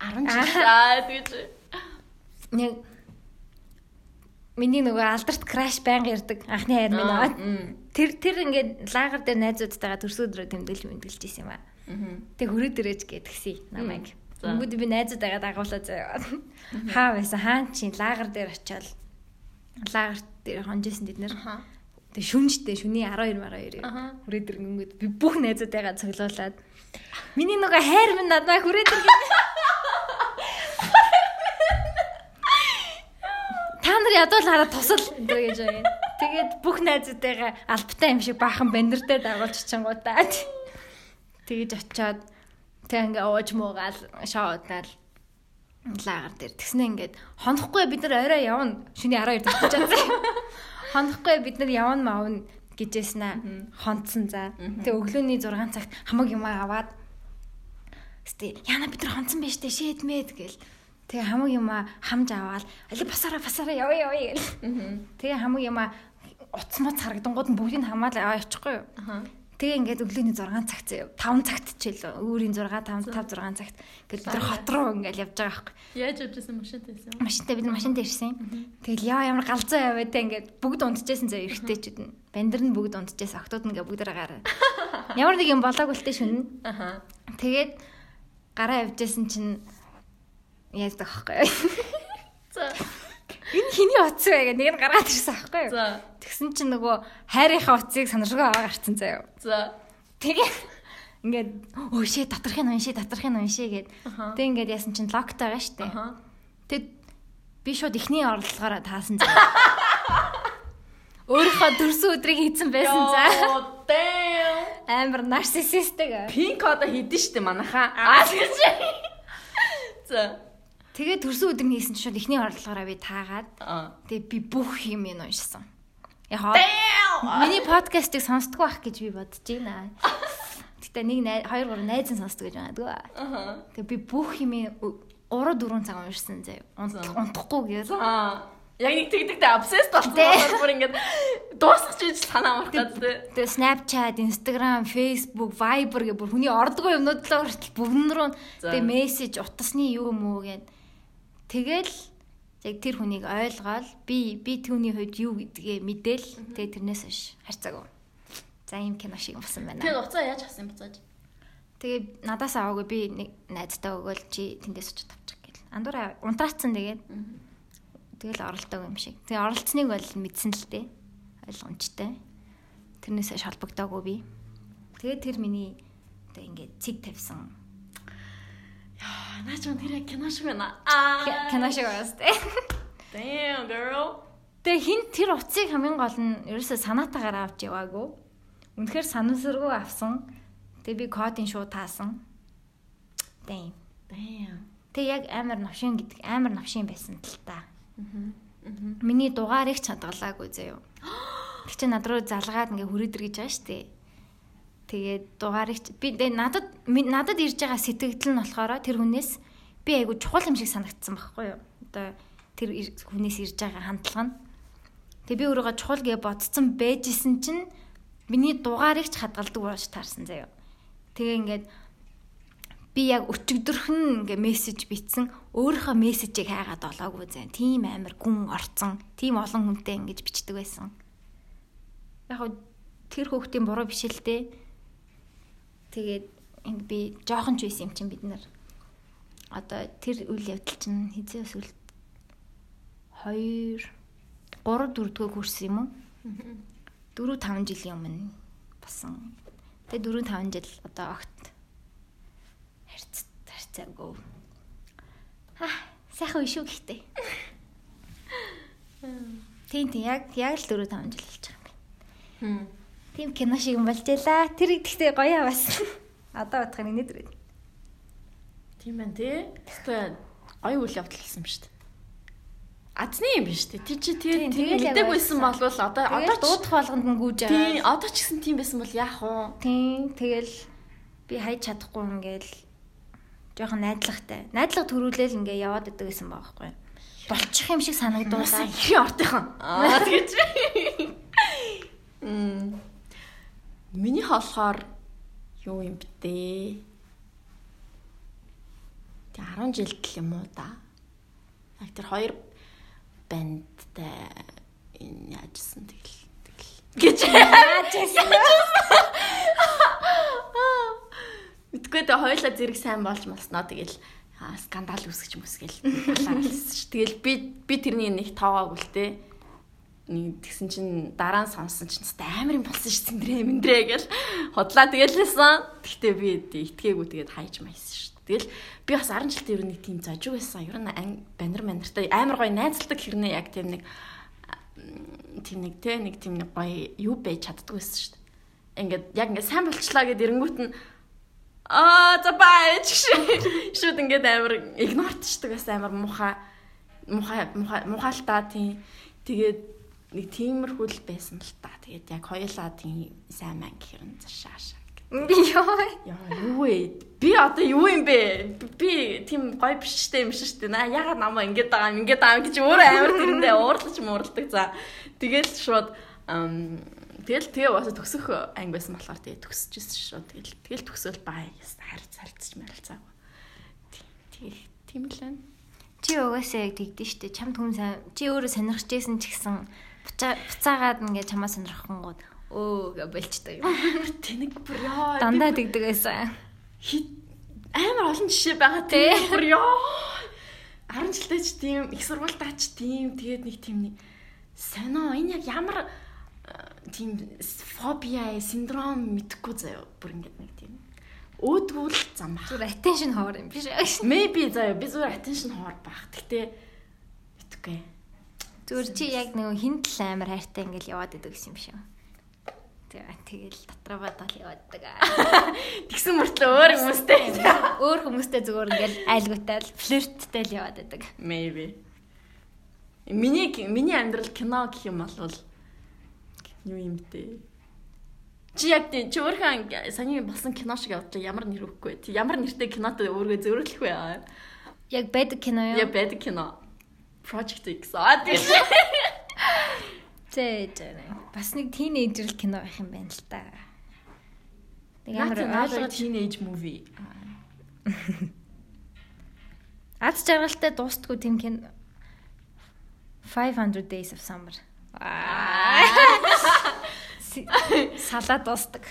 10 жил аа тэгэж. Нэг Миний нөгөө алдарт краш байнга ярддаг анхны хайр минь аа. Тэр тэр ингээд лагер дээр найзуудтайгаа төрс өдрөө тэмдэглэж мэмдэглэж исэн юм аа. Тэг хүрээ дээрэж гэдгсэн намайг. Өнгөд би найзуудтайгаа дагуулаад заяа. Хаа байсан хаан чи лагер дээр очиод лагер дээр хонжсэн тэд нэр. Тэг шүнжтэй шүний 12 12 Аха. хүрээ дээр өнгөд би бүх найзуудтайгаа цоглуулад миний нөгөө хайр минь надад хүрээ дээр Та нар ядуул хараад тусал энэ гэж байгаа. Тэгээд бүх найзуудтайгаа албатай юм шиг баахан бандер дээр дагуулж чингуудаад тэгэж очиод тэг ингээ ууж муугаал шоудаал лагер дээр тэгснэ ингээд хонохгүй бид нар орой явна шүний 12 татчих чадсан. Хонохгүй бид нар явна маавна гэжсэн хонцсон за. Тэг өглөөний 6 цагт хамаг юм аваад Сте яна бид нар хонцсон байж тээ шэдмэд гэл. Тэгээ хамаг юм хамж аваад али басараа басараа яваа яваа гэл. Тэгээ хамаг юм утасмац харагдангууд нь бүгдийг хамаал аваа явчихгүй юу. Тэгээ ингээд өглөөний 6 цагт заяа 5 цагт ч илүү өөрийн 6 5 5 6 цагт ингээд бид хот руу ингээд явж байгаа байхгүй. Яаж явжсэн машинтай байсан? Машинтай бид машинтай ирсэн. Тэгэл яа ямар галзуу яваа те ингээд бүгд унтчихсэн заяа эргэжтэйчүүд нь. Бандер нь бүгд унтчихсан октод нь ингээд бүгд гараа. Ямар нэг юм болоог үлтэй шүн. Аха. Тэгээд гараа явжсэн чинь яадаг аахгүй. За. Энэ хиний утас вэ гэх нэг нь гаргаад ирсэн аахгүй. За. Тэгсэн чинь нөгөө хайрынхаа утсыг санаршгүй аваа гарцсан заяа. За. Тэгээ ингээд өө шээ татрахын уншээ татрахын уншээ гэд. Тэг ингээд яасан чинь локтой байгаа штэ. Тэг би шууд ихний орлогоороо таасан заяа. Өөрийнхөө төрсөн өдрийг хийцэн байсан за. Амар нарциссистик. Пинк одоо хийдэн штэ манайхаа. Аа тэгэж. За. Тэгээ төрсөн өдөр нь хийсэн чинь шууд эхний орлогоороо би таагаад Аа. тэгээ би бүх юм нь уншсан. Яг миний подкастыг сонсдгоо ах гэж би бодож байна. Гэтэ нэг най- хоёр гурав найз нь сонсдог гэж байна. Аа. Тэгээ би бүх юм 3 4 цаг уншсан заяа. За. Унтахгүй. Аа. Яг нэг тэгдэгтэй obsessed болсон бүр ингээд дуусах гэж санаа мархаад тэ. Тэгээ Snapchat, Instagram, Facebook, Viber гэх бүр хүний ордгоо юмнууд л хүртэл бүгд рүү тэгээ мессеж утасны юу юм уу гэд. Тэгэл яг тэр хүнийг ойлгоод би би түүний хувьд юу гэдгээ мэдээл тэгээ тэрнээс хойш харьцаагүй. За ийм кино шиг болсон байна. Тэгээд уцаа яаж авсан буцааж? Тэгээ надаас аваагүй би нэг найзтай өгөөл чи тэндээс очиж тавчих гэл. Андуура унтраацсан тэгээд тэгэл оролдог юм шиг. Тэгээ оролцсныг бол мэдсэн л дээ. Ойлгомжтой. Тэрнээс хойш холбогдоогүй би. Тэгээд тэр миний одоо ингээд цэг тавьсан Аа, наач мөн тэр кино шиг байна. Аа. кино шиг байгаас тээ. Damn girl. Тэгээ хин тэр утсыг хамгийн гол нь ерөөсөө санаатаагаар авч яваагүй. Үнэхээр санамсаргүй авсан. Тэгээ би кодын шууд таасан. Дэм. Damn. Тэгээ яг амар новшин гэдэг амар новшин байсан л та. Мгм. Миний дугаарыг ч хадгалаагүй заяо. Тэг чи над руу залгаад ингээ хүрээдэр гэж байгаа штэ. Тэгээд дугаарыг би надад надад ирж байгаа сэтгэл нь болохоор тэр хүнээс би айгу чухал юм шиг санагдсан байхгүй юу. Одоо тэр хүнээс ирж байгаа хандлага нь. Тэгээ би өөрийгөө чухал гэж бодсон байжсэн чинь миний дугаарыг ч хадгалдаг болж таарсан заяо. Тэгээ ингээд би яг өчигдөрхөн ингээ мессеж бичсэн өөрийнхөө мессежийг хайгаад олоогүй зэн. Тим амар гүн орцсон. Тим олон хүнтэй ингэж бичдэг байсан. Яг хөө тэр хүүхдийн буруу биш л дээ. Тэгээд ингэ би жоохон ч байсан юм чинь бид нар одоо тэр үйл явдал чинь хизээс үл 2 3 4 дэх курс юм уу? 4 5 жилийн өмнө басан. Тэгээ 4 5 жил одоо огт харьц харьцаагүй. Аа, сайхан үе шүү гэхдээ. Тийм тийм яг яг л 4 5 жил болж байгаа юм. Хм. Тийм кино шиг юм болж байлаа. Тэр ихтэй гоё бас. Одоо бодох нь өнөдөр. Тийм байна тий. Гэхдээ гоё үйл явдал болсон юм шүү дээ. Азны юм биш үү? Ти чи яг мэдээгүйсэн байсан. болвол одоо одоо дуудах болгонд нь гүйж тий байгаа. одоо ч гэсэн тийм байсан бол яах вэ? Тийм тэгэл би хайж чадахгүй ингээл жоохон найдлагатай. Найдлага төрүүлээл ингээ яваад идэг гэсэн баахгүй. Болчих юм шиг санагдуулаа. Ихэн ортынхан. Аа тэгэж. Мм. Миний болохоор юу юм бтэ? Тэ 10 жилд л юм уу да. Яг тэр хоёр бандтай энэ яажсан тэгэл тэгэл гэж Яажсэн. Мэдгүй тэ хоёлаа зэрэг сайн болж молсноо тэгэл скандал үүсгэж мүсгэл балааралсан ш. Тэгэл би би тэрний нэг тоогоогүй л те. Тэгсэн чинь дараа нь сонсон чинь амар юм болсон ш. Цэндрээ мэндрээ гэл хотлаа тэгэлсэн. Гэхдээ би итгээгүй тэгээд хайж майсан ш. Тэгэл би бас 10 жилийн ер нь нэг тийм зожиг байсан. Ер нь ан- банер манартай амар гоё найзалдаг хэрнээ яг тийм нэг тийм нэг те нэг тийм нэг гоё юу байж чаддгүй байсан ш. Ингээд яг ингээд сайн болчлаа гэд эрэнгүүт нь Аа за баач шүүд ингээд амар игнортчдаг бас амар муха муха муха мухалтаа тийм тэгээд нэг тиймэрхүү л байсан л та тэгээд яг хоёулаа тийм сайн мэн гэхэр нь цаашаа Йоо. яа юу вэ би одоо юу юм бэ би тийм гоё биш штэ юм шүү дээ на ягаад намаа ингээд байгаа юм ингээд байгаа юм гэж өөрөө амар тэрэндээ уурлаж муурладаг за тэгэл шууд Тэгэл тэгээ бас төгсөх анги байсан болохоор тэгээ төгсөжсэн шүү. Тэгэл тэгэл төгсөөл баа яста харц харцч марилцаагүй. Тэгээ тийм л байна. Чи угаасаа яг тэгдэж штэ. Чамд хүн сайн чи өөрөө сонирхчихсэн ч гэсэн буцаагаад ингээ чамаа сонирхонгууд өө гэж болчтой юм. Тэнэг бүр ёо. Дандаа тэгдэг байсан. амар олон жишээ байгаа тийм бүр ёо. 10 жилдээ ч тийм их сургуультаа ч тийм тэгээд нэг тийм нэг сонио энэ яг ямар э, тийм фобиа синдром мэдхгүй заяа бүр ингээд нэг тийм өөдгүүл зам ах. Зүр attention хоор юм биш. Maybe заяа би зүгээр attention хоор баг. Гэтэ мэдгүй. Зүгээр чи яг нэг хинт л амар хайртай ингээл яваад идэг гэсэн юм шиг. тэгэл дотроо бодол явааддаг. Тэгсэн мөртлөө өөр хүмүүстэй Өөр хүмүүстэй зүгээр ингээл айлгуутай л флирттэй л яваад байдаг. maybe. Миний миний амьдрал кино гэх юм бол юу юм бэ? Чи яг тийм чи өөрхөн саний болсон кино шиг явдлаа ямар нэр өгөхгүй. Ямар нэртэй кинотой өөргөө зөрүүлэх вэ? Яг байдаг кино юу? Я бэд кино. Project X. Аа тийм. Зээ. Бас нэг тийнейжер кино байх юм байна л та. Нэг амар ойлгож teenage movie. аз жаргалтай дуустгүй тийм кино 500 Days of Summer. Аа. Салаа дуустдаг.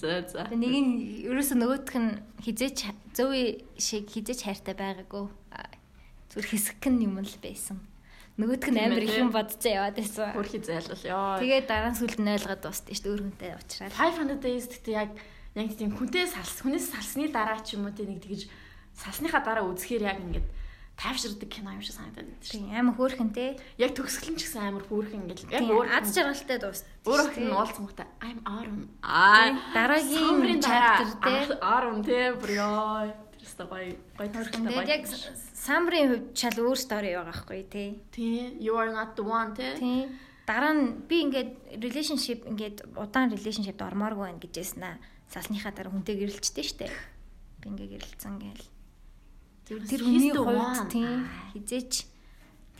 За за. Нэг нь ерөөсөө нөгөөх нь хизээч зөви шиг хизээч хайртай байгаагүй. Зүгээр хэсэг нь юм л байсан. Нөгөөх нь амар их юм бодцоо яваад байсан. Хөрхи зайлал ёо. Тэгээ дараа нь сүлд нь ойлгоод дуустсан шүү дээ өөрхөнтэй уулзраад. 500 days гэхдээ яг яг тийм хүнтэй салс хүнээс салсны дараа ч юм уу тийм нэг тэгж салсныхаа дараа үзэхээр яг ингээд тайвширдаг кино юм шиг санагдаад байна шүү. Тийм амар хөөрхөн те. Яг төгсгөл нь ч гэсэн амар хөөрхөн ингээд яг өөр аз жаргалтай дуустсан. өөр их нь уулзсан мөхтэй I'm Autumn. Аа дараагийн chapter те. Autumn те бүр ёо. Тэрс гоё гоё төгсгөлтэй Тэгээд яг самрын хувьд шал өөр стори байгаа байхгүй те. Тийм you are not the one те. Тийм. Дараа нь би ингээд relationship ингээд удаан relationship-д ормооргүй байна гэжсэн аа. Салсныхаа дараа хүнтэй гэрэлцдэг штэ. Би ингээ гэрэлцэн гээл. Тэр хүний хувьд тийм хизээч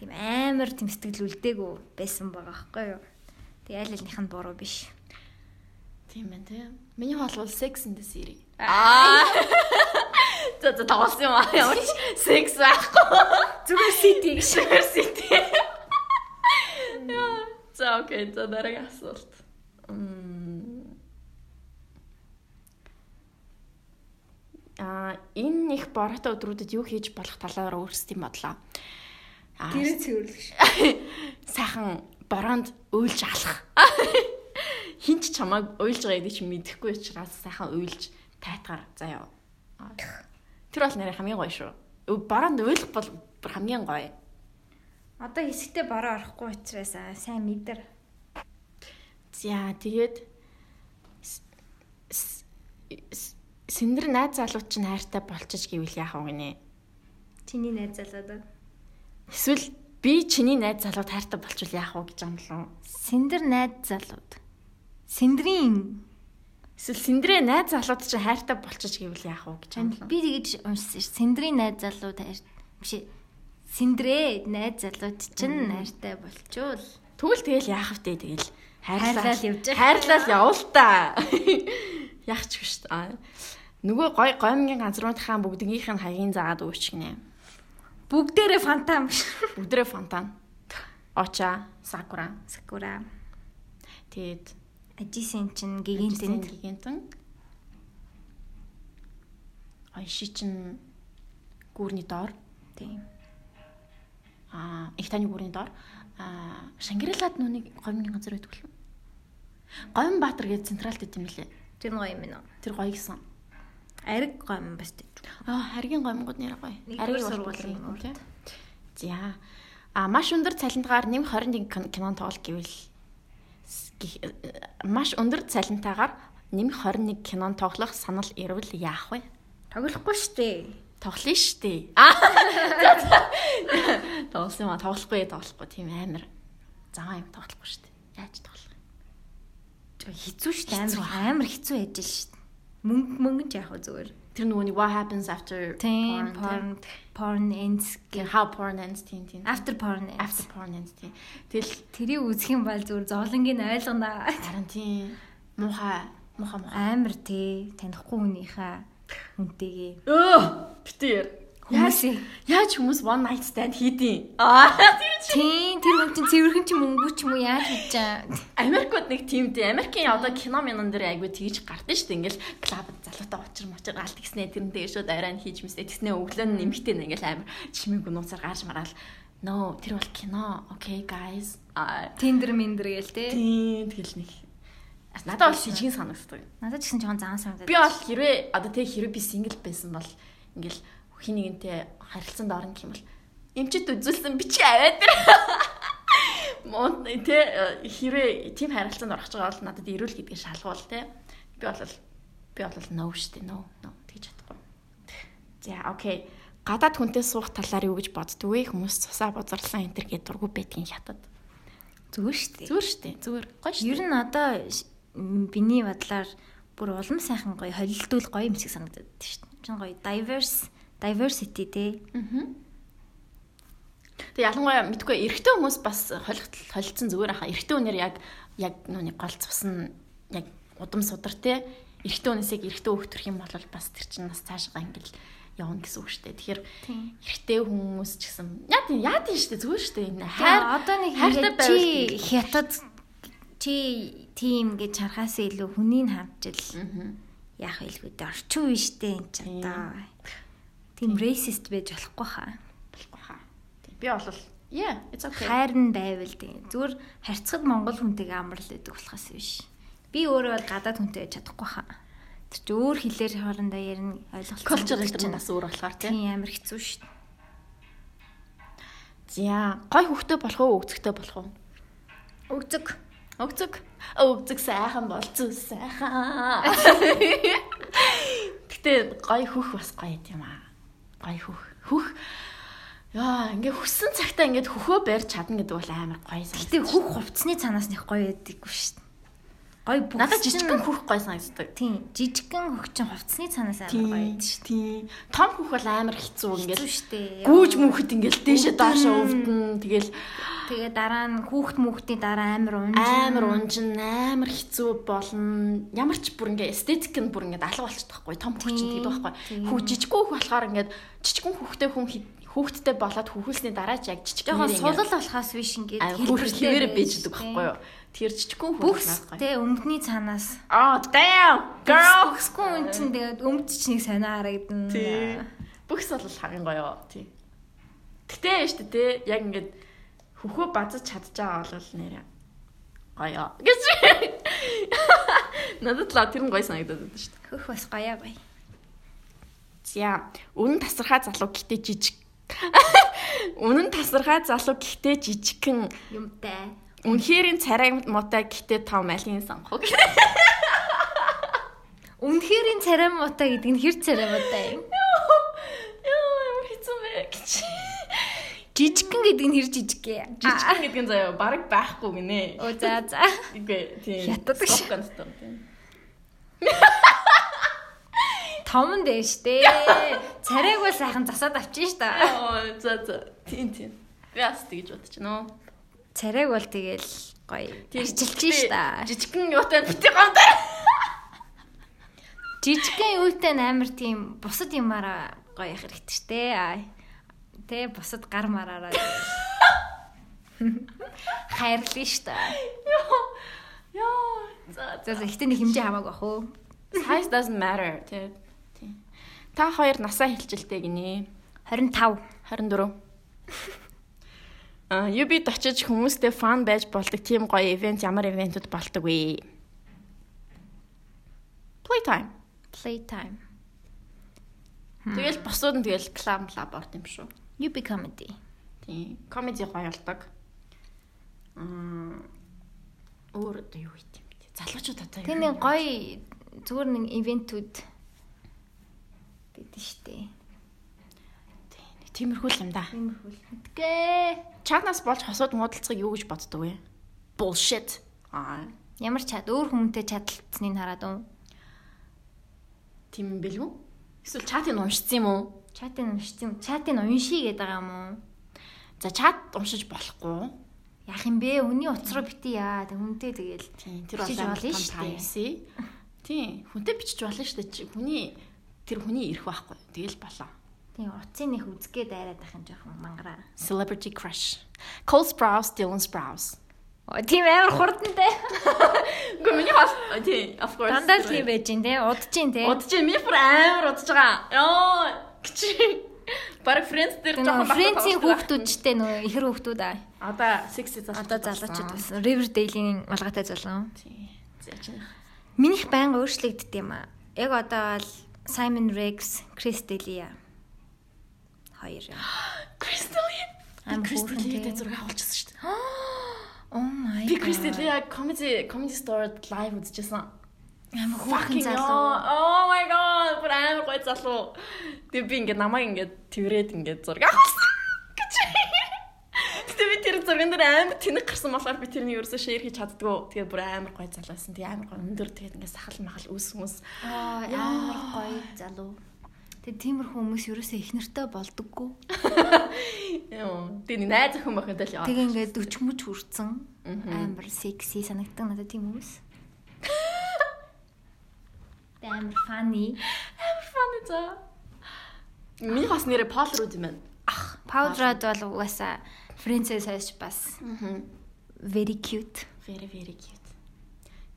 тийм амар тийм сэтгэл үлдээгүй байсан байгаа байхгүй юу. Тэг аль алинх нь буруу биш. Тийм байна те. Миний хол бол Sex in the City. Аа. За за тоглосон юм аа. Ямар ч секс байхгүй. Зүгээр city гэж. Sugar City. Яа. За окей, за дараагийн асуулт. Аа, энэ их бороотой өдрүүдэд юу хийж болох талаар өөрсдийн бодлоо. Аа, цэвэрлэг ш. сайхан бороонд уйлж алах. Хинч чамайг уйлж байгаа гэдэг чинь мэдэхгүй учраас сайхан уйлж тайтгаар заяа. Тэр бол нэрээ хамгийн гоё шүү. Бороонд уйлах бол хамгийн гоё. Одоо хэсэгтээ бороо орохгүй учраас аа, сайн мэдэр. За тэгээд Синдэр найз залууд чинь хайртай болчих гэвэл яах вэ гинэ? Чиний найз залууд. Эсвэл би чиний найз залууд хайртай болчихвол яах вэ гэж болов? Синдэр найз залууд. Синдрийн Эсвэл Синдрээ найз залууд чинь хайртай болчих гэвэл яах вэ гэж болов? би тэгж уншсан ш. Синдрийн найз залууд хайр биш ээ. Синдрээ найз залууд чинь найртай болчвол Тэгвэл тэгэл яах вэ тэгэл Хайрлал явж. Хайрлал явуул та. Яах ч биш. Нөгөө гой гомгийн газруудынхаа бүгднийх нь хаягийн заагаад өгч гинэ. бүгдээрээ фантам биш. Бүгдрээ фонтан. Оча, сакура. Сакура. Тэгээд Ажисэн чинь гигинтэнд гигантэн. Айши чин гүрний доор. тийм. Аа, их таны гүрний доор. Аа, Шангрилад нүуний гомгийн газар байдаг л. Гомб Баатар гэж централд идэм билээ. Тэр гоё юм нөө. Тэр гоё гисэн. Ариг юм бас тийм. Аа, харгийн гомгууд нэр гоё. Бол сургуулийн урд. тийм. За. А маш өндөр цалинтгаар нэм 21 кин- кинон тоглох гэвэл маш өндөр цалинтаагаар нэм 21 кинон тоглох санал ирвэл яах вэ? Тоглохгүй штэ. Тоглоно штэ. Аа. Тоглосон юм а тоглохгүй тоглохгүй тийм амар. Заваа юм тоглохгүй штэ. Яаж тоглох юм? Хэцүү штэ Хэцүү. амар амар хэцүү ажил штэ. Мөнгө мөнгө ч яах вэ зүгээр. Тэр нөгөө нэг what happens after porn, porn porn ends тийм. how porn ends тийм тийм. after porn ends. after porn ends тийм. Тэгэл Тэрийг үзэх юм бол зүгээр зовлонгийн ойлгоно. харин тийм муухай муухай муухай. Амар тий танихгүй хүнийхээ хүнтэйгээ. Өө битэр. Яаж яаж хүмүүс one night stand хийдیں۔ Аа тэр тий тэр хүн чинь цэвэрхэн ч юм өнгөө ч юм уу яаж хийж чаа. Америкууд нэг тийм дээ. Америкийн одоо кино минон дээр айгүй тэгж гардаг шүү дээ. Ингээл клабд залуутай учир мочир галт гиснэ тэрнтэй шууд арай нь хийж мэсэ. Тэснэ өглөө нь нэмэгтэй нэг ингээл амар чимээг нууцаар гарч мараал. No, тэр бол кино. Okay guys. Аа Тиндер миндер гээл тий. тийм тэгэл нэг Надад бол шижгэн санагддаг. Надад ч гэсэн жоохон заан санагдаад. Би бол хэрвээ одоо тэг хэрвээ би сингл байсан бол ингээл хин нэгэнтэй харилцаанд орно гэх юм бол эмчит үзүүлсэн би чи аваад тэр. Мон тэ хэрэг тийм харилцаанд орох гэж байгаа бол надад ирүүл гэдгийг шалгуул тэ. Би бол би бол нөө штэ нөө нөө тэгж чадахгүй. За окей. Гадаад хүнтэй суух талаар юу гэж боддгоо хүмүүс цусаа бозарлан энэ төр гэдэг дургу байдгийн хятад. Зүгээр дээ. Зүгээр штэ. Зүгээр гоё штэ. Ер нь одоо биний бодлоор бүр улам сайхан гоё холилдвол гоё юм шиг санагдаад байна шүү дээ. Чин гоё diverse diversity тий. Аа. Тэг ялангуяа мэдгүй эрэгтэй хүмүүс бас холилцсон зүгээр хаа. Эрэгтэй хүнээр яг яг нүуний гол цус нь яг удам судар те. Эрэгтэй хүнээс яг эрэгтэй хөөх төрх юм бол бас тэр чинь бас цаашгаа ингээл явна гэсэн үг шүү дээ. Тэгэхээр эрэгтэй хүмүүс ч гэсэн яа тийм яа тийм шүү дээ зүгээр шүү дээ. Хайр одоо нэг чи хятад чи тийм гэж харахаас илүү хүнийг хамжил яах дээ орчин үе шүү дээ энэ ч одоо. Тийм racist байж болохгүй хаа. Болохгүй хаа. Би бол yeah it's okay. Хайр нь байвал тийм. Зүгээр харьцахад монгол хүнтэйгээ амрал гэдэг болохоос биш. Би өөрөө бол гадаад хүнтэй байж чадахгүй хаа. Тэр чи өөр хэлээр хоорондоо ярина ойлголцсон. Culture гэдэг нь бас өөр болохоор тийм амар хэцүү шүү дээ. За, гой хөхтэй болох уу, өгцөгтэй болох уу? Өгцөг. Өгцөг. Өгцөг сайхан болцсон сайхан. Гэтэ гой хөх бас гоё юм аа. Гой хөх. Хөх Яа, ингээ хүссэн цагтаа ингээд хөхөө барьж чадна гэдэг бол амар гоё. Гэтэ хөх хувцсны цанаас нэг гоё байдаггүй шүү дээ гой бүх надад жижигхэн хөх гой санагддаг. Тийм. Жижигхэн хөх чинь хувцсны цаанаас амар гоё байдаг шүү. Тийм. Том хөх бол амар хэцүү ингээд. Хэцүү шүү дээ. Гүүж мүхэд ингээд дээшээ доошоо өвдөн. Тэгэл тэгээ дараа нь хүүхд мүхтийн дараа амар унж амар унжин амар хэцүү болно. Ямар ч бүр ингээд эстетик нь бүр ингээд алга болчихдог байхгүй. Том хөх чинь тийм байхгүй. Хүү жижигхэн хөх болохоор ингээд жижигхэн хөхтэй хүн хүүхдтэй болоод хөхөлсний дараа ч яг жижиг яг сулал болохоос биш ингээд хэлбэрээр бийждэг байхгүй юу. Тэр жижигхэн хүүхднээс тий өмдний цаанаас аа damn girl бүхсгүй үн чин тэгээд өмд чичнийг сонио харагдана. Тий. Бүхс бол хамгийн гоё. Тий. Гэтэ штэ тий яг ингээд хөхөө базаж чадчихаа бол нэрээ гоё гэж. Надад л тэр нь гоё санагдаад байна шүү дээ. Хөх бас гоё гоё. За, үнэн тасархаа залуу гэхдээ жижиг. Үнэн тасархаа залуу гэхдээ жижигхэн юмтай. Үнэхэрийн царай муутай гэхдээ тав малын сонгох. Үнэхэрийн царай муутай гэдэг нь хэр царай муутай юм? Йоо, ямар хэцүү бэ гэж. Жижигхэн гэдэг нь хэр жижиг гээ? Жижигхэн гэдэг нь заяа баг байхгүй гинэ. Оо за за. Үгүй тийм. Хятад гэж. Том дээ штэ. Царайг бол сайхан засаад авчин штэ. Оо за за. Тийм тийм. Би бас тэгж бодчихно царайг бол тэгэл гоё арчилж шта. Жижигхэн юутай бити гомдоо. Жижигхэн юутай амар тийм бусад юмараа гоё их хэрэгтэй штэ. Тэ бусад гар мараараа. Хайрлаа штэ. Йоо. За за ихтэй нэг хэмжээ хамаагүй бах уу? Size doesn't matter. Тэ. Та хоёр насаа хэлжилтэй гинэ. 25, 24. А UB-д очиж хүмүүстэй фан байж болдог тийм гоё ивент ямар ивентүүд болдог вэ? Playtime. Playtime. Тэгэл босууд нь тэгэл club lab орд юм шүү. UB comedy. Тийм. Comedy гоё болдог. Аа өөр одоо юу хийх юм бэ? Залуучууд одоо юу? Тэний гоё зүгээр нэг ивентүүд гэдэг штеп. Тиймэрхүү юм да. Тиймэрхүү. Мэдгээ. Чатнаас болж хосууд муудалцахыг юу гэж боддог вэ? Bullshit. Аа. Ямар чад өөр хүнтэй чадалцсныг хараад уу? Тийм юм бэл үү? Эсвэл чатыг уншсан юм уу? Чатыг уншсан юм. Чатыг уншия гэдэг байгаа юм уу? За чат уншиж болохгүй. Яах юм бэ? Хүний утас руу битээ яа. Тэг хүнтэй тэгэл. Тийм тэр бол дээ. Тийм хүнтэй бичиж болно шүү дээ. Хүний тэр хүний ирэх байхгүй. Тэгэл болоо. Тийм утсын нэх үзгээ дайраад байх юм жоохон мангараа. Celebrity crush. Cole Sprouse, Dylan Sprouse. Оо тийм амар хурдантай. Гэхдээ миний хол тийм of course. Дандаа тийм байж ин тий. Удаж ин тий. Удаж ин миний бүр амар удаж байгаа. Йоо. Бараг Friends дээр жоохон Friends-ийн хүүхдүүдтэй нөө ихэр хүүхдүүд аа. Одоо sexy залуу. Одоо залуучууд байсан. Riverdale-ийн малгайтай залуу. Тийм. Минийх байнга өөрчлөгддөг юм аа. Яг одоо бол Simon Rex, Chris D'Elia хоёр. Crystal. Ам Crystal-тэй зураг авалчихсан шүү дээ. Oh my Би god. Кристэлия comedy comedy store live үзчихсэн. амар хүүхэн залуу. Oh my god. Бүр амар гоё залуу. Тэгээ би ингээд намайг ингээд тэрвэрэд ингээд зураг авсан. гэж. Гэтэ би тэр зурган дээр амар тэнэг гарсан болохоор би тэрний ерөөсөө шеэр хийж чаддгүй. Тэгээ бүр амар гоё залуу байсан. Тэгээ амар гоё өндөр тэгээд ингээд сахал махал үс хүмүүс. Аа амар гоё залуу. Тэгээ тиймэрхүү хүмүүс ерөөсөө их нэртэй болдоггүй. Тэгээ найз охин бохинтой л яа. Тэгээ ингээд өчмөж хүрцэн амар секси санагддаг надад тийм хүмүүс. Тэгээ амар funny. амар фан за. Миний бас нэрэ Пол Руд юм байна. Ах, Powder-д бол угаасаа Friends-ээс хойш бас very cute. Very very cute.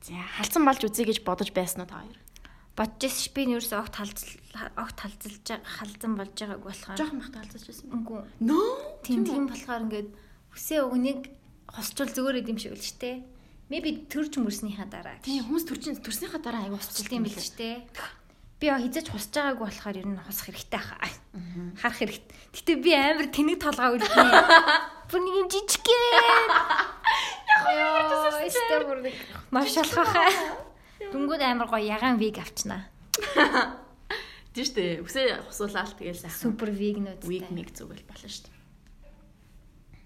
За халдсан болж үзье гэж бодож байсан уу та хоёр? Бодож би нь ерөөсөө огт халзал огт халзалж халзан болж байгааг болохоор. Жохон бахта халдсаж байсан. Үгүй. No. Тийм тийм болохоор ингээд хүсээ өгнийг хосчул зүгээр идэм шиг л ч те. Maybe төрж мөрснийхаа дараа. Тийм хүмүүс төрчин төрснийхаа дараа аяг хосчил юм бэл ч те. Би хизэж хусж байгаагүй болохоор ер нь хусах хэрэгтэй хаа. Харах хэрэгтэй. Гэтэ би амар тэнэг толгой үлдээ. Бүр нэг юм жижигхэн. Яа, өстө бүр нэг маш шалхахаа. Дүнгууд амар гоё ягаан виг авчнаа. Тийм шүү дээ. Үсээ хусуулаад тэгэл сайхан. Супер вигнүүд. Wig mig зүгэл болно шүү дээ.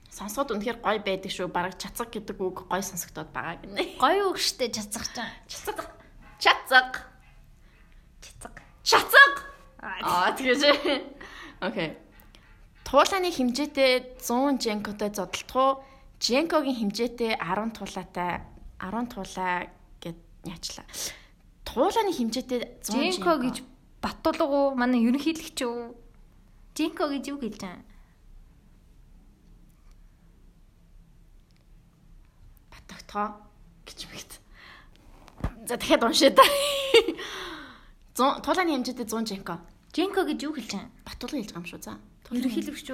Сонсоход үнэхээр гоё байдаг шүү. Бараг чацаг гэдэг үг гоё сонсогдоод байгаа гинэ. Гоё үг штэ чацах чаа. Чацаг. Чацаг. Чацаг. Чацаг. Аа тэгэж. Окей. Туулааны хэмжээтэй 100 женкотой зодтолтгоо Женкогийн хэмжээтэй 10 туулаатай 10 туулаа гэд яачлаа. Туулааны хэмжээтэй 100 Женко гэж Баттулгуу манай ерөнхийлөгч үү? Женко гэж юу гэлж байгаа? батагтаа гэж мэгт. За дахиад уншаа та. 100 туулааны хэмжээтэй 100 женко. Женко гэж юу гэлж байгаа? Батулгын хэлж байгаа юм шүү за. Ерөнхийлөгч.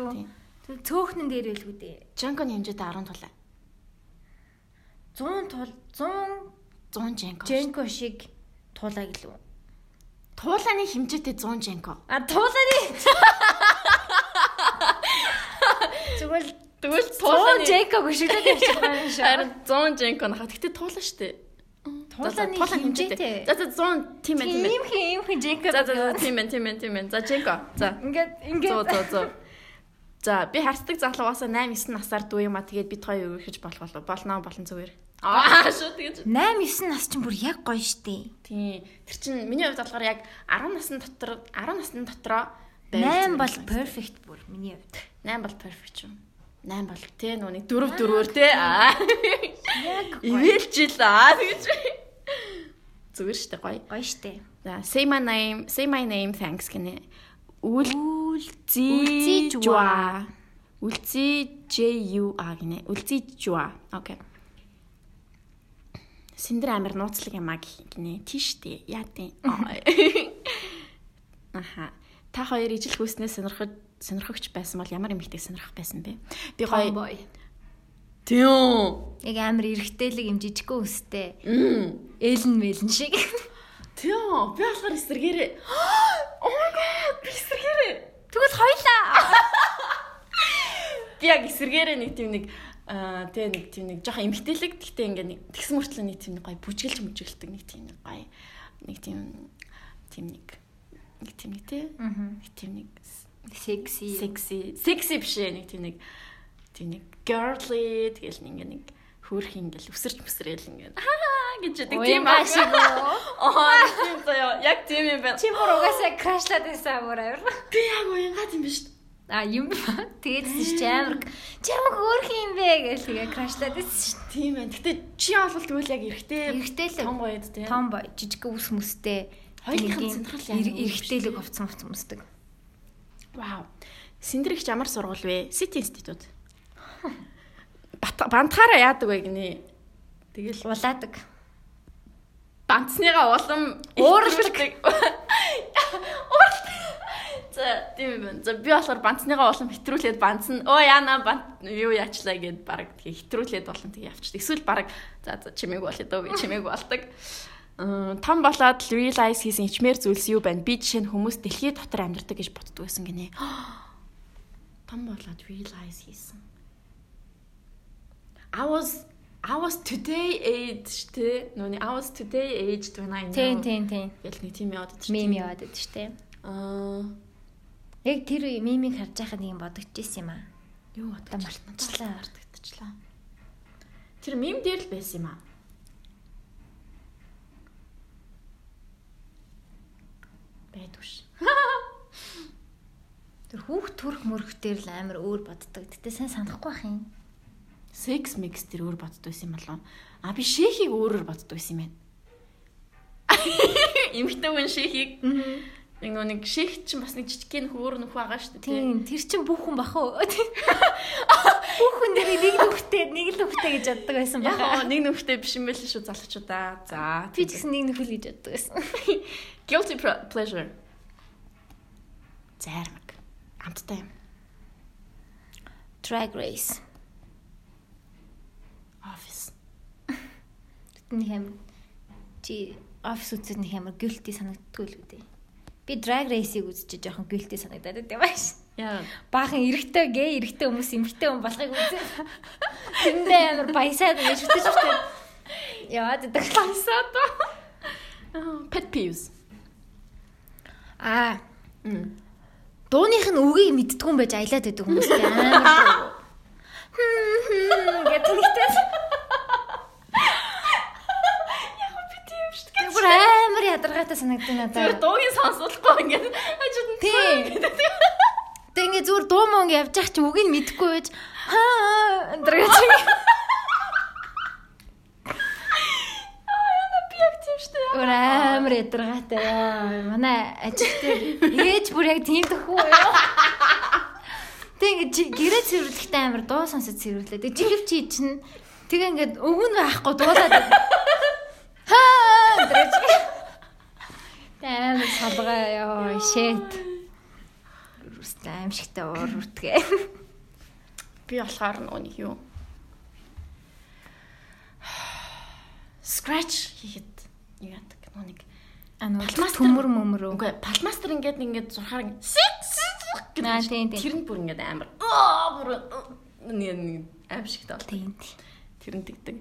Тэр цөөхнөн дээр байлгүй дээ. Женконы хэмжээтэй 10 тулаа. 100 тул 100 100 женко. Женко шиг туулаа гэлөө. Туулааны хэмжээтэй 100 женко. А туулааны Зүгээр л Тэгвэл 100 Женко гүшгэлээд явчих юм шиг. Харин 100 женко нахаа. Гэтэ туулаа штэ. Туулааны хэмжээтэй. За за 100 тийм ээ тийм ээ. Ийм хин ийм хин Женко. За за тийм ээ тийм ээ тийм ээ. За женко. За. Ингээд ингээд 100 100 100. За би харцдаг залуугаасаа 8 9 насаар дүү юм а тэгээд бид хоёр өргөж болох болов болно болон зүгээр. Аа шүү тэгэж. 8 9 нас чинь бүр яг гоё штэ. Тийм. Тэр чин миний хувьд болохоор яг 10 насны дотор 10 насны дотроо 8 бол perfect бүр миний хувьд. 8 бол perfect шүү. 8 бол те нүуний 4 4-өөр те. Аа. Яг Ивэлжил аа тэгэж. Зүгээр штэ гоё. гоё штэ. За say my name, say my name thanks гинэ. Үл Үлзий жуа. Үлзий J U A гинэ. Үлзий жуа. Окей. Синдэр амир нууцлаг юм а гинэ. Тийш дээ. Яа дээ. Аха. Та хоёр ижил хүүснээ сонирхож сонирхогч байсан бол ямар эмэгтэй сонирхох байсан бэ? Би гоё. Тийм. Яг амар эргэтэйлэг юм жижигхэн өстэй. Мм. Элен мэлэн шиг. Тийм. Би болохоор эсэргээрээ. Oh my god. Би эсэргээрээ. Тэгвэл хоёлаа. Би яг эсэргээрээ нэг тийм нэг аа тэгээ нэг тийм нэг жоохон эмхтэлэг гэхдээ ингээ нэг тэгсэн мөртлөө нэг тийм нэг гоё бүжгэлж мүжгэлдэг нэг тийм нэг гоё нэг тийм тийм нэг нэг тийм нэг тий нэг тийм нэг Секси. секси секси биш нэг тийм нэг тийм нэг girly тэгэл ингээ нэг хөөх ингээл өсөрч өсрөөл ингээ аа гэж яадаг тийм Уян шиг үү? Аа тийм заяа яг тийм юм байна. Чи бүр угаасаа крашлаад байсан бүр авир. Би яг уянгаа тийм биш. А юм ба. Тэгээд чи амар чи ямар хөөх юм бэ гэж тэгээ крашлаад байсан шүү. Тийм байна. Гэтэ чи бол тэгвэл яг эргэтэй Эргэтэй л том гоёд тийм. том бой жижиг ус мүстэй. Хоёулынх нь Нэг юм сонирхол яа. эр- Эргэтэйлэг овцсон овцсон өмсдөг. Вау. Синдрэгч ямар сургууль вэ? City Institute. Бантахаараа яадаг вэ гинэ. Тэгэл Улаадаг. бантсныгаа улам. Уурладаг. За тийм юм байна. За би болохоор бантсныгаа улам хэтрүүлээд бантсан. Оо яана бант юу яачлаа гэд баг тэгээ хэтрүүлээд болон тэгээ явчихдаг. Эсвэл баг за за чимээг болоо дөө гэж чимээг болдог. Том болоод realize хийсэн ичмэр зүйлс юу байна? Би жишээ нь хүмүүс дэлхий дотор амьдардаг гэж боддог байсан гинэ. Том болоод realize хийсэн. I was I was today aged те нүуний I was today aged when I know. Тийм тийм тийм. Гэл нэг тийм яваад идэж. Мем яваад байдаг шүү. Аа Яг тэр үе мемийг харж байхад нэг юм бодогдчихсэн юм аа. юу Одоо мартчихлаа. мартагдчихлаа. Тэр мем дээр л байсан юм аа. Байдгүй ш. Тэр хүүхд төрх мөрөх дээр л амар өөр боддог. Гэтэ сайн санахгүй бах юм. Sex mix тэр өөр боддог байсан юм болов. А би шейхийг өөрөөр боддог байсан юм байна. Имхтэй хүн шейхийг нэг нөө нэг шейх чинь бас нэг жижигхэн хөөр нөх байгаа шүү дээ. Тийм тэр чин бүх хүн бах уу? Бүх хүн дээр нэг нүхтэй нэг л нүхтэй гэж боддог байсан Яг баха. гоо нэг нөхтэй биш юм байл шүү залхачудаа. За. Би ч гэсэн нэг нөхөл гэж боддог байсан. Guilty pleasure. Зармаг. Амттай юм. Drag race. Office. Нэг амар чи офис үзээд нэг амар guilty санагддгүй л үү? Би drag race-ийг үзчихэж жоохон guilty санагдаад байт юм ааш. Яа. Баахан эрэгтэй гээ эрэгтэй хүмүүс эмэгтэй хүн болохыг үзээ. Тэндээ амар баясаад шүтэж шүтээ. Яваад идэг. Баясаад. Pet peeves. Аа, дууных нь үгийг мэддгүй юм байж аялаад байдаг хүмүүстэй амар. Гэт нэгтэй. Яг би тийм шүү дээ. Бүр амар ядаргаатай санагдав Тэр надад. дуугийн сонсуулахгүй ингээд хажууд нь Тийм. Тэг ингээ зүгээр дуу мөн явж байгаа чи үгийг мэдгүй байж хаа энэ гэж. Бүр амар ядаргаатай яа. Манай ажил дээр ээж бүр яг тийм төхөө юу. Тэг ингээ чи гэрээ цэвэрлэхдээ амар дуу сонсож цэвэрлээ. Тэг чихв чи чинь тэгээ ингээд өвгөн байхгүй дуулаад. Хаа энэ гэж. Амар салгаа ёо shit. Рүст аимшигтай уур үртгээ. Би болохоор нөгөө юу scratch хийхэд юу яадаг нөгөө нэг А нөгөө Палмастер- төмөр мөмөр үгүй палмастер ингээд ингээд зурхаар ингээд сик сик гэдэг тийм, тийм. тэр нь бүр ингээд амар аа бүр нэг нэг аим шигтэй бол Тийм тийм. тэр нь тэгдэг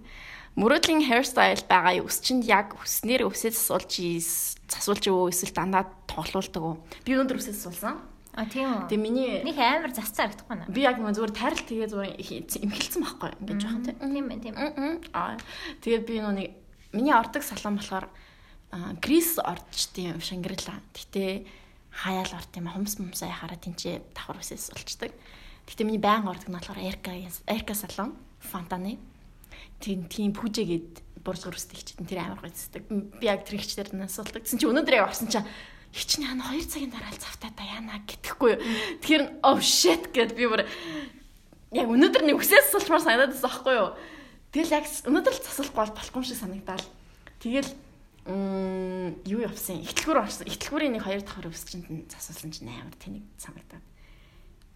мөрөөдлийн hairstyle байгаа юу өсчөнд яг өснөр өсөж засуулж ийс- засуулж өвөө эсвэл дандаа тоглуулдаг уу би өнөөдөр өсөж засуулсан А тийм үү. тэгээ миний Нэг амар засцаа харагдахгүй наа. би яг нэг зүгээр тарил тэгээ зүгээр имхэлсэн байхгүй ингээд жоохон тийм Тийм байх тийм. Аа тэгээ би нэг миний ордог салон болохоор грис орчдیں۔ Шангрила. Гэтэ хаяал орд юм хумс мумсаа яхаараа тэнцээ давхар үсээс болчдөг. Гэтэ миний баян ордог нь болохоор Эрка Эрка салон фонтаны. Тийм тийм пүүжэгээд бурж гөрөстэй хичээд тэр амар гоцдаг. Би яг тэр хичээр насуулдаг. Тэсэн чи өнөөдөр яг орсон чаа хичнээн хана 2 цагийн дараа л завтаа та яана гэтгэхгүй юу. Тэгэхээр oh shit гэд би бүр яг өнөөдөр нэг үсээс сулчмаар санагдаад байсан байхгүй юу. Тэгэл яг өнөөдөр л засахгүй бол болохгүй юм шиг санагдаал. Тэгэл м юу явсан? Ихтлгүүр орсон. Ихтлгүүрийн нэг хоёр давхар өсчөнд нь засуулсан чинь амар тэнэг санагдаад.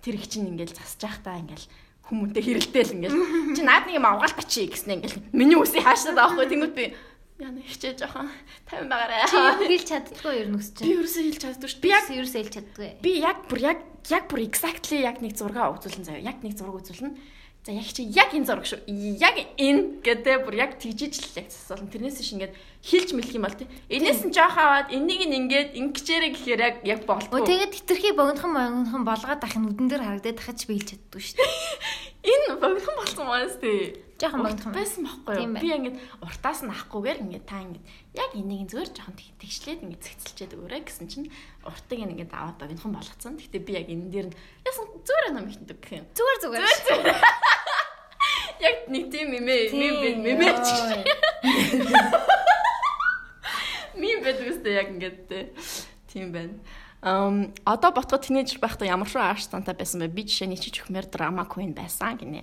Тэр их чинь ингээл засаж байхдаа ингээл хүмүүнтэй хэрэлдээл ингээл чи наад нэг юм авгаалт чи гэснэ ингээл миний үсийг хаашаад авахгүй тэнгууд би яна хичээж жоохон 50 байгаарай. Чи хэлж чаддгүй ер нь өсч. Би ерөөсөө хэлж чаддгүй шүү. Би яг ерөөсөө хэлж чаддгүй. би яг бүр яг яг бүр exactly яг нэг зураг үзүүлэн заяа. Яг нэг зураг үзүүлнэ. За яг чи яг энэ зураг шүү. Яг энэ гэдэг бүр яг тэгжиж л яг засуулна. Тэрнээс шиг ингээд хилж мэлх юм бол тий. Энээс нь жоох аваад энийг нь ингээд ингэчээрэ гэхээр яг яг болтгоо. тэгээд хитрхи богинохон богинохон болгоод ах нь үдэн дээр харагдаад тахад ч би хэлж чаддгүй шүү дээ. Энэ богинохон болсон маас тий. Жоохон Урт богинохон. байсан байхгүй юу? Би ингээд уртаас нь ахгүйгээр ингээд та ингээд яг энийг зөөр жоохон тэг- тэгшлээд ингээд цэгцэлчээд өгөөрэй гэсэн чинь уртыг ингээд аваад богинохон болгоцсон. Гэтэ би яг энэ дээр нь ясан зөөр нам ихэндэг гэх юм. Зүгээр зүгээр. Яг нэг тийм мэмэ мем мэмэ ч мем бэд үстэй яг ингээд те. Тийм байна. Ам одоо ботгоо тинейжер байхдаа ямар шүү ааш цантай байсан бэ? Би жишээ нь чиж өхмөр драма queen байсан гинэ.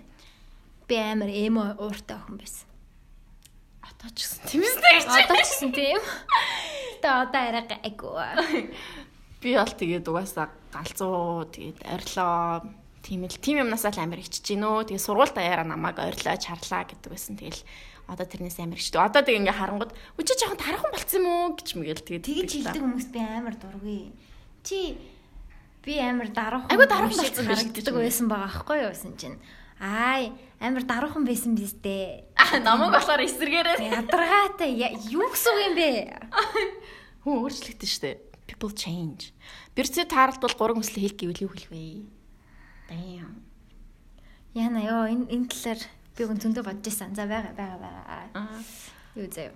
Би амар эмо ууртай охин байсан. Одоо ч гэсэн тийм үстэй. Одоо ч гэсэн тийм. Тэ одоо арай гайгүй. Би бол тэгээд угаасаа галзуу тэгээд орилоо тийм л тийм юмнасаа л амар хичж гинөө. Тэгээд сургууль даяараа намайг орилоо чарлаа гэдэг байсан. Тэгэл одоо тэрнээс амар хичдэг. Одоо тэг ингээ харангууд үчи жоохон тархан болцсон юм уу гэж мэгэл тэгээд Тэгж хэлдэг хүмүүс би амар дургүй. Чи би амар даруухан. Айгу биш гэж харагддаг байсан байгаа аахгүй юу гэсэн чинь. Аай амар даруухан байсан биз дээ. Намайг болохоор эсэргээрээ ядаргаатай юу гэсэн юм бэ? хүн өөрчлөгдөн штэ. People change. Бэрцээ тааралт бол гурван хүслээ хийх гэвэл юу хэлэх вэ? Damn. Яна ёо энэ энэ талаар би гон зөндөө бодож байсан. За байгаа байгаа байгаа. Аа. Юу заяа.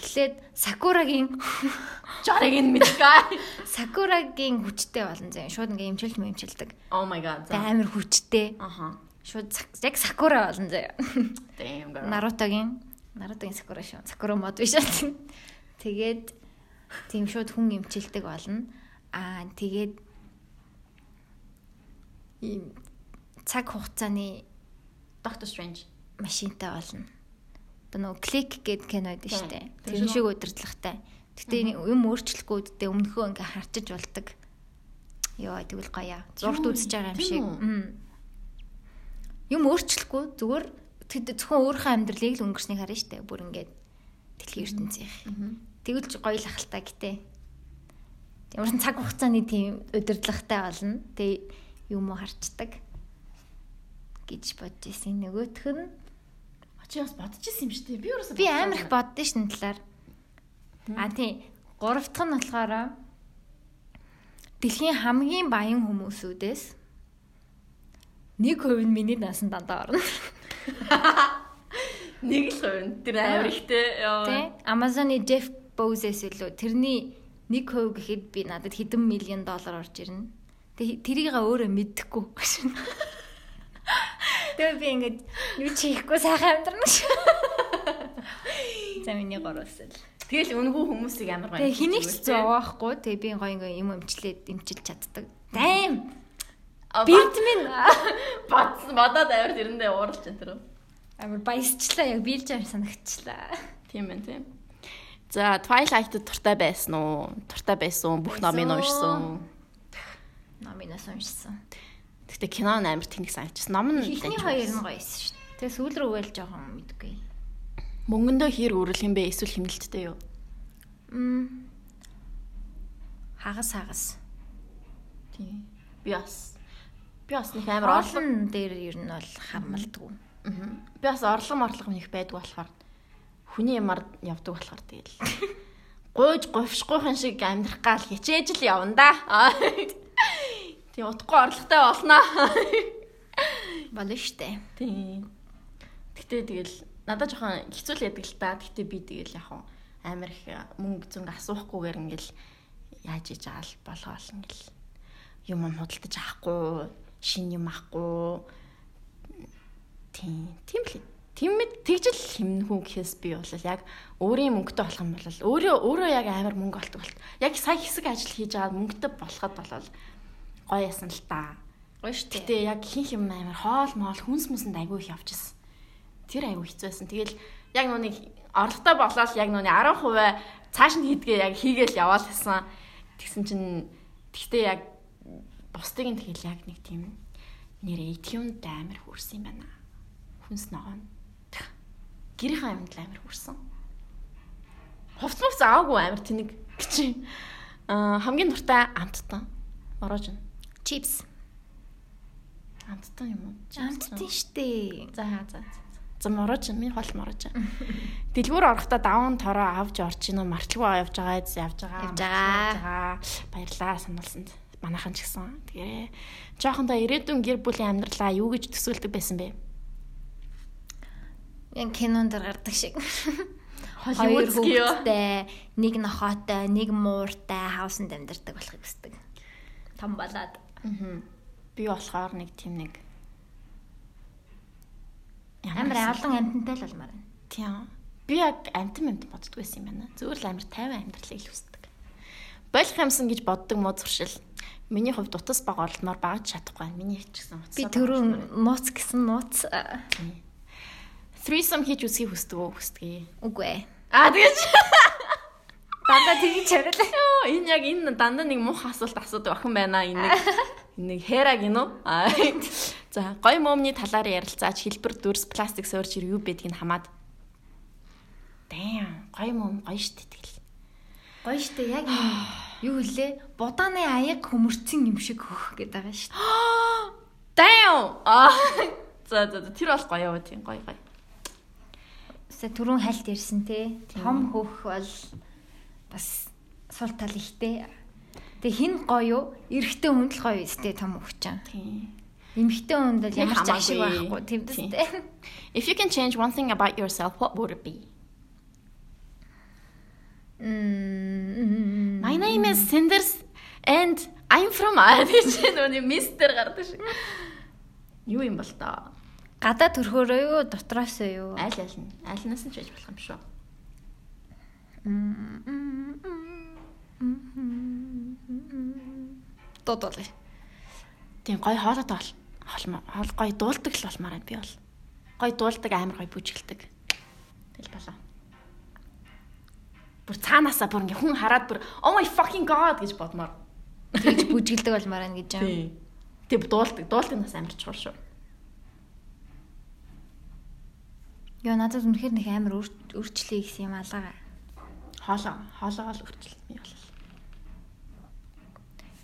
Эхлээд Сакурагийн Жарыг нь мэдгүй. Сакурагийн хүчтэй болно заяа. Шууд ингээ имчилж мэмчилдэг. Oh my god. Амар хүчтэй. Аха. Шууд яг Сакура болно заяа. Damn girl. Нарутогийн Нарутогийн Сакура шүү. Сакура мод биш аа. Тэгээд тийм шууд хүн имчилдэг болно. Аа тэгээд ийм цаг хугацааны Doctor Strange. машинтай болно. Нөгөө клик гэд кино байдаг шүү дээ. Тийм. Тэр шиг удирдлагатай. Гэтэ юм өөрчлөхгүйдээ өмнөхөө ингээ харчиж болдог. Йоо тэгвэл гоё. Үү? үзэж байгаа юм шиг. Юм өөрчлөхгүй зүгээр тэд зөвхөн өөрийнхөө амьдралыг л өнгөрснийг харна дээ. Бүр ингээд дэлхийн ертөнцийнх. Тэгвэл ч гоё л ахaltaа гэтээ. Ямар ч цаг хугацааны тийм удирдлагатай болно. Тэг юм уу харцдаг гэж бодож ирсэн. Нөгөөх нь Чи бас бодож исэн юм шүү дээ. Би өөрөөсөө Би амар их боддоо шин талаар. А тий. Гурав дахь нь болохоор дэлхийн хамгийн баян хүмүүсүүдээс нэг хувь нь миний наасан дандаа орно. нэг л хувь. Тэр амар ихтэй. Тий. Amazon-ы Jeff Bezos үлээ тэрний нэг хувь гэхэд би надад хэдэн мянган доллар орж ирнэ. Тэг тэрийг өөрөө мэдхгүй. Тэгээ би ингээд юу ч хийхгүй сайхан амьдрна шүү. За миний гороос л. Тэгэл үнгүү хүмүүсийг амар гоё. Тэгээ хэнийг ч зовоохгүй. Тэгээ би гоё ингээ юм өмчлээд имчилж чаддаг. Дайм. Бит минь бодсон бодоод амар тэрэндээ ууралж энэ тэр. амар баясчлаа яг биелж амар санагчлаа. Тийм байна тийм. За Twilight-д туртай байсан уу? Туртай байсан. Бүх номыг уншсан. Номинаас уншсан. Гэтэ кино нь амар тэнэг санагдчихсан. Ном нь Эхний хоёр нь гоё байсан шүү дээ. Тэгээ сүүл рүү уйл жоохон мэдгүй. мөнгөндөө хэр үрэл юм бэ? Эсвэл химнэлттэй юу? Мм. Хагас хагас. Тийм. Би бас би бас нэг амар Орлон дээр ер нь бол хамалдгүй. Мгм. би бас орлого морлого нэг байдаг болохоор хүний юмар явдаг болохоор тэгэл гуйж говшгүйхэн шиг амьдрах гал хичээж л явна да. Тийм утгагүй орлоготой болно. Болно штэ. Тийм. Гэтэ тэгэл надад жоохон хэцүү л яадаг л та. Гэтэ би тэгэл яг амар их мөнгө зөнгө асуухгүйгээр ингээл яаж иж байгаа л болгоол ингээл юм юм худалдаж авахгүй, шин юм авахгүй. Тийм. Тийм л. Тийм мэд тэгжэл хэмнэхүү гэхээс би бол яг өөрийн мөнгөтэй болох юм бол өөрөө өөрөө яг амар мөнгө олдог болт. Яг сая хэсэг ажил хийж байгаа мөнгөтэй болоход болол гоё ясан л та. Гоё штэ. Гэтэ яг хин хим амар хоол моол хүнс мүсэнд айгүй их явчихсан. Тэр айгүй хэцүү байсан. Тэгэл яг нүг орлоготой болоод яг нүг 10% цааш нь хийдгээ яг хийгээл яваал гэсэн. Тэгсэн чинь тэгтээ яг бусдыг нь тэгэл яг нэг тийм нэр ATM-д амар хүрсэн юм байна. Хүнс ногоон. Гэрийнхаа юмд л амар хүрсэн. Хувц мувц аагүй амар тэнэг гэж. Аа хамгийн дуртай амттан. Морож нь. Чипс. Амттан юм уу? Амттын штэ. За за. За морож минь хол морож. Дэлгүүр орохдоо даван тороо авч орж ийн мартлаггүй явж байгаа явж байгаа. Явж байгаа. Баярлаа сануулсанд. Манайхан ч гэсэн. Тэгээ жоохондоо ирээдүйн гэр бүлийн амьдралаа юу гэж төсөөлдөг байсан бэ? Яг кинонд гардаг шиг. Хоёр хүүхэдтэй, нэг нохоотой, нэг мууртай хаусанд амьдардаг болохыг хүсдэг. Том болоод. Аа. Би болохоор нэг тийм нэг Амар олон амьтантай л болмаар байна. Тийм. Би яг амтан амт боддог байсан юм байна. Зүгээр л амар 50 амьдралыг л хүсдэг. Болох юмсан гэж боддог муу зуршил. Миний хувьд утас баг орломоор багж чадахгүй байна. Миний ч гэсэн утас. Би түрүүн мууц гэсэн мууц threesome хийж үсгийг хүсдэг үү? Хүсдэг. үгүй ээ. Аа тэгэж. Дандаа тэгж хариулаа. Йоо, энэ яг энэ дандаа нэг мух асуулт асуудаг охин байна. Энэ нэг энэ нэг хэраг гинөө. Аа. За, гой момны талаар ярилцаач хэлбэр дүрс пластик суурьчир юу байдгийг хамаад. Damn, гой мом гоё штэ тэгэл. Гоё штэ яг юу хэлээ? Будааны аяг хөмөрцөн юм шиг хөх гэдэг байгаа штэ. Damn. Аа. За, за, тэр бол гоё юу тийм гоё гоё. Тэ түрүүн хальт ирсэн те. Том хөх бол бас сул тал ихтэй. Тэг хин гоё юу? Эрэгтэй хүнд л гоё өстэй том чам. Тийм. Эмэгтэй хүнд бол ямар ч ашиг байхгүй тийм дээ. If you can change one thing about yourself, what would it be? My name is Cinders and I'm from Irish. Нүний мистер гардаг шиг. Юу юм бол таа? Гадаа төрхөөрөө юу дотроос юу? Аль аль нь? Альнаас нь ч байж болох юм шүү. Дуудуулъя. Тийм гой хоолой тоол. Хоол гой дуулдаг л болмаар юм би бол. Гой дуулдаг амар гой бүжгэлдэг. Тэл болоо. Бүр цаанаасаа бүр ингээ хүн хараад бүр oh my fucking god гэж бодмоор. Тэгж бүжгэлдэг болмаар байна гэж юм. Тийм. Тэг дуулдаг. Дуулдаг нас амар чухал шүү. Йоо надад үнэхээр нэг амар үрчлээ гэсэн юм алгаа. Хоолоо хоолоогоо л өрчлөлт би бол.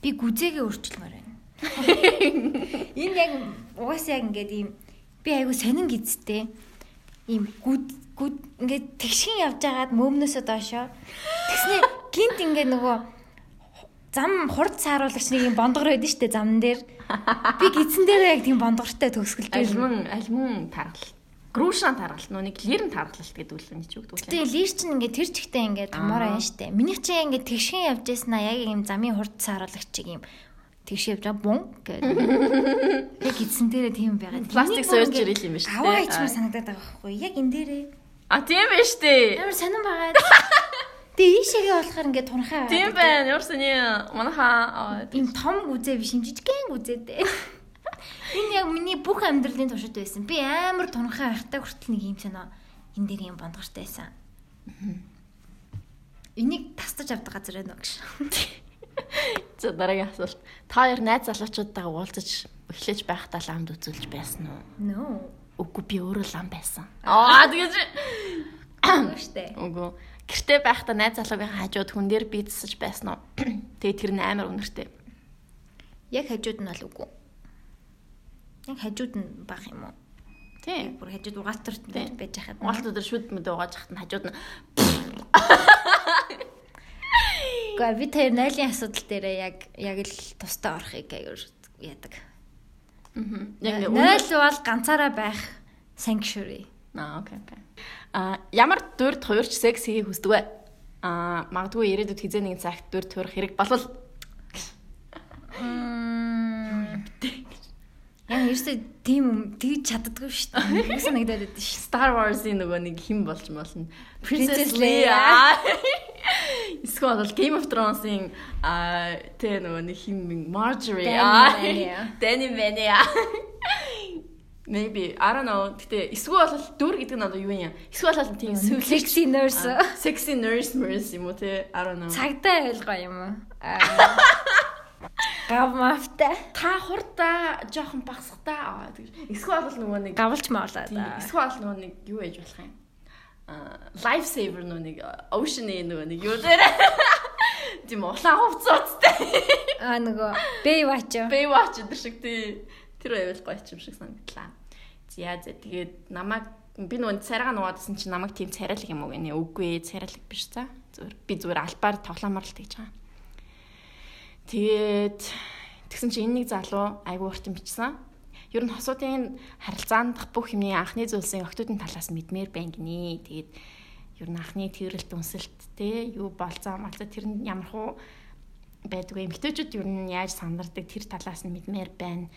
Би гүзээгээ үрчлмээр байна. Энэ яг угаасаа яг ингээд ийм би айгу сонин гизтэй. Ийм гүд гүд ингээд тэгшин явж байгаад мөөмнөөсөө доошоо тэгснэ гинт ингээд нөгөө зам хурд сааруулагч нэг юм бондгор байдэн штэ замн дээр. Би гидсэн дээр яг тийм бондгортой төгсгөлтэй. Альман альман таргал. Грушан таргал нөө нэг лирэн таргалт гэдэг үл нь ч үгдэг. Тэгээ лир чинь ингээд тэр чигтээ ингээд томороо юм штэ. Миний чинь ингээд тэгшин явж яснаа яг ийм замын хурд сааруулагч чиг юм тэгш явж байгаа бун гэдэг. Яг гидсэн дээрээ тийм байгаад. Пластик сууж ирэл юм ба штэ. Аваа ичмэр санагдаад байгаа байхгүй яг энэ дээрээ. А тийм байж тээ. Амар сонирн байгаад. Тэгээ ийшээгээ болохоор ингээд тунхаа. Тийм байна. Ямар сони манаха Ийм том гүзээ биш юм жижигхэн гүзээтэй. Энэ яг миний бүх амьдралын туршид байсан. Би амар тунхаа байхтай хүртэл нэг юм санаа энэ дээр юм бондгортой байсан. Энийг тастаж авдаг газар байна уу гэж. За дараагийн асуулт. Та хоёр найз залуучуудтайгаа уулзаж эхлэж байхдаа ламд үзүүлж байсан уу? No. Үгүй би өөрөө лам байсан. Аа тэгэж Үгүй штэ. үгүй. Гэртээ байхдаа найз залуугийн хажууд хүн дээр би засаж байсан уу? Тэгээ тэр нь амар үнэртэй. Яг хажууд нь бол үгүй. Яг хажууд нь баг юм уу? Тийм. Бүр хажууд угаалтарт байж хахад. Угаалт өдөр шүд мэдээ угааж хахад нь хажууд нь Гэхдээ би тэр нойлын асуудал дээр яг яг л тустай орохыг аяар яадаг. мгм. яг ингээ Нойл бол ганцаараа байх sanctuary. Аа окей окей. А ямар дүрд хуурч секс хийхийг хүсдэг вэ? А магадгүй ирээдүйд хизээ нэгэн цагт дүрд хуурах хэрэг болвол Яг ерөөсөө тийм тэгж чаддаггүй шүү дээ. Юу санагдаад байдаг шүү. Star Wars-ийн нөгөө нэг хим болж болно. Princess Leia. Эсвэл бол Game of Thrones-ийн а тэ нөгөө нэг хим Marjorie. Аа. Dany Vanya. Maybe I don't know. Гэтэ эсвэл бол дүр гэдэг нь одоо юу юм? Эсвэл бол тийм Sexy nurse. sexy nurse nurse юм уу те? I don't know. Цагдаа ойлгоо юм уу? Гав мафта. та хурдаа жоохон багсахтаа тэгж. Эсвэл бол нөгөө нэг Гавлч маалаа тийм, да. эсвэл бол нөгөө нэг юу ээж болох юм? А life saver нөгөө нэг ocean-ийн нөгөө нэг юу дээр? Тийм улаан хувцастай Аа нөгөө Baywatch. Baywatch гэдэг шиг тий. Тэр байвал гоё ч юм шиг санагдлаа. Зя зя тэгээд намайг би нөгөө царайгаа нугаадсан чинь намайг тийм царайлаг юм уу гэнэ. Үгүй царайлаг биш за. Зүгээр би зүгээр албаар тоглоомор л тэгж байгаа Тэгээд тэгсэн чинь энэ нэг залуу айгүй урт юм бичсэн. Ер нь хосуудын харилцаанд бүх юмний анхны зүйлсийн октодын талаас мэдмээр байна гинэ. Тэгээд ер нь анхны тэрэлт үнсэлт те юу болцоо малцаа тэр нь ямар хуу байдгүй эмгтээчүүд ер нь яаж сандардаг тэр талаас нь мэдмээр байна.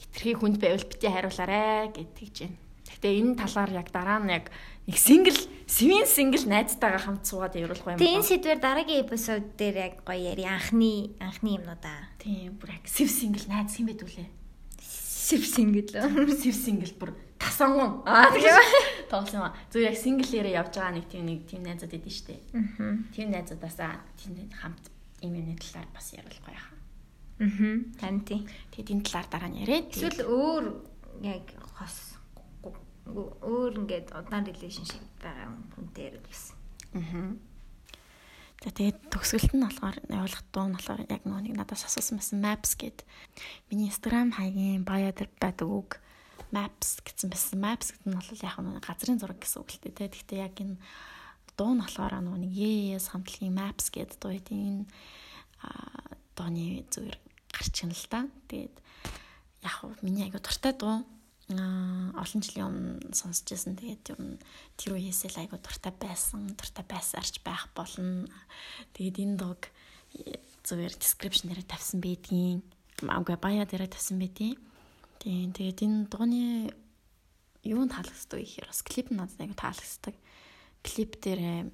Хитрхи хүнд байвал бити хариулаарэ гэдэг чинь. Гэхдээ энэ талаар яг дараа нь яг нэг сингл, свин сингл найзтайгаа хамт суугаад явуулах юм Тэгээ энэ сэдвэр дараагийн эпизод дээр яг гоё яри анхны анхны юмнуудаа. Тийм бүр яг сив сингл найз хэм байд үлээ. Сив сингл. Сив сингл бүр тасангун. Аа тийм тоглосон юм. Зөв яг синглээрээ явж байгаа нэг тийм нэг тийм найзууд идэв штэ. Аа. Тийм найзуудаасаа тийм хамт юм юм талаар бас яриулах гоё хаа. Аа. Тань тий. Тэгээд энэ талаар дараа нь яриад. Эсвэл өөр яг хос өөр ингээд удаан relationship байгаа хүнтэй гэсэн. Аа. За тэгээд төгсгөлт нь болохоор явуулах дуу нь болохоор яг нөгөө нэг надаас асуусан байсан Maps гэд. Миний Instagram хаягийн bio дээр байдаг үг maps гэсэн байсан. Maps гэдэг нь бол яг нь газрын зураг гэсэн үг л дээ. Тэгэхдээ яг энэ дуу нь болохоор нэг yes хамтлагийн maps гэдэг дуу эдийн дооны зүгээр гарч ийн л да. Тэгээд яг миний айгу дуртай дуу олон жилийн өмнө сонсч байсан. Тэгээд нь тэр үеэс л айгу дуртай байсан. Дуртай байсаарч байх болно. Тэгээд энэ дог зүгээр description дээр тавьсан байдгийн. Агай баяа дээр тавьсан байдгийн. Тийм тэгээд энэ дууны юу таалагддаг ихээр бас клип нь надад айгу таалагддаг. Клип дээр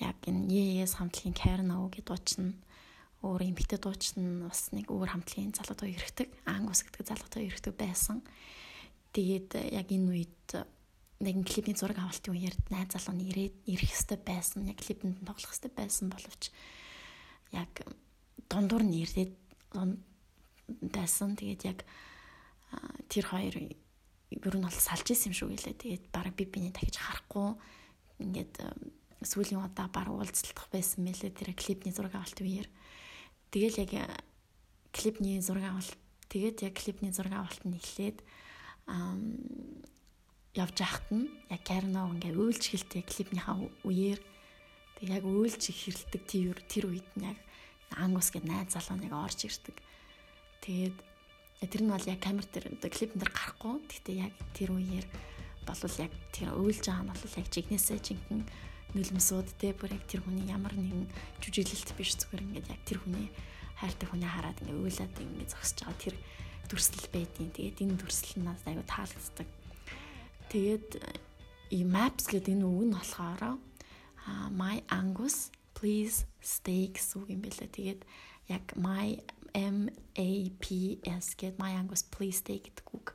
яг энэ Yes хамтлагийн Karen O гэдэг дуучин өөр эмэгтэй дуучин бас нэг өөр хамтлагийн залуу дуу ирдэг. Ангус гэдэг залуу дуу ирдэг байсан. Тэгээд э, яг энэ үед э, нэг клипний зураг авалтын үеэр найз залуу нь ирээд ирэх хэвээр байсан. Яг клипэнд тоглох хэвээр байсан боловч яг дундуур нь ирээд байсан. Тэгээд яг тэр хоёр ер нь бол салж исэн юм шүү гэлээ. Тэгээд бараг би биний дахиж харахгүй ингээд сүүлийн удаа баг уулзалтах байсан мэлээ тэр клипний зураг авалтын үеэр. Тэгэл яг клипний зураг авалт тэгээд яг клипний зураг авалт нь эхлээд явж байхад нь яг Карно ингээ уйлж хэлтэй клипнийхаа үеэр тэг яг уйлж хэрэлдэг тэр тэр үед нь яг ангус гэд найз залуу нэг орж ирдэг. Тэгээд тэр нь бол яг камер дээр клипэн дээр гарахгүй. Гэхдээ яг тэр үеэр болвол яг тэр уйлж байгаа нь бол яг жигнэсээ жинхэнэ нулимсууд те бүр яг тэр хүний ямар нэгэн жүжиглэлт биш зүгээр ингээд яг тэр хүний хайртай хүнээ хараад ингээд уйлаад ингээд зогсож байгаа тэр дүрслэл байдیں۔ Тэгээд энэ дүрслэл нь надад аюу таалагддаг. Тэгээд и maps гэдэг энэ үг нь болохоор my angus please гэсэн үг юм байлаа. Тэгээд яг my M A P S гэдэг my angus please stay гэдэг үг.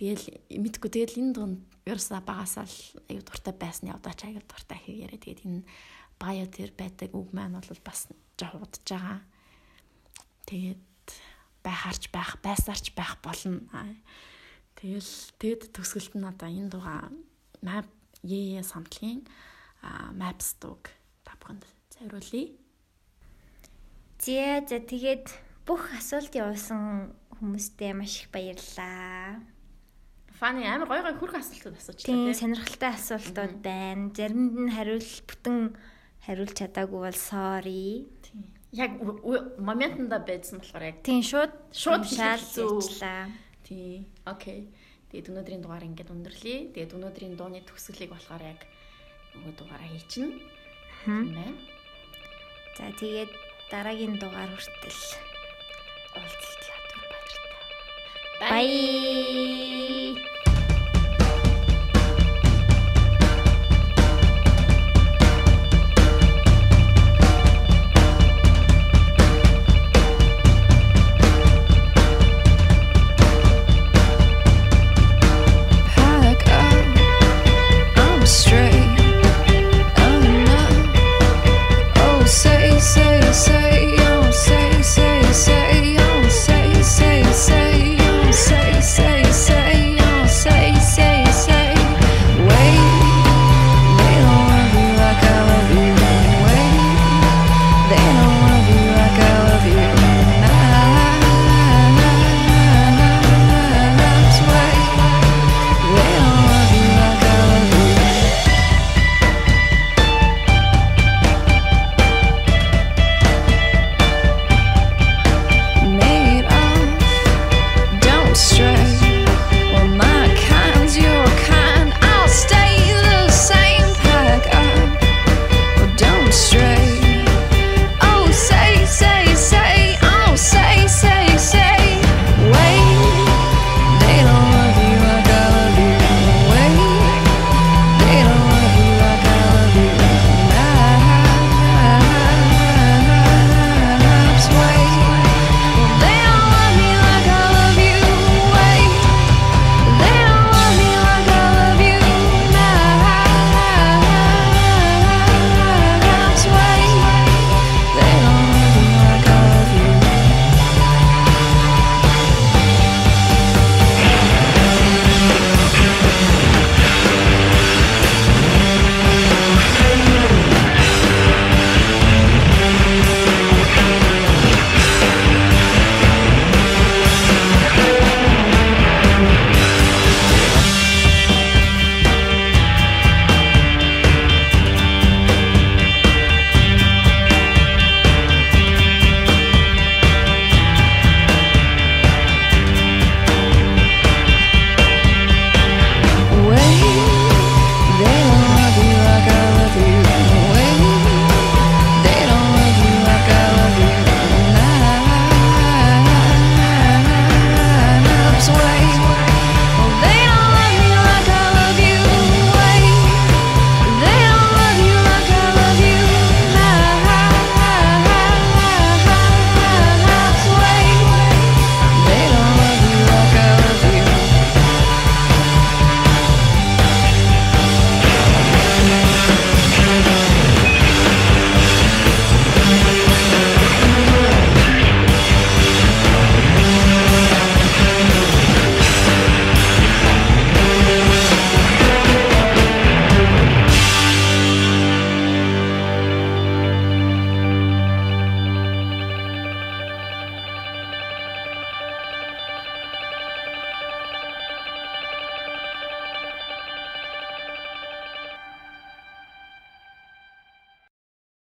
Тэгэл мэдгүй тэгэл энэ дунд ерөөсөө багасаа л аюу дуртай байсны одоо ч аюу дуртай хийгээрээ тэгээд энэ баяа тэр байдаг үг маань бол бас жоо удаж байгаа. Тэгээд байхаарч байх, байсаарч байх болно. Тэгэл тэгэд төгсгөлт нь одоо энэ дугаа map ее самтлагийн maps дууг тавханд зориулъя. За за тэгээд бүх асуулт явуулсан хүмүүстээ маш их баярлалаа. Фаны амар гой гой хүрх асуултууд асууж байна. Тийм сонирхолтой асуултууд байна. Заримд нь хариул бүтэн хариулж чадаагүй бол sorry. Яг моментонда байдсан болохоор яг тийм шууд шууд шаалцлаа. Тийм. Окей. Тэгээд өнөөдрийн дугаар ингээд өндөрлөе. Тэгээд өнөөдрийн дууны төгсгөлийг болохоор яг нөгөө дугаараа хийчихнэ. Тийм байна. За тэгээд дараагийн дугаар хүртэл ятвар баяртай. Bye. say